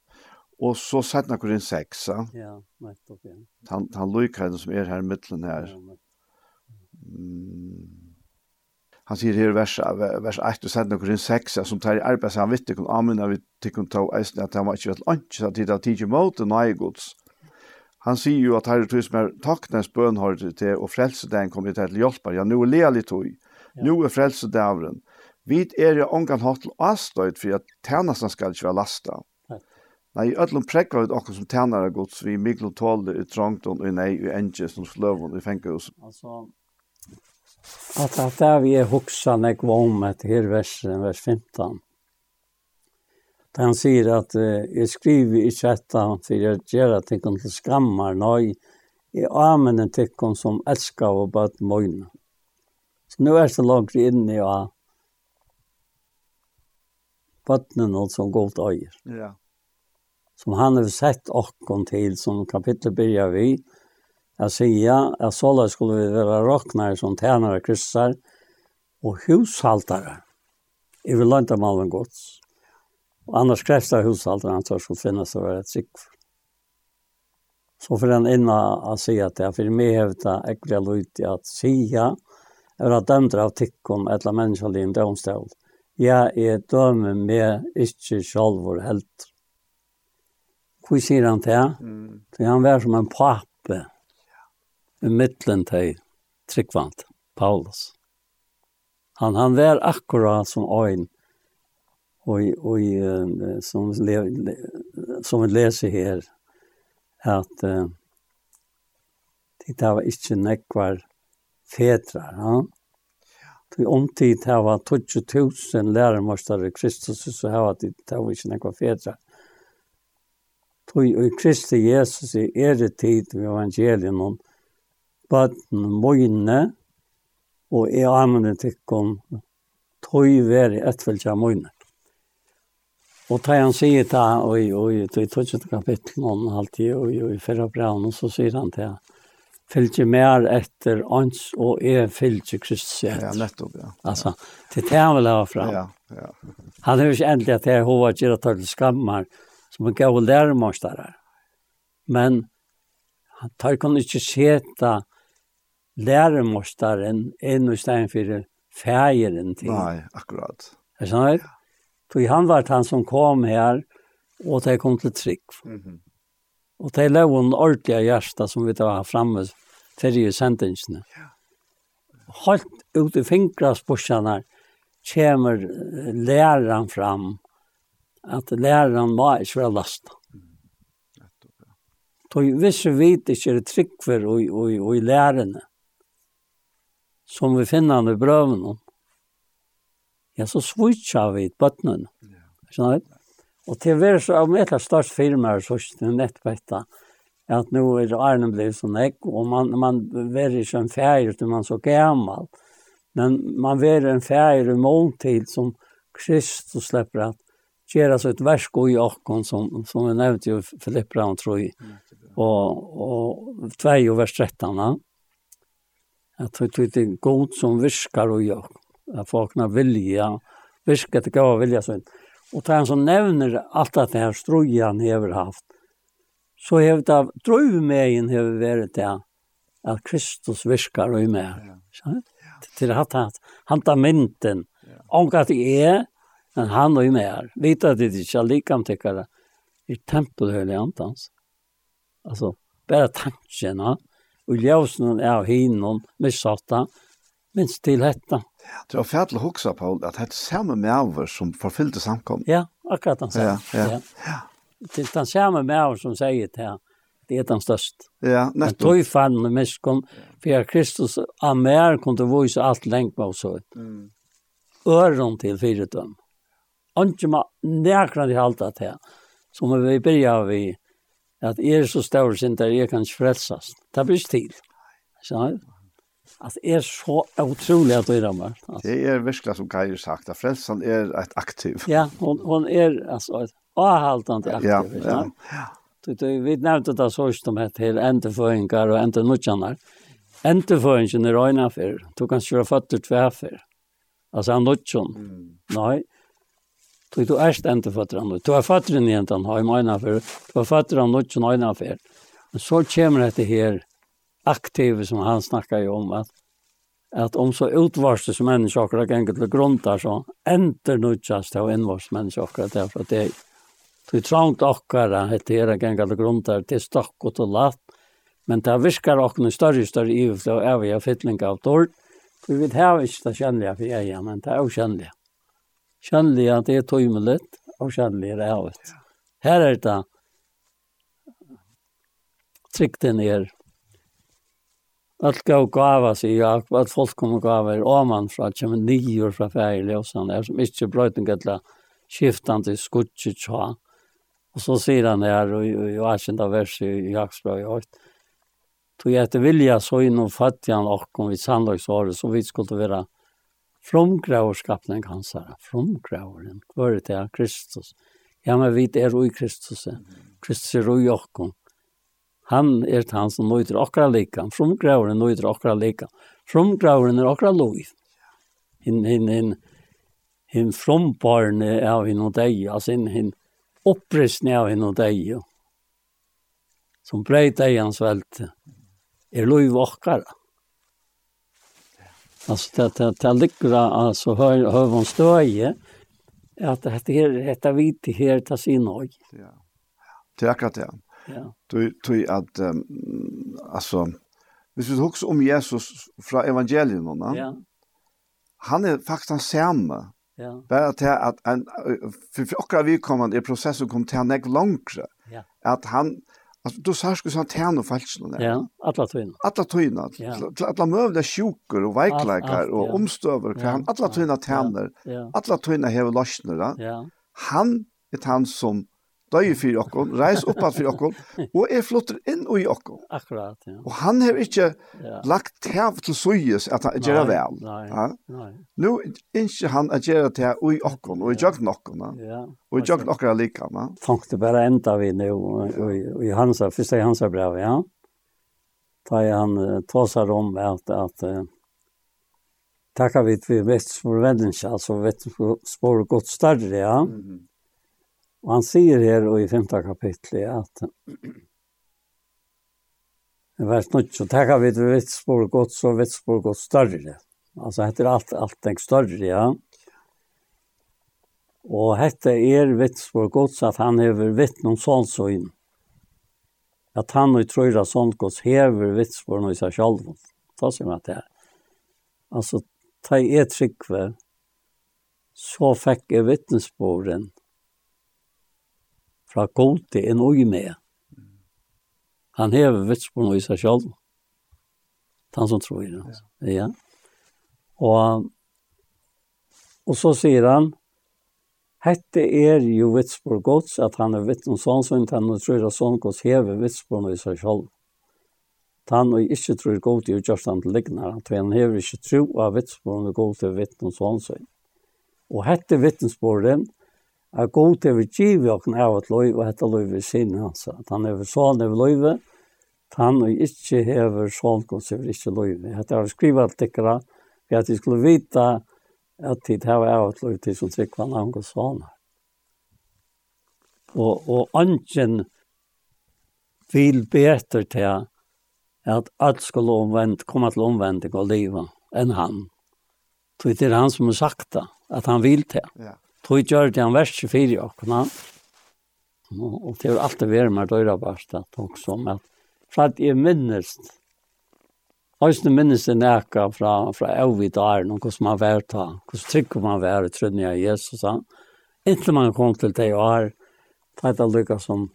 S1: Og så setna Korint 6. Ja,
S8: nej, då ja.
S1: Han han Lukas som er her i
S8: mitten här.
S1: Mm. Han sier her i vers, vers 1, og setna Korint 6, ja, som tar i arbeid, så han vet ikke om amina vi tikkun tog eisen at han var ikke vet lunch, så tid av tid i måte, nei gods han sier jo at herre tog som er takknes bønhåret til, og frelsedagen kommer til til hjelper. Ja, nå er lelig tog. Nå er frelsedavren. Vi er jo omgang hatt til avstøyt, for at tjenesten skal ikke være lastet.
S8: Nei,
S1: i ødelen prekker vi dere som tjenere gods, vi myklo tåler i trangton, i nei, i Enge, som sløvun, i fengehus.
S8: Altså, at, at det vi er hoksa nek om etter her versen, vers 15, Da han sier at uh, jeg skriver ikke dette for jeg gjør at jeg til skammer nøy. Jeg anvender tikkene som elsker og bøtt møgne. Så nå er det langt inne i ja. bøttene som godt øyer.
S1: Ja.
S8: Som han har sett åkken til, som kapittel begynner vi. Jeg sier at sånn skulle vi være råknere som tjenere kryssar og hushaltere. Jeg vil lønne malen gods. Og annars krävs det hushållet han tar så finnas det var ett sikt. Så for den inna å att säga att jag för mig hävda äckliga lojt at säga är att dömda av tikkon eller människan i en domstol. Jag är dömer med inte självor helt. Hvor sier han til?
S1: Mm.
S8: Så han var som en pape i mittlen til tryggvant, Paulus. Han, han var akkurat som øyn, og, och som le, som vi leser her, at uh, det var ikke nekvar fetrar, ja. Til omtid det var 20.000 lærermastare Kristus, så det var det det var ikke nekvar fetrar. Tui i Kristi Jesus i ere tid ved evangelien om bøtten møyne og i amene tikkum tui veri etvelja møyne. Og tar han sier ta, oi, oi, i tøtset kapittel om alltid, oi, i fyrra braun, og så sier han til fylgje mer etter ans og er fylgje Kristus etter.
S1: Ja, nettopp, ja.
S8: Altså, til det han vil ha fram.
S1: Ja, ja.
S8: Han har jo ikke endelig at det er hova gira tar til skammar, som en gav læremorstarar. Men han tar kan ikke seta læremorstaren inn i stedet for fægeren til.
S1: Nei, akkurat.
S8: Er det sånn? Ja. Så han var han som kom her, og det kom til trygg.
S1: Mm -hmm.
S8: Og det lå en ordentlig hjerte som vi var framme til i sendingsene. Ja. Helt ut i fingrasbursene kommer læreren fram, at læreren må ikke være lastet. hvis vi vet ikke er tryggver og, og, og i lærerne, som vi finner i brøvene ja, så svitsa vi bøttene. Ja. Skjønner? Og til å være så av et størst firma er så er det på at nå er Arne blevet sånn ek, og man, man er ikke en ferie til man så gammel, men man er en ferie i måltid som Kristus slipper at gjøre så et versk i åkken, som, som vi nevnte jo Filippra tror jeg, og, og tvei og vers 13, at det er god som virker i åkken att folk har vilja, viska att gav vilja så. Och tar han som nevner allt att det här han har haft. Så har det dröv har varit det at Kristus viskar og är med. Ja. Til at han han tar mynten. Och att det är men han og är med. Vita at det inte är likam tycker i tempelhöle antans. Alltså bara tanken och er av hinnon med minst til detta
S1: Det var fælt å huske på at det er samme maver som forfyllte samkommet.
S8: Ja, akkurat han samme.
S1: Ja,
S8: ja.
S1: ja.
S8: Det er den samme med som sier til her. Det er den største.
S1: Ja, nettopp.
S8: Men tog fann med miskom, for Kristus av mer kunne vise alt lengt på oss.
S1: Mm.
S8: Øren til fire fyretøm. Ikke man nærkere til alt det her. Som må vi begynne vi at er så større sin der jeg kan frelses. Det blir stil. Sånn. Alltså är så otroligt att göra med. Alltså.
S1: Det är verkligen som Kaj sagt, att frälsan är ett aktiv.
S8: Ja, hon, hon är alltså ett avhaltande aktiv.
S1: Ja, ja.
S8: ja. du, vi nevnte det så som heter att det är ändeföringar och ändeföringar. Ändeföringen är. Du kan kjøre føtter två affär. Alltså en nutjon. Mm. Nej. Du du är inte fötter en Du är fötter en egentligen har øyne for. Du er føtter en nutjon øyne for. Men så kommer dette her, aktive som han snackar ju om att att om så utvarste som människor och gänget til grundar så enter nutjast av invars människor och det för att det Du trångt okkara, hette era gengar til grunntar, til stokk og til men det virkar okkar større og større ivifle og evige fytling av tård, for vi har ikke det kjennelige for jeg, men det er ukjennelige. Kjennelige det er tøymelig, og kjennelige er evigt. Her er det trygten er Alt gav gava sig jeg, at folk kommer gava er oman fra kommer nyer fra färg och er som ikke bröten gälla skiftande skutch tja. Så sier han og och jag är inte vers i Jaksbro jag åt. Tog jag vilja så inn og fattigan och om vi sannolikt så så vi skulle være fromgraverskapning hans här. Fromgräveren. Kvöret är Kristus. Ja, men vi är i Kristus. Kristus är i Jakob. Han er han som nøyder akkurat likan. Fromgraveren nøyder akkurat likan. Fromgraveren er akkurat lov. Hinn, hinn, hinn, hinn frombarne av hinn og deg, altså hinn, hinn opprystne av hinn og deg, som breit deg hans velte, er lov akkara. Altså, det det det ligger alltså høy, høy, hon stöje att det heter detta vit här ta sin høy,
S1: Ja. Det är akkurat det.
S8: Ja.
S1: Du du at um, altså hvis vi husker om Jesus fra evangelien nå.
S8: Ja.
S1: Han er faktisk den samme.
S8: Ja.
S1: Bare til at en, for, for akkurat vi kom i prosessen kom til han ikke langere.
S8: Ja.
S1: At han, altså, du sier ikke sånn til han og falskene.
S8: Ja, alle tøyene.
S1: Alle tøyene.
S8: Ja.
S1: Til Alle møvende sjuker og
S8: veikleikere
S1: og
S8: ja.
S1: omstøver.
S8: Ja.
S1: Han, alle
S8: tøyene
S1: tjener.
S8: Ja.
S1: Alle tøyene hever løsner.
S8: Ja.
S1: Han er han som døy fyrir okkom, reis oppad fyrir okkom, og er flotter inn i okkom.
S8: Akkurat, ja.
S1: Og han har ikke
S8: ja.
S1: lagt tev til søyes at han gjør vel.
S8: Nei,
S1: ja?
S8: nei.
S1: Nå ikke han at gjør tev i okkom, og i jøgn okkom,
S8: ja.
S1: og i jøgn okken er like. Ja.
S8: Fangte bare enda vi nu, og i hans, først i hans brev, ja. Da han tåsar om at, at Tackar vi till vettspår vändelsen, alltså vettspår gott större, ja. Mm Og han sier her i 5. kapitlet at det var snutt, så tackar vi till vitsbord gott så vitsbord gott større. Alltså heter allt allt den større, ja. Og hette er vitspår godt, så at han hever vitt noen sånn så inn. At han og trøyra sånn godt hever vitsbord noe i seg sjálf. sier man at det her. Altså, ta i et trykve, så fikk jeg vittnesborden, fra gode enn og med. Han hever vitspunnet i seg selv. Han som tror i det. Altså. Ja. Og, og så sier han, Hette er jo vitsbor gods, at han er vitt om sånn som han og tror at sånn gods hever vitsborn i seg selv. Han og ikke tror god i utgjørst han til liggende, at han hever ikke tro av vitsborn og god til vitt om sånn som. Og hette vittnesbordet, at god til vi giv jokken av et løyve, og etter løyve sin hans. At han er sånn over løyve, at han og ikke hever sånn gods er ikke løyve. At jeg har skrivet tikkere, for at jeg skulle vite at det her var et løyve til som trykker han og sånn. Og, og ønsken vil bedre til at alt skulle omvendt, komme til omvending og livet enn han. Så det er han som har sagt det, at han vil til.
S1: Ja
S8: tog gjør det han verst fyrir åkna. Og det var alltid vært med døyre bare at hun som at for at jeg minnes Høysene minnes det nækka fra, fra evig dagen, og hvordan man vært ta, hvordan trygg man var trodde jeg Jesus Jesus. Inntil man kom til det år, ta et av lykka som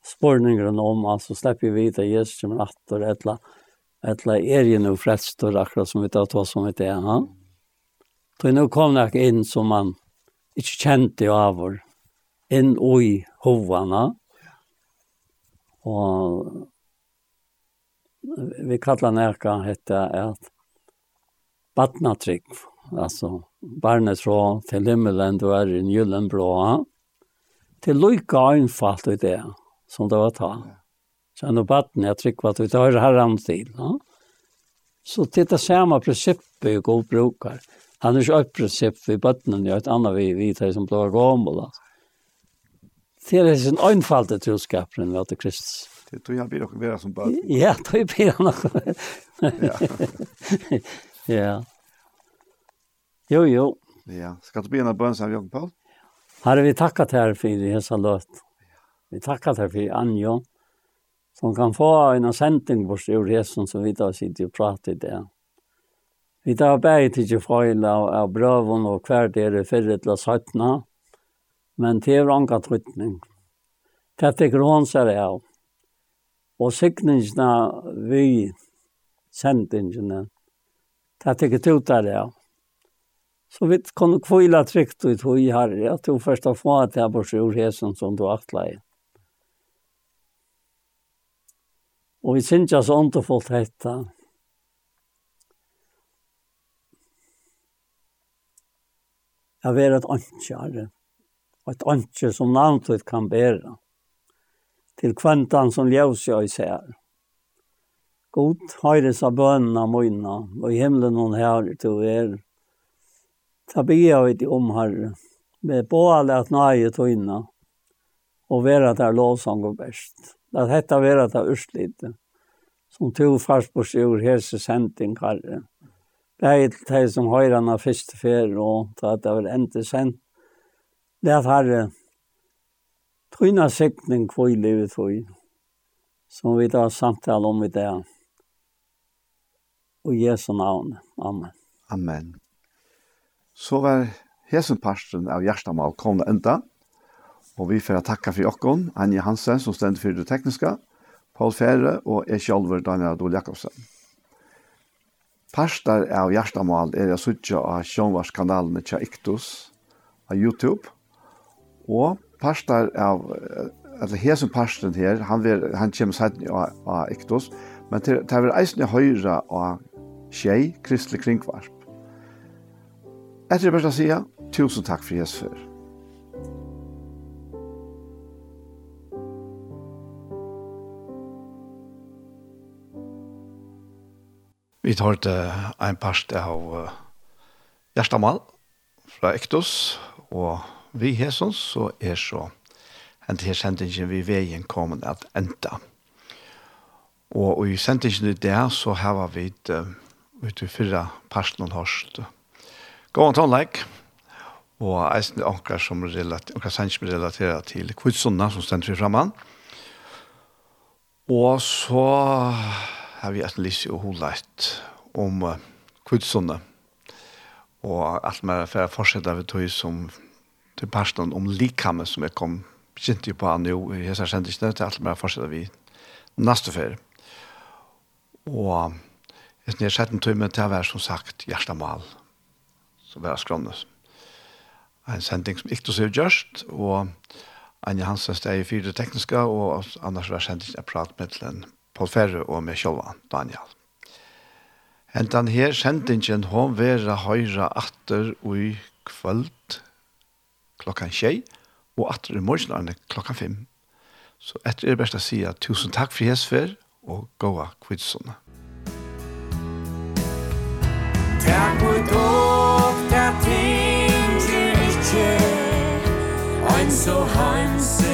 S8: spårningeren om, altså slipper vi vite Jesus kommer atter, et eller er jo noe frelstor, akkurat som vi tar to som vi det. Ja? Så nå kom det inn som man ikke kjente av vår, inn i hovene, og vi kallar nærka hette at Batnatrygg, altså barnet fra til himmelen du er i njullen blå, til lykka øynfalt i det som det var ta. Så nå badnet jeg trygg at vi tar herren til, no? Så det er det samme prinsippet vi går brukar. Han er ikke opprinsipp for bøttene, og et annet vi vi tar som blå gammel. Det er sin øynfalde troskapen ved til Kristus.
S1: Det tror jeg blir dere bedre som bøtten.
S8: Ja, det tror jeg blir
S1: dere.
S8: Ja. Jo, jo.
S1: Ja, skal du begynne bønnen som Jørgen Paul?
S8: Herre, vi tackar till er för det här löt. Vi tackar till er för Anjo som kan få en sändning på ur resan som vi då sitter och pratar i det. Vi tar bare til frøyla av av brøven og hver dere fyrre til søttene, men det er anka trytning. Det er hun ser av. Og sikningene vi sendingene, det er ikke der, av. Så vi kunne kvile trygt ut hur jag har att du först har fått det här på sjurhesen som du akla i. Og vi synes jeg så åndefullt hette. Jeg vil et åndkjære, og et åndkjære som navnet kan bære, til kventan som ljøs jeg ser. God høyres av bønene mine, og i himmelen hun her til er. Ta be vi til om, Herre, med båle at nøye tøyne, og være der lovsang og best. Det dette være der ørslite, som to fars på sjur hese sending, Herre. Det er de som som høyrene første fer, og da det var endte sen. Det er at herre, tryna sikten kvøy livet tøy, som vi da samtale om i det. Og Jesu navn. Amen.
S1: Amen. Så var hesen parsten av Gjerstamal kom det enda, og vi får takke for jokken, Anja Hansen som stender for det tekniske, Paul Fere og jeg selv, Daniel Adol Jakobsen. Parstar av Gjerstamal er jeg suttet av Sjønvarskanalene til Iktus av YouTube. Og parstar av, eller hesen parsten her, han, vil, han kommer siden av, av Iktus, men til, til er eisen i høyre av tjei, Kristelig Kringvarp. Etter det beste å si, tusen takk for Jesus før. Vi tar til en parst av Gjerstamal fra Ektos, og vi hesons, så er så en til sendingen vi veien kommer at enda. Og i sendingen i det så har vi ut i fyrre parsten og hørst. Gå an tonleik, og eisen anker som relater, anker sendingen relaterer til kvitsundene som stender vi framan. Og så har vi et lyst og holdt om uh, kvitsene. Og alt mer for å fortsette vi tog som til personen om likhammet som jeg kom kjent på han jo i hese kjentelsene, til alt med mer fortsette vi neste ferie. Og jeg har sett en tog med til å være som sagt Gjerstamal, som være skrønnes. En sending som ikke ser gjørst, og Anja Hansen steg i fire tekniske, og annars var sendingen jeg prat med til en Paul Ferre og med Kjolva, Daniel. Hentan her sendingen hon vera høyra atter ui kvöld klokkan tjei og atter i morgenarne klokkan fem. Så etter er best å si at tusen takk for hesfer og gåa kvidsona.
S4: Takk for dog, der ting til ikke, ein så heimsig